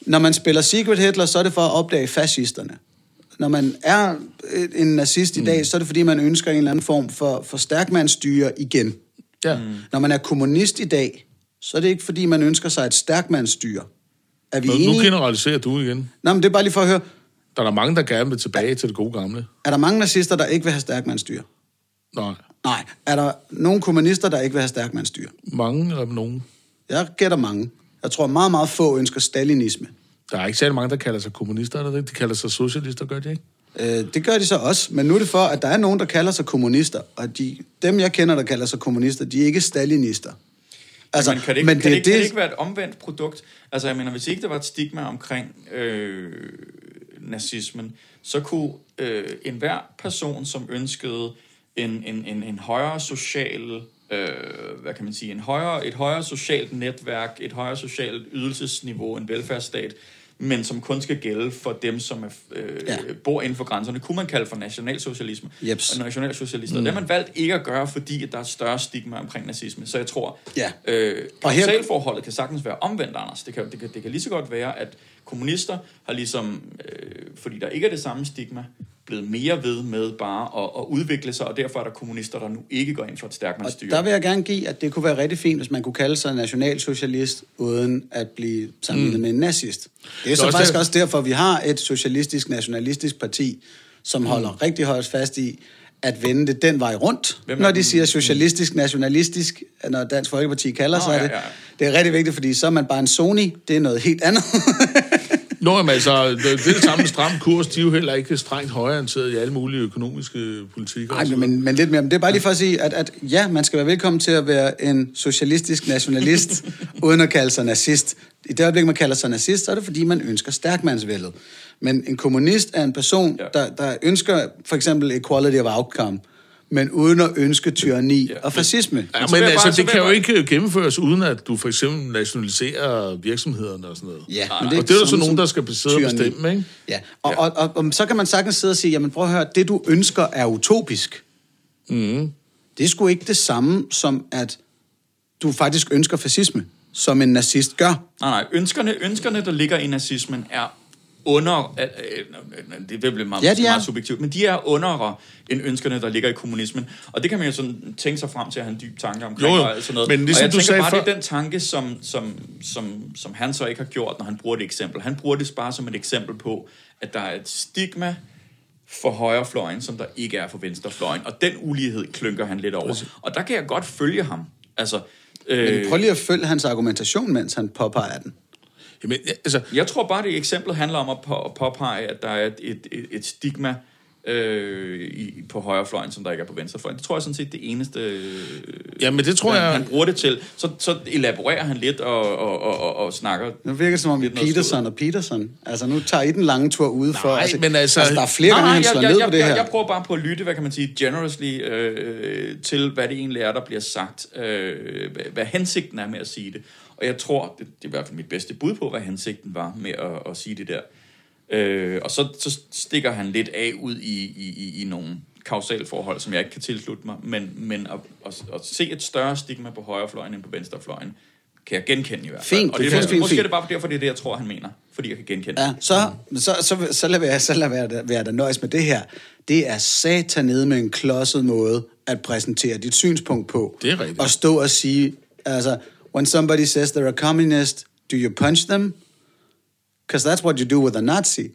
Når man spiller Secret Hitler, så er det for at opdage fascisterne. Når man er en nazist i dag, så er det fordi, man ønsker en eller anden form for, for stærkmandsstyre igen. Ja. Mm. Når man er kommunist i dag, så er det ikke fordi, man ønsker sig et stærkmandsstyre. Er vi Nu, nu enige? generaliserer du igen. Nå, men det er bare lige for at høre, Der er der mange, der gerne vil tilbage til det gode gamle. er der mange nazister, der ikke vil have stærkmandsstyre? Nej, Nej. Er der nogle kommunister, der ikke vil have stærkmandsstyre? mange eller nogen. Jeg gætter mange. Jeg tror meget, meget få ønsker stalinisme. Der er ikke særlig mange, der kalder sig kommunister, eller? De kalder sig socialister, gør de ikke? Øh, det gør de så også, men nu er det for, at der er nogen, der kalder sig kommunister, og de, dem, jeg kender, der kalder sig kommunister, de er ikke stalinister. Altså, men kan det ikke, men det, kan det, ikke, det, kan det ikke være et omvendt produkt? Altså, jeg mener, hvis ikke der var et stigma omkring øh, nazismen, så kunne øh, enhver person, som ønskede en, en, en, en højere social øh, hvad kan man sige, en højere, et højere socialt netværk, et højere socialt ydelsesniveau, en velfærdsstat, men som kun skal gælde for dem, som er, øh, ja. bor inden for grænserne, kunne man kalde for nationalsocialisme. Jeps. Og nationalsocialister. Mm. Det har man valgt ikke at gøre, fordi at der er større stigma omkring nazisme. Så jeg tror, ja. øh, kausalforholdet kan sagtens være omvendt, Anders. Det kan, det, kan, det kan lige så godt være, at kommunister har ligesom, øh, fordi der ikke er det samme stigma, blevet mere ved med bare at, at udvikle sig, og derfor er der kommunister, der nu ikke går ind for et stærkt styre. der vil jeg gerne give, at det kunne være rigtig fint, hvis man kunne kalde sig nationalsocialist, uden at blive sammenlignet mm. med en nazist. Det er så også faktisk det... også derfor, vi har et socialistisk, nationalistisk parti, som mm. holder rigtig højt fast i, at vende det den vej rundt, når de siger socialistisk, nationalistisk, når Dansk Folkeparti kalder sig ja, det. Ja. Det er rigtig vigtigt, fordi så er man bare en Sony, det er noget helt andet. Nå, men altså, det, det det samme stram kurs, de er jo heller ikke strengt højreorienteret i alle mulige økonomiske politikker. Nej, men, men lidt mere. Men det er bare lige for at sige, at, at ja, man skal være velkommen til at være en socialistisk nationalist, uden at kalde sig nazist. I det øjeblik, man kalder sig nazist, så er det fordi, man ønsker stærkmandsvældet. Men en kommunist er en person, ja. der, der ønsker for eksempel equality of outcome men uden at ønske tyranni ja. og fascisme. Ja, men altså, det kan jo ikke gennemføres, uden at du for eksempel nationaliserer virksomhederne og sådan noget. Ja, men det er og det er jo så nogen, der skal besidde og bestemme, ikke? Ja, og, ja. Og, og, og, og så kan man sagtens sidde og sige, jamen prøv at høre, det du ønsker er utopisk. Mm. Det er sgu ikke det samme som, at du faktisk ønsker fascisme, som en nazist gør. Nej, nej, ønskerne, ønskerne der ligger i nazismen, er under, øh, øh, det vil blive meget, ja, de meget subjektivt, men de er underere end ønskerne, der ligger i kommunismen. Og det kan man jo sådan tænke sig frem til at have en dyb tanke omkring. Jo, jo. Og sådan noget. Men ligesom og jeg du sagde bare, for... det er den tanke, som, som, som, som han så ikke har gjort, når han bruger det eksempel. Han bruger det bare som et eksempel på, at der er et stigma for højrefløjen, som der ikke er for venstrefløjen. Og den ulighed klynker han lidt over. Og der kan jeg godt følge ham. Altså, øh... Men prøv lige at følge hans argumentation, mens han påpeger den. Jamen, altså... Jeg tror bare, det eksempel handler om at, på, at påpege, at der er et, et, et, et stigma øh, i, på højrefløjen, som der ikke er på venstrefløjen. Det tror jeg sådan set det eneste, øh, ja, men det tror han, jeg... han bruger det til. Så, så elaborerer han lidt og, og, og, og, og snakker... Nu virker det som om Peterson og Peterson. Altså nu tager I den lange tur ude for... Nej, altså, men altså... altså der er flere gange, han slår jeg, ned jeg, på det her. Jeg, jeg prøver bare på at lytte, hvad kan man sige, generously øh, til, hvad det egentlig er, der bliver sagt. Øh, hvad, hvad hensigten er med at sige det. Og jeg tror, det, det er i hvert fald mit bedste bud på, hvad hensigten var med at, at sige det der. Øh, og så, så stikker han lidt af ud i, i, i, i nogle kausalforhold, som jeg ikke kan tilslutte mig, men, men at, at, at se et større stigma på højrefløjen end på venstrefløjen, kan jeg genkende i hvert fald. Fint, og det, er måske, fint, måske fint. er det bare derfor, det er det, jeg tror, han mener. Fordi jeg kan genkende ja, så, så, så, så lad være, så lad være, være der nøjes med det her. Det er satan nede med en klodset måde at præsentere dit synspunkt på. Det er rigtigt. Og stå og sige, altså, when somebody says they're a communist, do you punch them? Because that's what you do with a Nazi.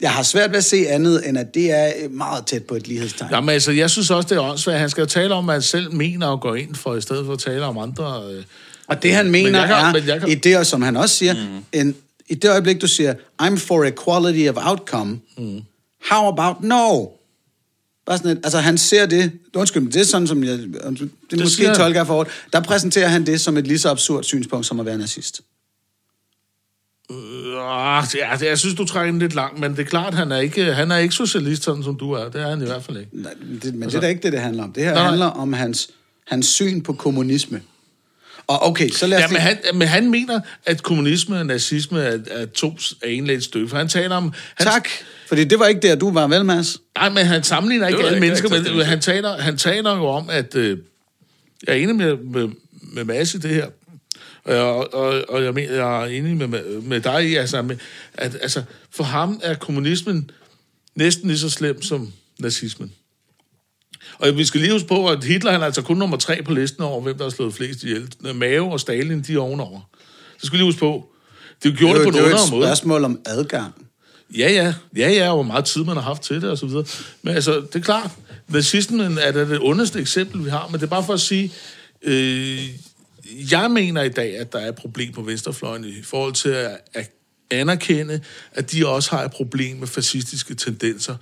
Jeg har svært ved at se andet, end at det er meget tæt på et lighedstegn. Jamen altså, jeg synes også, det er åndssvagt. Han skal jo tale om, hvad han selv mener og går ind for, i stedet for at tale om andre... Øh. Og det han mener men kan, er, kan... i det, som han også siger, mm. en, i det øjeblik, du siger, I'm for equality of outcome, mm. how about no? Bare sådan et, altså han ser det, undskyld, det er sådan, som jeg, det, det måske siger... tolker jeg for der præsenterer han det som et lige så absurd synspunkt, som at være nazist. Øh, ja, jeg synes, du trækker den lidt langt, men det er klart, han er ikke, han er ikke socialist, sådan som du er. Det er han i hvert fald ikke. Nej, det, men altså, det er da ikke det, det handler om. Det her nej, handler om hans, hans syn på kommunisme. Og okay, så lad os... Ja, men han, men han mener, at kommunisme og nazisme er, er to en stykke. For han taler om... Han, tak, fordi det var ikke der, du var vel, Mads. Nej, men han sammenligner ikke alle ikke, mennesker, men han taler, han taler jo om, at... Øh, jeg er enig med, med, med Mads i det her. Og, og, og jeg, mener, jeg er enig med, med, med dig i, altså, med, at altså, for ham er kommunismen næsten lige så slem som nazismen. Og vi skal lige huske på, at Hitler han er altså kun nummer tre på listen over, hvem der har slået flest ihjel. Mao og Stalin, de er ovenover. Det skal vi lige huske på. Det gjorde det, det på en underlig måde. Det er et spørgsmål om adgang. Ja, ja. Ja, ja, og hvor meget tid man har haft til det, og så videre. Men altså, det er klart, nazismen er det, det underste eksempel, vi har, men det er bare for at sige, øh, jeg mener i dag, at der er et problem på venstrefløjen i forhold til at, at anerkende, at de også har et problem med fascistiske tendenser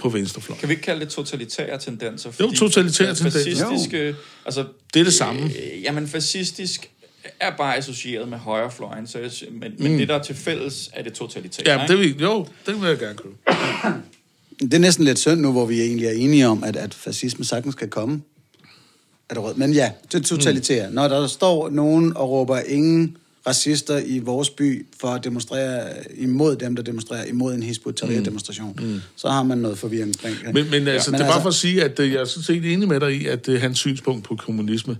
på venstrefløjen. Kan vi ikke kalde det totalitære tendenser? Jo, totalitære øh, tendenser. Fascistiske, altså, Det er det samme. Øh, jamen, fascistisk er bare associeret med højrefløjen, så jeg, men, men det, der er til fælles, er det totalitære. Ja, det vil, jo, det vil jeg gerne købe. Det er næsten lidt synd nu, hvor vi egentlig er enige om, at, at fascisme sagtens kan komme. Er det rød? Men ja, det er totalitære. Mm. Når der står nogen og råber ingen racister i vores by for at demonstrere imod dem, der demonstrerer imod en Hizb ut-Tahrir-demonstration, mm. så har man noget forvirring omkring det. Men, men altså, Men det er bare altså- for at sige, at øh, jeg er sådan set enig med dig i, at det er hans synspunkt på kommunisme.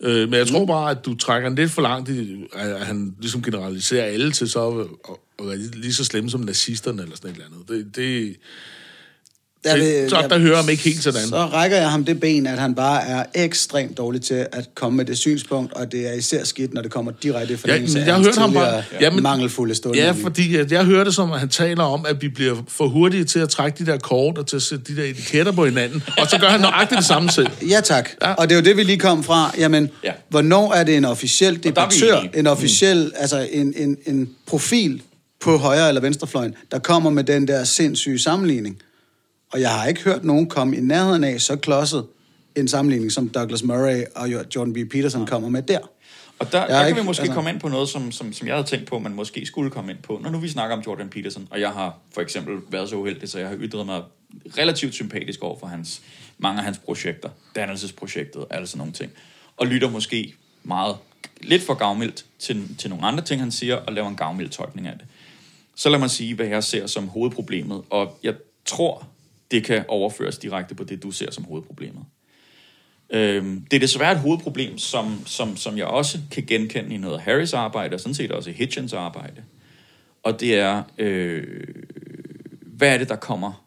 Øh, men jeg tror bare, at du trækker lidt for langt, i, at han ligesom generaliserer alle til så at, at være lige så slemme som nazisterne eller sådan et eller andet. Det, det, Der, det, så der hører jeg ham ikke helt sådan. Så rækker jeg ham det ben, at han bare er ekstremt dårlig til at komme med det synspunkt, og det er især skidt, når det kommer direkte i forlængelse jeg af hørte ham bare- Ja, men- mangelfulde stående. Ja, fordi at jeg hørte som, at han taler om, at vi bliver for hurtige til at trække de der kort og til at sætte de der etiketter på hinanden, og så gør han nøjagtigt det samme selv. Ja, tak. Ja. Ja. Og det er jo det, vi lige kom fra. Jamen, Ja. ja. hvornår er det en officiel debattør, en officiel, mm. altså en, en, en profil på højre- eller venstrefløjen, der kommer med den der sindssyge sammenligning? Og jeg har ikke hørt nogen komme i nærheden af så klodset en sammenligning, som Douglas Murray og Jordan B. Peterson ja. kommer med der. Og der, Jeg der er kan ikke- vi måske altså- komme ind på noget, som, som, som jeg havde tænkt på, man måske skulle komme ind på. Når nu vi snakker om Jordan Peterson, og jeg har for eksempel været så uheldig, så jeg har ytret mig relativt sympatisk over for hans, mange af hans projekter, dannelsesprojektet og alle sådan nogle ting. Og lytter måske meget, lidt for gavmildt til, til nogle andre ting, han siger, og laver en gavmild tolkning af det. Så lad mig sige, hvad jeg ser som hovedproblemet, og jeg tror, det kan overføres direkte på det, du ser som hovedproblemet. Øhm, det er desværre et hovedproblem, som, som, som jeg også kan genkende i noget af Harris arbejde, og sådan set også i Hitchens arbejde. Og det er, øh, hvad er det, der kommer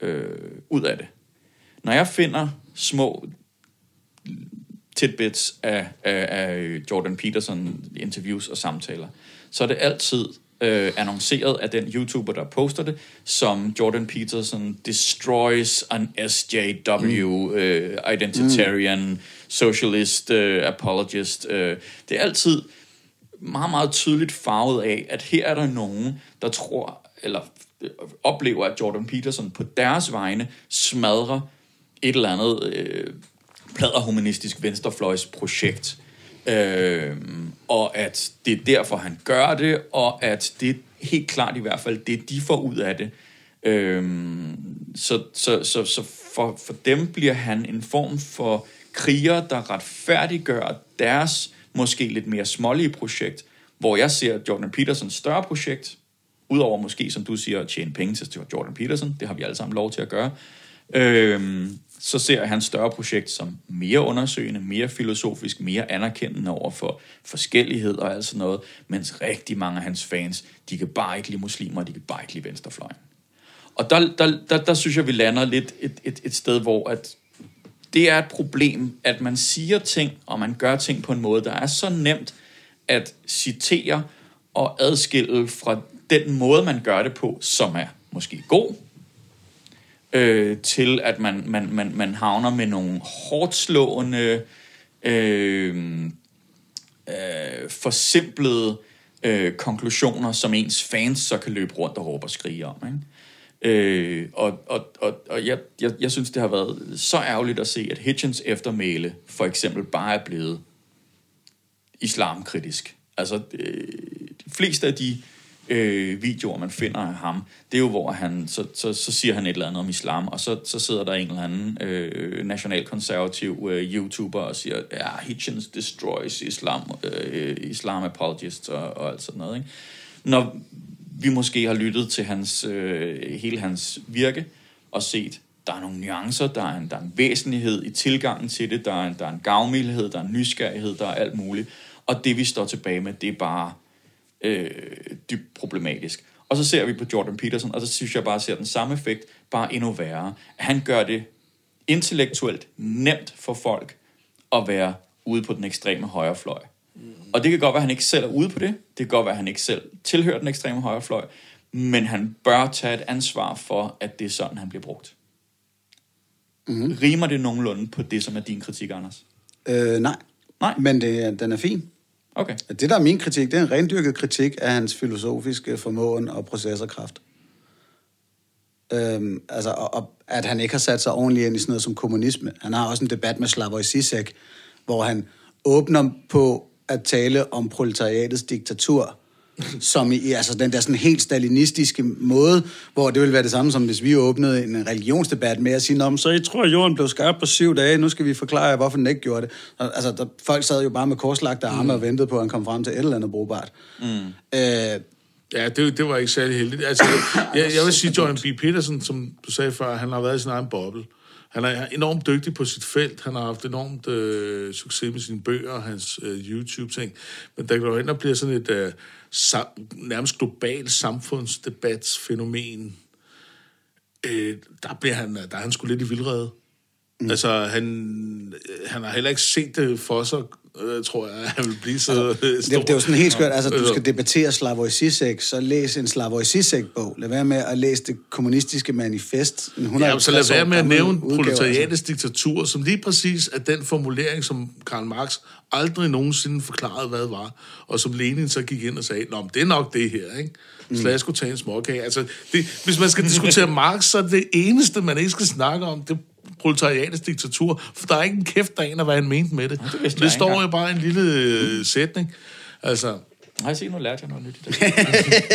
øh, ud af det? Når jeg finder små tidbits af, af, af Jordan Peterson interviews og samtaler, så er det altid øh, annonceret af den YouTuber, der poster det, som Jordan Peterson destroys an SJW, mm. øh, identitarian, mm. socialist, øh, apologist. Øh. Det er altid meget, meget tydeligt farvet af, at her er der nogen, der tror, eller øh, oplever, at Jordan Peterson på deres vegne smadrer et eller andet øh, pladerhumanistisk venstrefløjsprojekt. Øh, og at det er derfor, han gør det, og at det er helt klart i hvert fald det, de får ud af det. Øh, så så, så, så for, for dem bliver han en form for kriger, der retfærdiggør deres måske lidt mere smålige projekt, hvor jeg ser Jordan Petersons større projekt, udover måske, som du siger, at tjene penge til Jordan Peterson, det har vi alle sammen lov til at gøre, øh, så ser jeg hans større projekt som mere undersøgende, mere filosofisk, mere anerkendende over for forskellighed og alt sådan noget, mens rigtig mange af hans fans, de kan bare ikke lide muslimer, de kan bare ikke lide venstrefløjen. Og der, der, der, der synes jeg, vi lander lidt et, et, et sted, hvor at det er et problem, at man siger ting, og man gør ting på en måde, der er så nemt at citere og adskille fra den måde, man gør det på, som er måske god, øh, til at man, man, man, man havner med nogle hårdt slående, øh, øh, forsimplede øh, konklusioner, som ens fans så kan løbe rundt og råbe og skrige om. Ikke? Øh, og og, og, og jeg, jeg, jeg synes, det har været så ærgerligt at se, at Hitchens eftermæle for eksempel bare er blevet islamkritisk. Altså, øh, de fleste af de øh, videoer, man finder af ham, det er jo, hvor han, så, så, så siger han et eller andet om islam, og så, så sidder der en eller anden øh, nationalkonservativ øh, YouTuber og siger, ja, Hitchens destroys islam, øh, islam apologists og, og alt sådan noget. Ikke? Når vi måske har lyttet til hans, øh, hele hans virke og set, der er nogle nuancer, der er en, der er en væsentlighed i tilgangen til det, der er en, der er en gavmildhed, der er en nysgerrighed, der er alt muligt. Og det vi står tilbage med, det er bare øh, dybt problematisk. Og så ser vi på Jordan Peterson, og så synes jeg bare, at ser den samme effekt, bare endnu værre. Han gør det intellektuelt nemt for folk at være ude på den ekstreme højrefløj. Og det kan godt være, at han ikke selv er ude på det. Det kan godt være, at han ikke selv tilhører den ekstreme højrefløj. Men han bør tage et ansvar for, at det er sådan, han bliver brugt. Mm-hmm. Rimer det nogenlunde på det, som er din kritik, Anders? Øh, nej. Nej. Men det, den er fin. Okay. Det, der er min kritik, det er en rendyrket kritik af hans filosofiske formåen og processerkraft. Øhm, altså, og, og, at han ikke har sat sig ordentligt ind i sådan noget som kommunisme. Han har også en debat med Slavoj Zizek, hvor han åbner på at tale om proletariatets diktatur, som i altså den der sådan helt stalinistiske måde, hvor det ville være det samme som hvis vi åbnede en religionsdebat med at sige, Nå, men så I tror, at jorden blev skabt på syv dage, nu skal vi forklare jer, hvorfor den ikke gjorde det. Og, Altså, der, folk sad jo bare med korslagte arme mm. og ventede på, at han kom frem til et eller andet brugbart. Mm. Øh, Ja, det, det var ikke særlig heldigt. Altså, jeg, jeg vil sige, Jordan B. Peterson, som du sagde før, han har været i sin egen boble. Han er enormt dygtig på sit felt. Han har haft enormt øh, succes med sine bøger og hans øh, YouTube-ting. Men der går ind og bliver sådan et øh, sam, nærmest global samfundsdebatsfænomen. Øh, der, bliver han, der er han sgu lidt i vildrede. Mm. Altså, han, han har heller ikke set det for sig, øh, tror jeg, at han vil blive så øh, Det, stor. det er jo sådan helt skørt. Altså, du skal debattere Slavoj Zizek, så læs en Slavoj Zizek-bog. Lad være med at læse det kommunistiske manifest. En 150 Ja, så lad være med at nævne altså. proletariatets diktatur, som lige præcis er den formulering, som Karl Marx aldrig nogensinde forklarede, hvad det var, og som Lenin så gik ind og sagde, Nå, men det er nok det her, ikke? Mm. Så lad skulle tage en småkage. Altså, det, hvis man skal diskutere Marx, så er det eneste, man ikke skal snakke om, det proletariatets diktatur, for der er ikke en kæft, der aner, hvad han mente med det. det Det, det står jo bare en lille øh, sætning. Altså, Har jeg set, nu lærte jeg noget nyt i dag.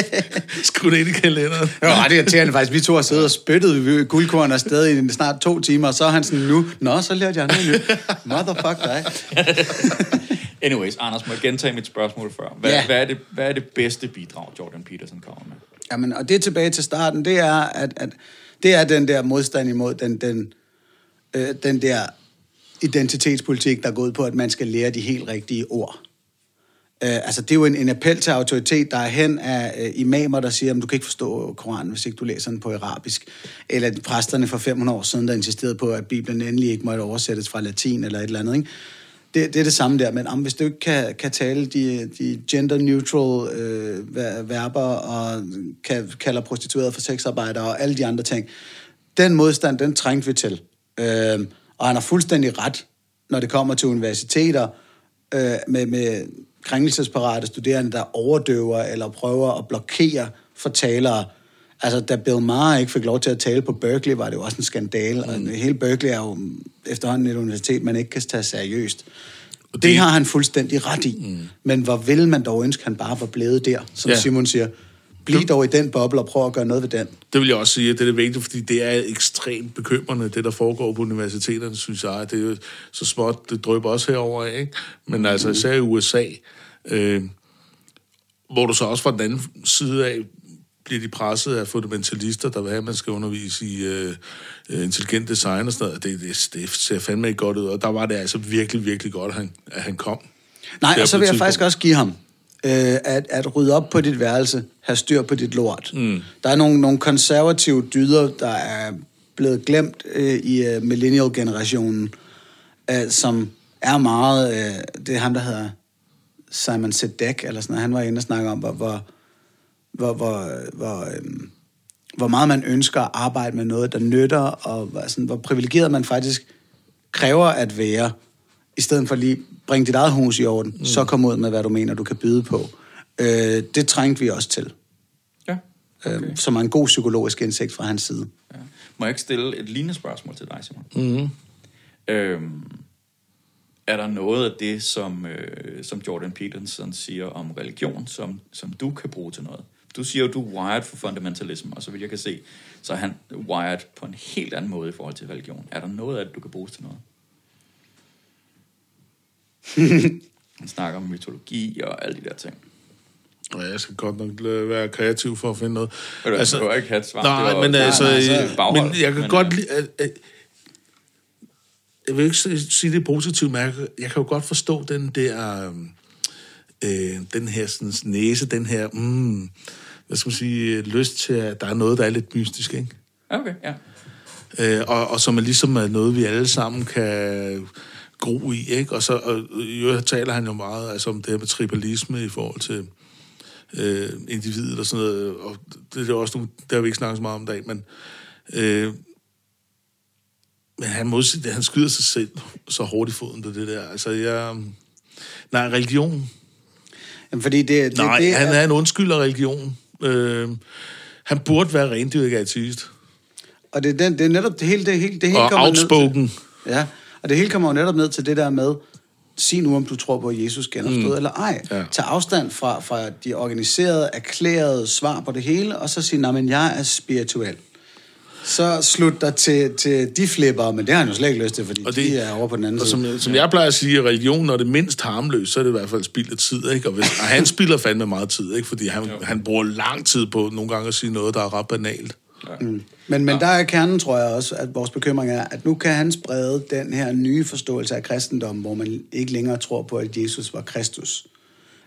skriv det ind i kalenderen. Det var ret irriterende faktisk. Vi to har siddet og spyttet guldkorn afsted i snart to timer, og så er han sådan nu, Nå, så lærte jeg noget nyt. Motherfuck dig. Anyways, Anders, må jeg gentage mit spørgsmål før. Hvad, Ja. ja. hvad, er, det, hvad er det bedste bidrag, Jordan Peterson kommer med? Jamen, og det er tilbage til starten, det er, at, at det er den der modstand imod den, den, øh, den der identitetspolitik, der går ud på, at man skal lære de helt rigtige ord. Øh, altså, det er jo en, en appel til autoritet, der er hen af øh, imamer, der siger, at du kan ikke forstå Koranen, hvis ikke du læser den på arabisk. Eller præsterne for 500 år siden, der insisterede på, at Bibelen endelig ikke måtte oversættes fra latin eller et eller andet. Ikke? Det, det er det samme der, men om hvis du ikke kan, kan tale de, de gender-neutral øh, verber og kan, kalder prostituerede for sexarbejdere og alle de andre ting, den modstand, den trængte vi til. Øh, og han har fuldstændig ret, når det kommer til universiteter øh, med, med krænkelsesparate studerende, der overdøver eller prøver at blokere for talere. Altså, da Bill Maher ikke fik lov til at tale på Berkeley, var det jo også en skandale. Mm. Og hele Berkeley er jo efterhånden et universitet, man ikke kan tage seriøst. Det, det har han fuldstændig ret i. Mm. Men hvor vil man dog ønske, han bare var blevet der, som ja. Simon siger. Bliv dog i den boble og prøv at gøre noget ved den. Det vil jeg også sige, at det er det vigtigt, fordi det er ekstremt bekymrende, det der foregår på universiteterne, synes jeg. Det er jo så småt, det drøber også herover ikke? Men altså især i USA, øh, hvor du så også fra den anden side af bliver de presset af fundamentalister, der vil have, at man skal undervise i øh, øh, intelligent design og sådan noget. Det, det, det ser fandme ikke godt ud, og der var det altså virkelig, virkelig godt, at han, at han kom. Nej, og så vil jeg faktisk også give ham, øh, at, at rydde op på dit værelse, have styr på dit lort. Mm. Der er nogle, nogle konservative dyder, der er blevet glemt øh, i øh, millennial-generationen, øh, som er meget... Øh, det er ham, der hedder Simon Sedek, eller sådan noget. Han var inde og snakke om, hvor, hvor, hvor, hvor, hvor, øh, hvor meget man ønsker at arbejde med noget, der nytter, og sådan, hvor privilegeret man faktisk kræver at være, i stedet for lige bringe dit eget hus i orden, mm. så kom ud med, hvad du mener, du kan byde på. Øh, det trængte vi også til. Okay. øh, som er en god psykologisk indsigt fra hans side. ja. Må jeg ikke stille et lignende spørgsmål til dig, Simon? Mm-hmm. Øhm, er der noget af det, som, øh, som Jordan Peterson siger om religion, som, som du kan bruge til noget? Du siger jo, du er wired for fundamentalism, og så vidt jeg kan se, så er han wired på en helt anden måde i forhold til religion. Er der noget af det, du kan bruge til noget? Han snakker om mytologi og alle de der ting. Og jeg skal godt nok være kreativ for at finde noget. Du, altså, du ikke have et svar. Nej, var- men altså, nej, øh, så- baghold. men jeg kan Men, godt øh, lide, at, jeg vil ikke sige det positivt, men jeg, kan- jeg kan jo godt forstå den der, øh, den her sådan, næse, den her, mm, hvad skal man sige, lyst til, at der er noget, der er lidt mystisk, ikke? Okay, ja. Øh, og, og som er ligesom er noget, vi alle sammen kan gro i, ikke? Og så og, øvrigt taler han jo meget altså, om det her med tribalisme i forhold til øh, individet og sådan noget, og det er jo også nogle, det har vi ikke snakket så meget om i dag, men øh, men han, modsigt, han skyder sig selv så hårdt i foden på det der. Altså, jeg... Nej, religion. Jamen, fordi det, det, Nej, det han er en undskylder religion. Øh, han burde være rendyrket ateist. Og det, er den, det er netop det hele, det hele, det hele Og kommer ned til- outspoken. Ja, og det hele kommer jo netop ned til det der med, sig nu, om du tror på, at Jesus genopstod mm. eller ej. Ja. Tag afstand fra, fra de organiserede, erklærede svar på det hele, og så sige, nej, men jeg er spirituel. Så slut dig til, til de flipper, men det har han jo slet ikke lyst til, fordi Og det- de er over på den anden Og side. som, som jeg plejer at sige, at religion, når det er mindst harmløst, så er det i hvert fald spild af tid, ikke? Og, hvis, og han spilder fandme meget tid, ikke? Fordi han, han bruger lang tid på nogle gange at sige noget, der er ret banalt. Men, men der er kernen, tror jeg også, at vores bekymring er, at nu kan han sprede den her nye forståelse af kristendommen, hvor man ikke længere tror på, at Jesus var Kristus.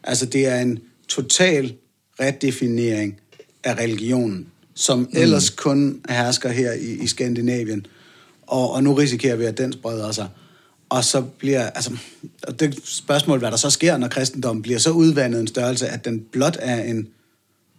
Altså, det er en total redefinering af religionen, som mm. ellers kun hersker her i, i Skandinavien. Og, og nu risikerer vi, at den spreder sig. Og så bliver, altså, og det spørgsmål, hvad der så sker, når kristendommen bliver så udvandet en størrelse, at den blot er en,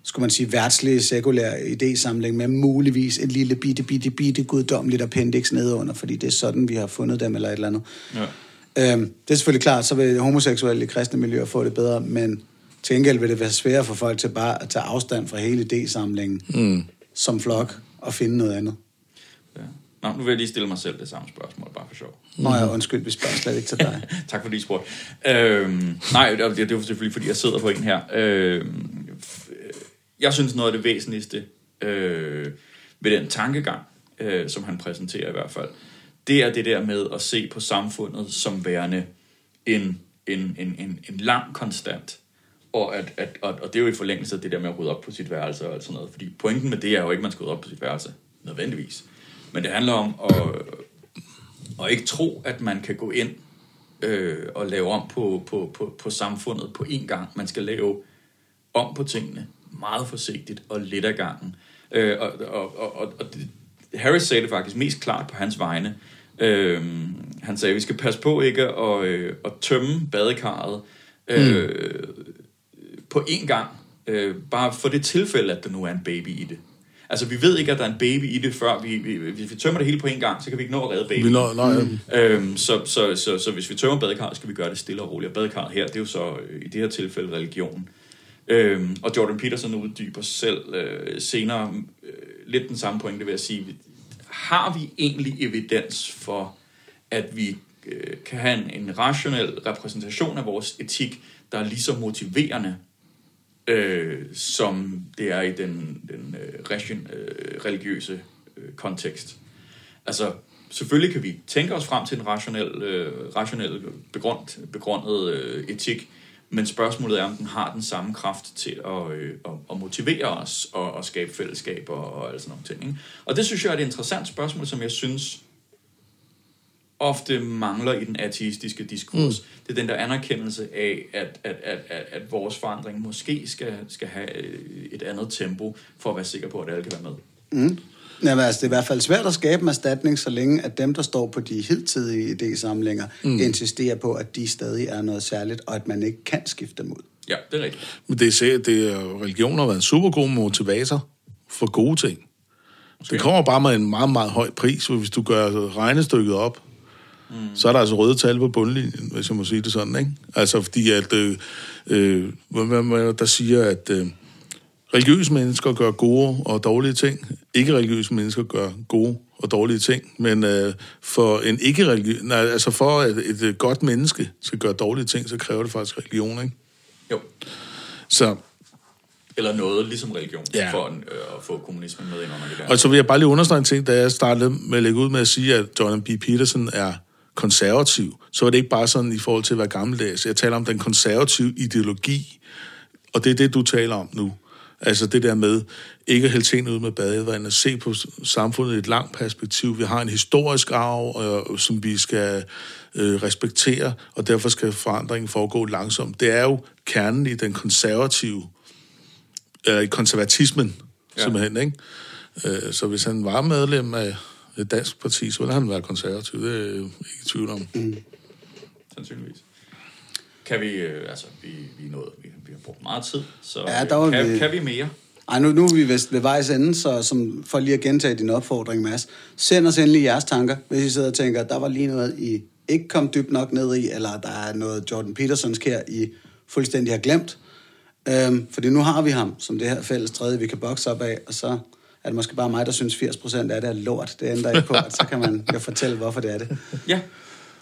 skulle man sige, værtslig, sekulær idésamling med muligvis et lille bitte, bitte, bitte guddommeligt appendix nedenunder, fordi det er sådan, vi har fundet dem, eller et eller andet. Ja. Øhm, det er selvfølgelig klart, så vil homoseksuelle i kristne miljøer få det bedre, men til gengæld vil det være sværere for folk til bare at tage afstand fra hele idésamlingen mm. som flok og finde noget andet. Ja. Nå, nu vil jeg lige stille mig selv det samme spørgsmål, bare for sjov. Nå ja, undskyld, vi spørger slet ikke til dig. tak fordi I spurgte. Øhm, nej, det er, jo selvfølgelig, fordi jeg sidder på en her. Øhm, jeg synes, noget af det væsentligste øh, ved den tankegang, øh, som han præsenterer i hvert fald, det er det der med at se på samfundet som værende en, en, en, en, en lang konstant. Og, at, at, og, og det er jo i forlængelse af det der med at rydde op på sit værelse og alt sådan noget. Fordi pointen med det er jo ikke, at man skal rydde op på sit værelse, nødvendigvis. Men det handler om at, og ikke tro, at man kan gå ind øh, og lave om på, på, på, på samfundet på én gang. Man skal lave om på tingene meget forsigtigt og lidt ad gangen. Øh, og, og, og, og, og det, Harris sagde det faktisk mest klart på hans vegne. Øh, han sagde, at vi skal passe på ikke at, øh, at tømme badekarret øh, på én gang. Øh, bare for det tilfælde, at der nu er en baby i det. Altså, vi ved ikke, at der er en baby i det, før vi, vi, hvis vi tømmer det hele på én gang, så kan vi ikke nå at redde babyen. Vi når, nej, mm. Øhm, så, så, så, så hvis vi tømmer badekarret, skal vi gøre det stille og roligt. Og badekarret her, det er jo så øh, i det her tilfælde religion. Øhm, og Jordan Peterson uddyber selv øh, senere øh, lidt den samme pointe ved at sige, har vi egentlig evidens for, at vi øh, kan have en, en rationel repræsentation af vores etik, der er lige så motiverende, øh, som det er i den, den øh, region, øh, religiøse øh, kontekst. Altså, selvfølgelig kan vi tænke os frem til en rationel, øh, rationel begrund, begrundet øh, etik, men spørgsmålet er, om den har den samme kraft til at, øh, at, at motivere os og at skabe fællesskaber og alt sådan nogle ting. Ikke? Og det synes jeg er et interessant spørgsmål, som jeg synes ofte mangler i den ateistiske diskurs. Mm. Det er den der anerkendelse af, at, at, at, at, at vores forandring måske skal, skal have øh, et andet tempo, for at være sikker på, at alle kan være med. Mm. Jamen, altså, det er i hvert fald svært at skabe en erstatning, så længe at dem, der står på de hidtidige idésamlinger, mm. insisterer på, at de stadig er noget særligt, og at man ikke kan skifte dem ud. Ja, det er rigtigt. Men det er, sikkert- det er, religion har været en super god motivator for gode ting. Det kommer bare med en meget, meget høj pris, for hvis du gør regnestykket op, mm. så er der altså røde tal på bundlinjen, hvis jeg må sige det sådan, ikke? Altså fordi, at øh, øh, hvad- hvad- hvad der siger, at øh, religiøse mennesker gør gode og dårlige ting. Ikke-religiøse mennesker gør gode og dårlige ting. Men øh, for en ikke religiøs, nej, altså for at et, et godt menneske skal gøre dårlige ting, så kræver det faktisk religion, ikke? Jo. Så Eller noget ligesom religion, Ja. for øh, at få kommunismen med ind under det der. Og så vil jeg bare lige understrege en ting, da jeg startede med at lægge ud med at sige, at Jordan B. Peterson er konservativ, så er det ikke bare sådan i forhold til at være gammeldags. Jeg taler om den konservative ideologi, og det er det, du taler om nu. Altså det der med ikke at hælde tingene ud med badevandet, se på samfundet i et langt perspektiv. Vi har en historisk arv, øh, som vi skal øh, respektere, og derfor skal forandringen foregå langsomt. Det er jo kernen i den konservative, øh, konservatismen. Ja. simpelthen, ikke? Øh, Så hvis han var medlem af et dansk parti, så ville han være konservativ. Det er jeg ikke i tvivl om. Mm. Sandsynligvis. Kan vi, øh, altså, vi, vi, nået, vi, vi har brugt meget tid, så Ja, der var kan, vi- kan vi mere? Ej, nu, nu er vi vist ved vejs ende, så som, for lige at gentage din opfordring, Mads. Send os endelig jeres tanker, hvis I sidder og tænker, der var lige noget, I ikke kom dybt nok ned i, eller der er noget Jordan Petersons her, I fuldstændig har glemt. Øhm, fordi nu har vi ham som det her fælles tredje, vi kan bokse op af, og så er det måske bare mig, der synes 80% af det er lort. Det ændrer ikke på, at så kan man jo fortælle, hvorfor det er det. Ja,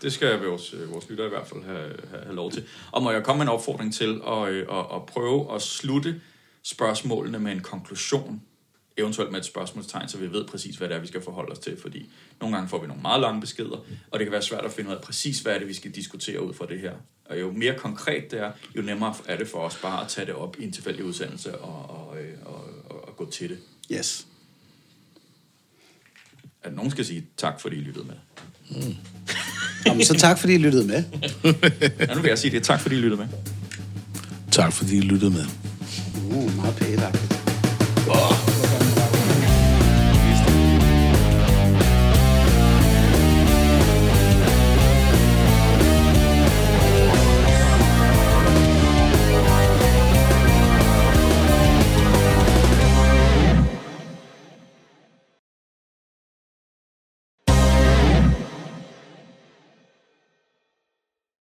det skal vores, øh, vores lytter i hvert fald have, have, have lov til. Og må jeg komme med en opfordring til at, øh, at, at prøve at slutte spørgsmålene med en konklusion, eventuelt med et spørgsmålstegn, så vi ved præcis, hvad det er, vi skal forholde os til, fordi nogle gange får vi nogle meget lange beskeder, og det kan være svært at finde ud af præcis, hvad er det, vi skal diskutere ud fra det her. Og jo mere konkret det er, jo nemmere er det for os bare at tage det op i en tilfældig udsendelse og, og, øh, og, og, og gå til det. Yes. At nogen skal sige tak, fordi I lyttede med. Jamen, så tak, fordi I lyttede med. Ja, nu vil jeg sige det. Tak, fordi I lyttede med. Tak fordi I lyttede med. Uh, meget pænt.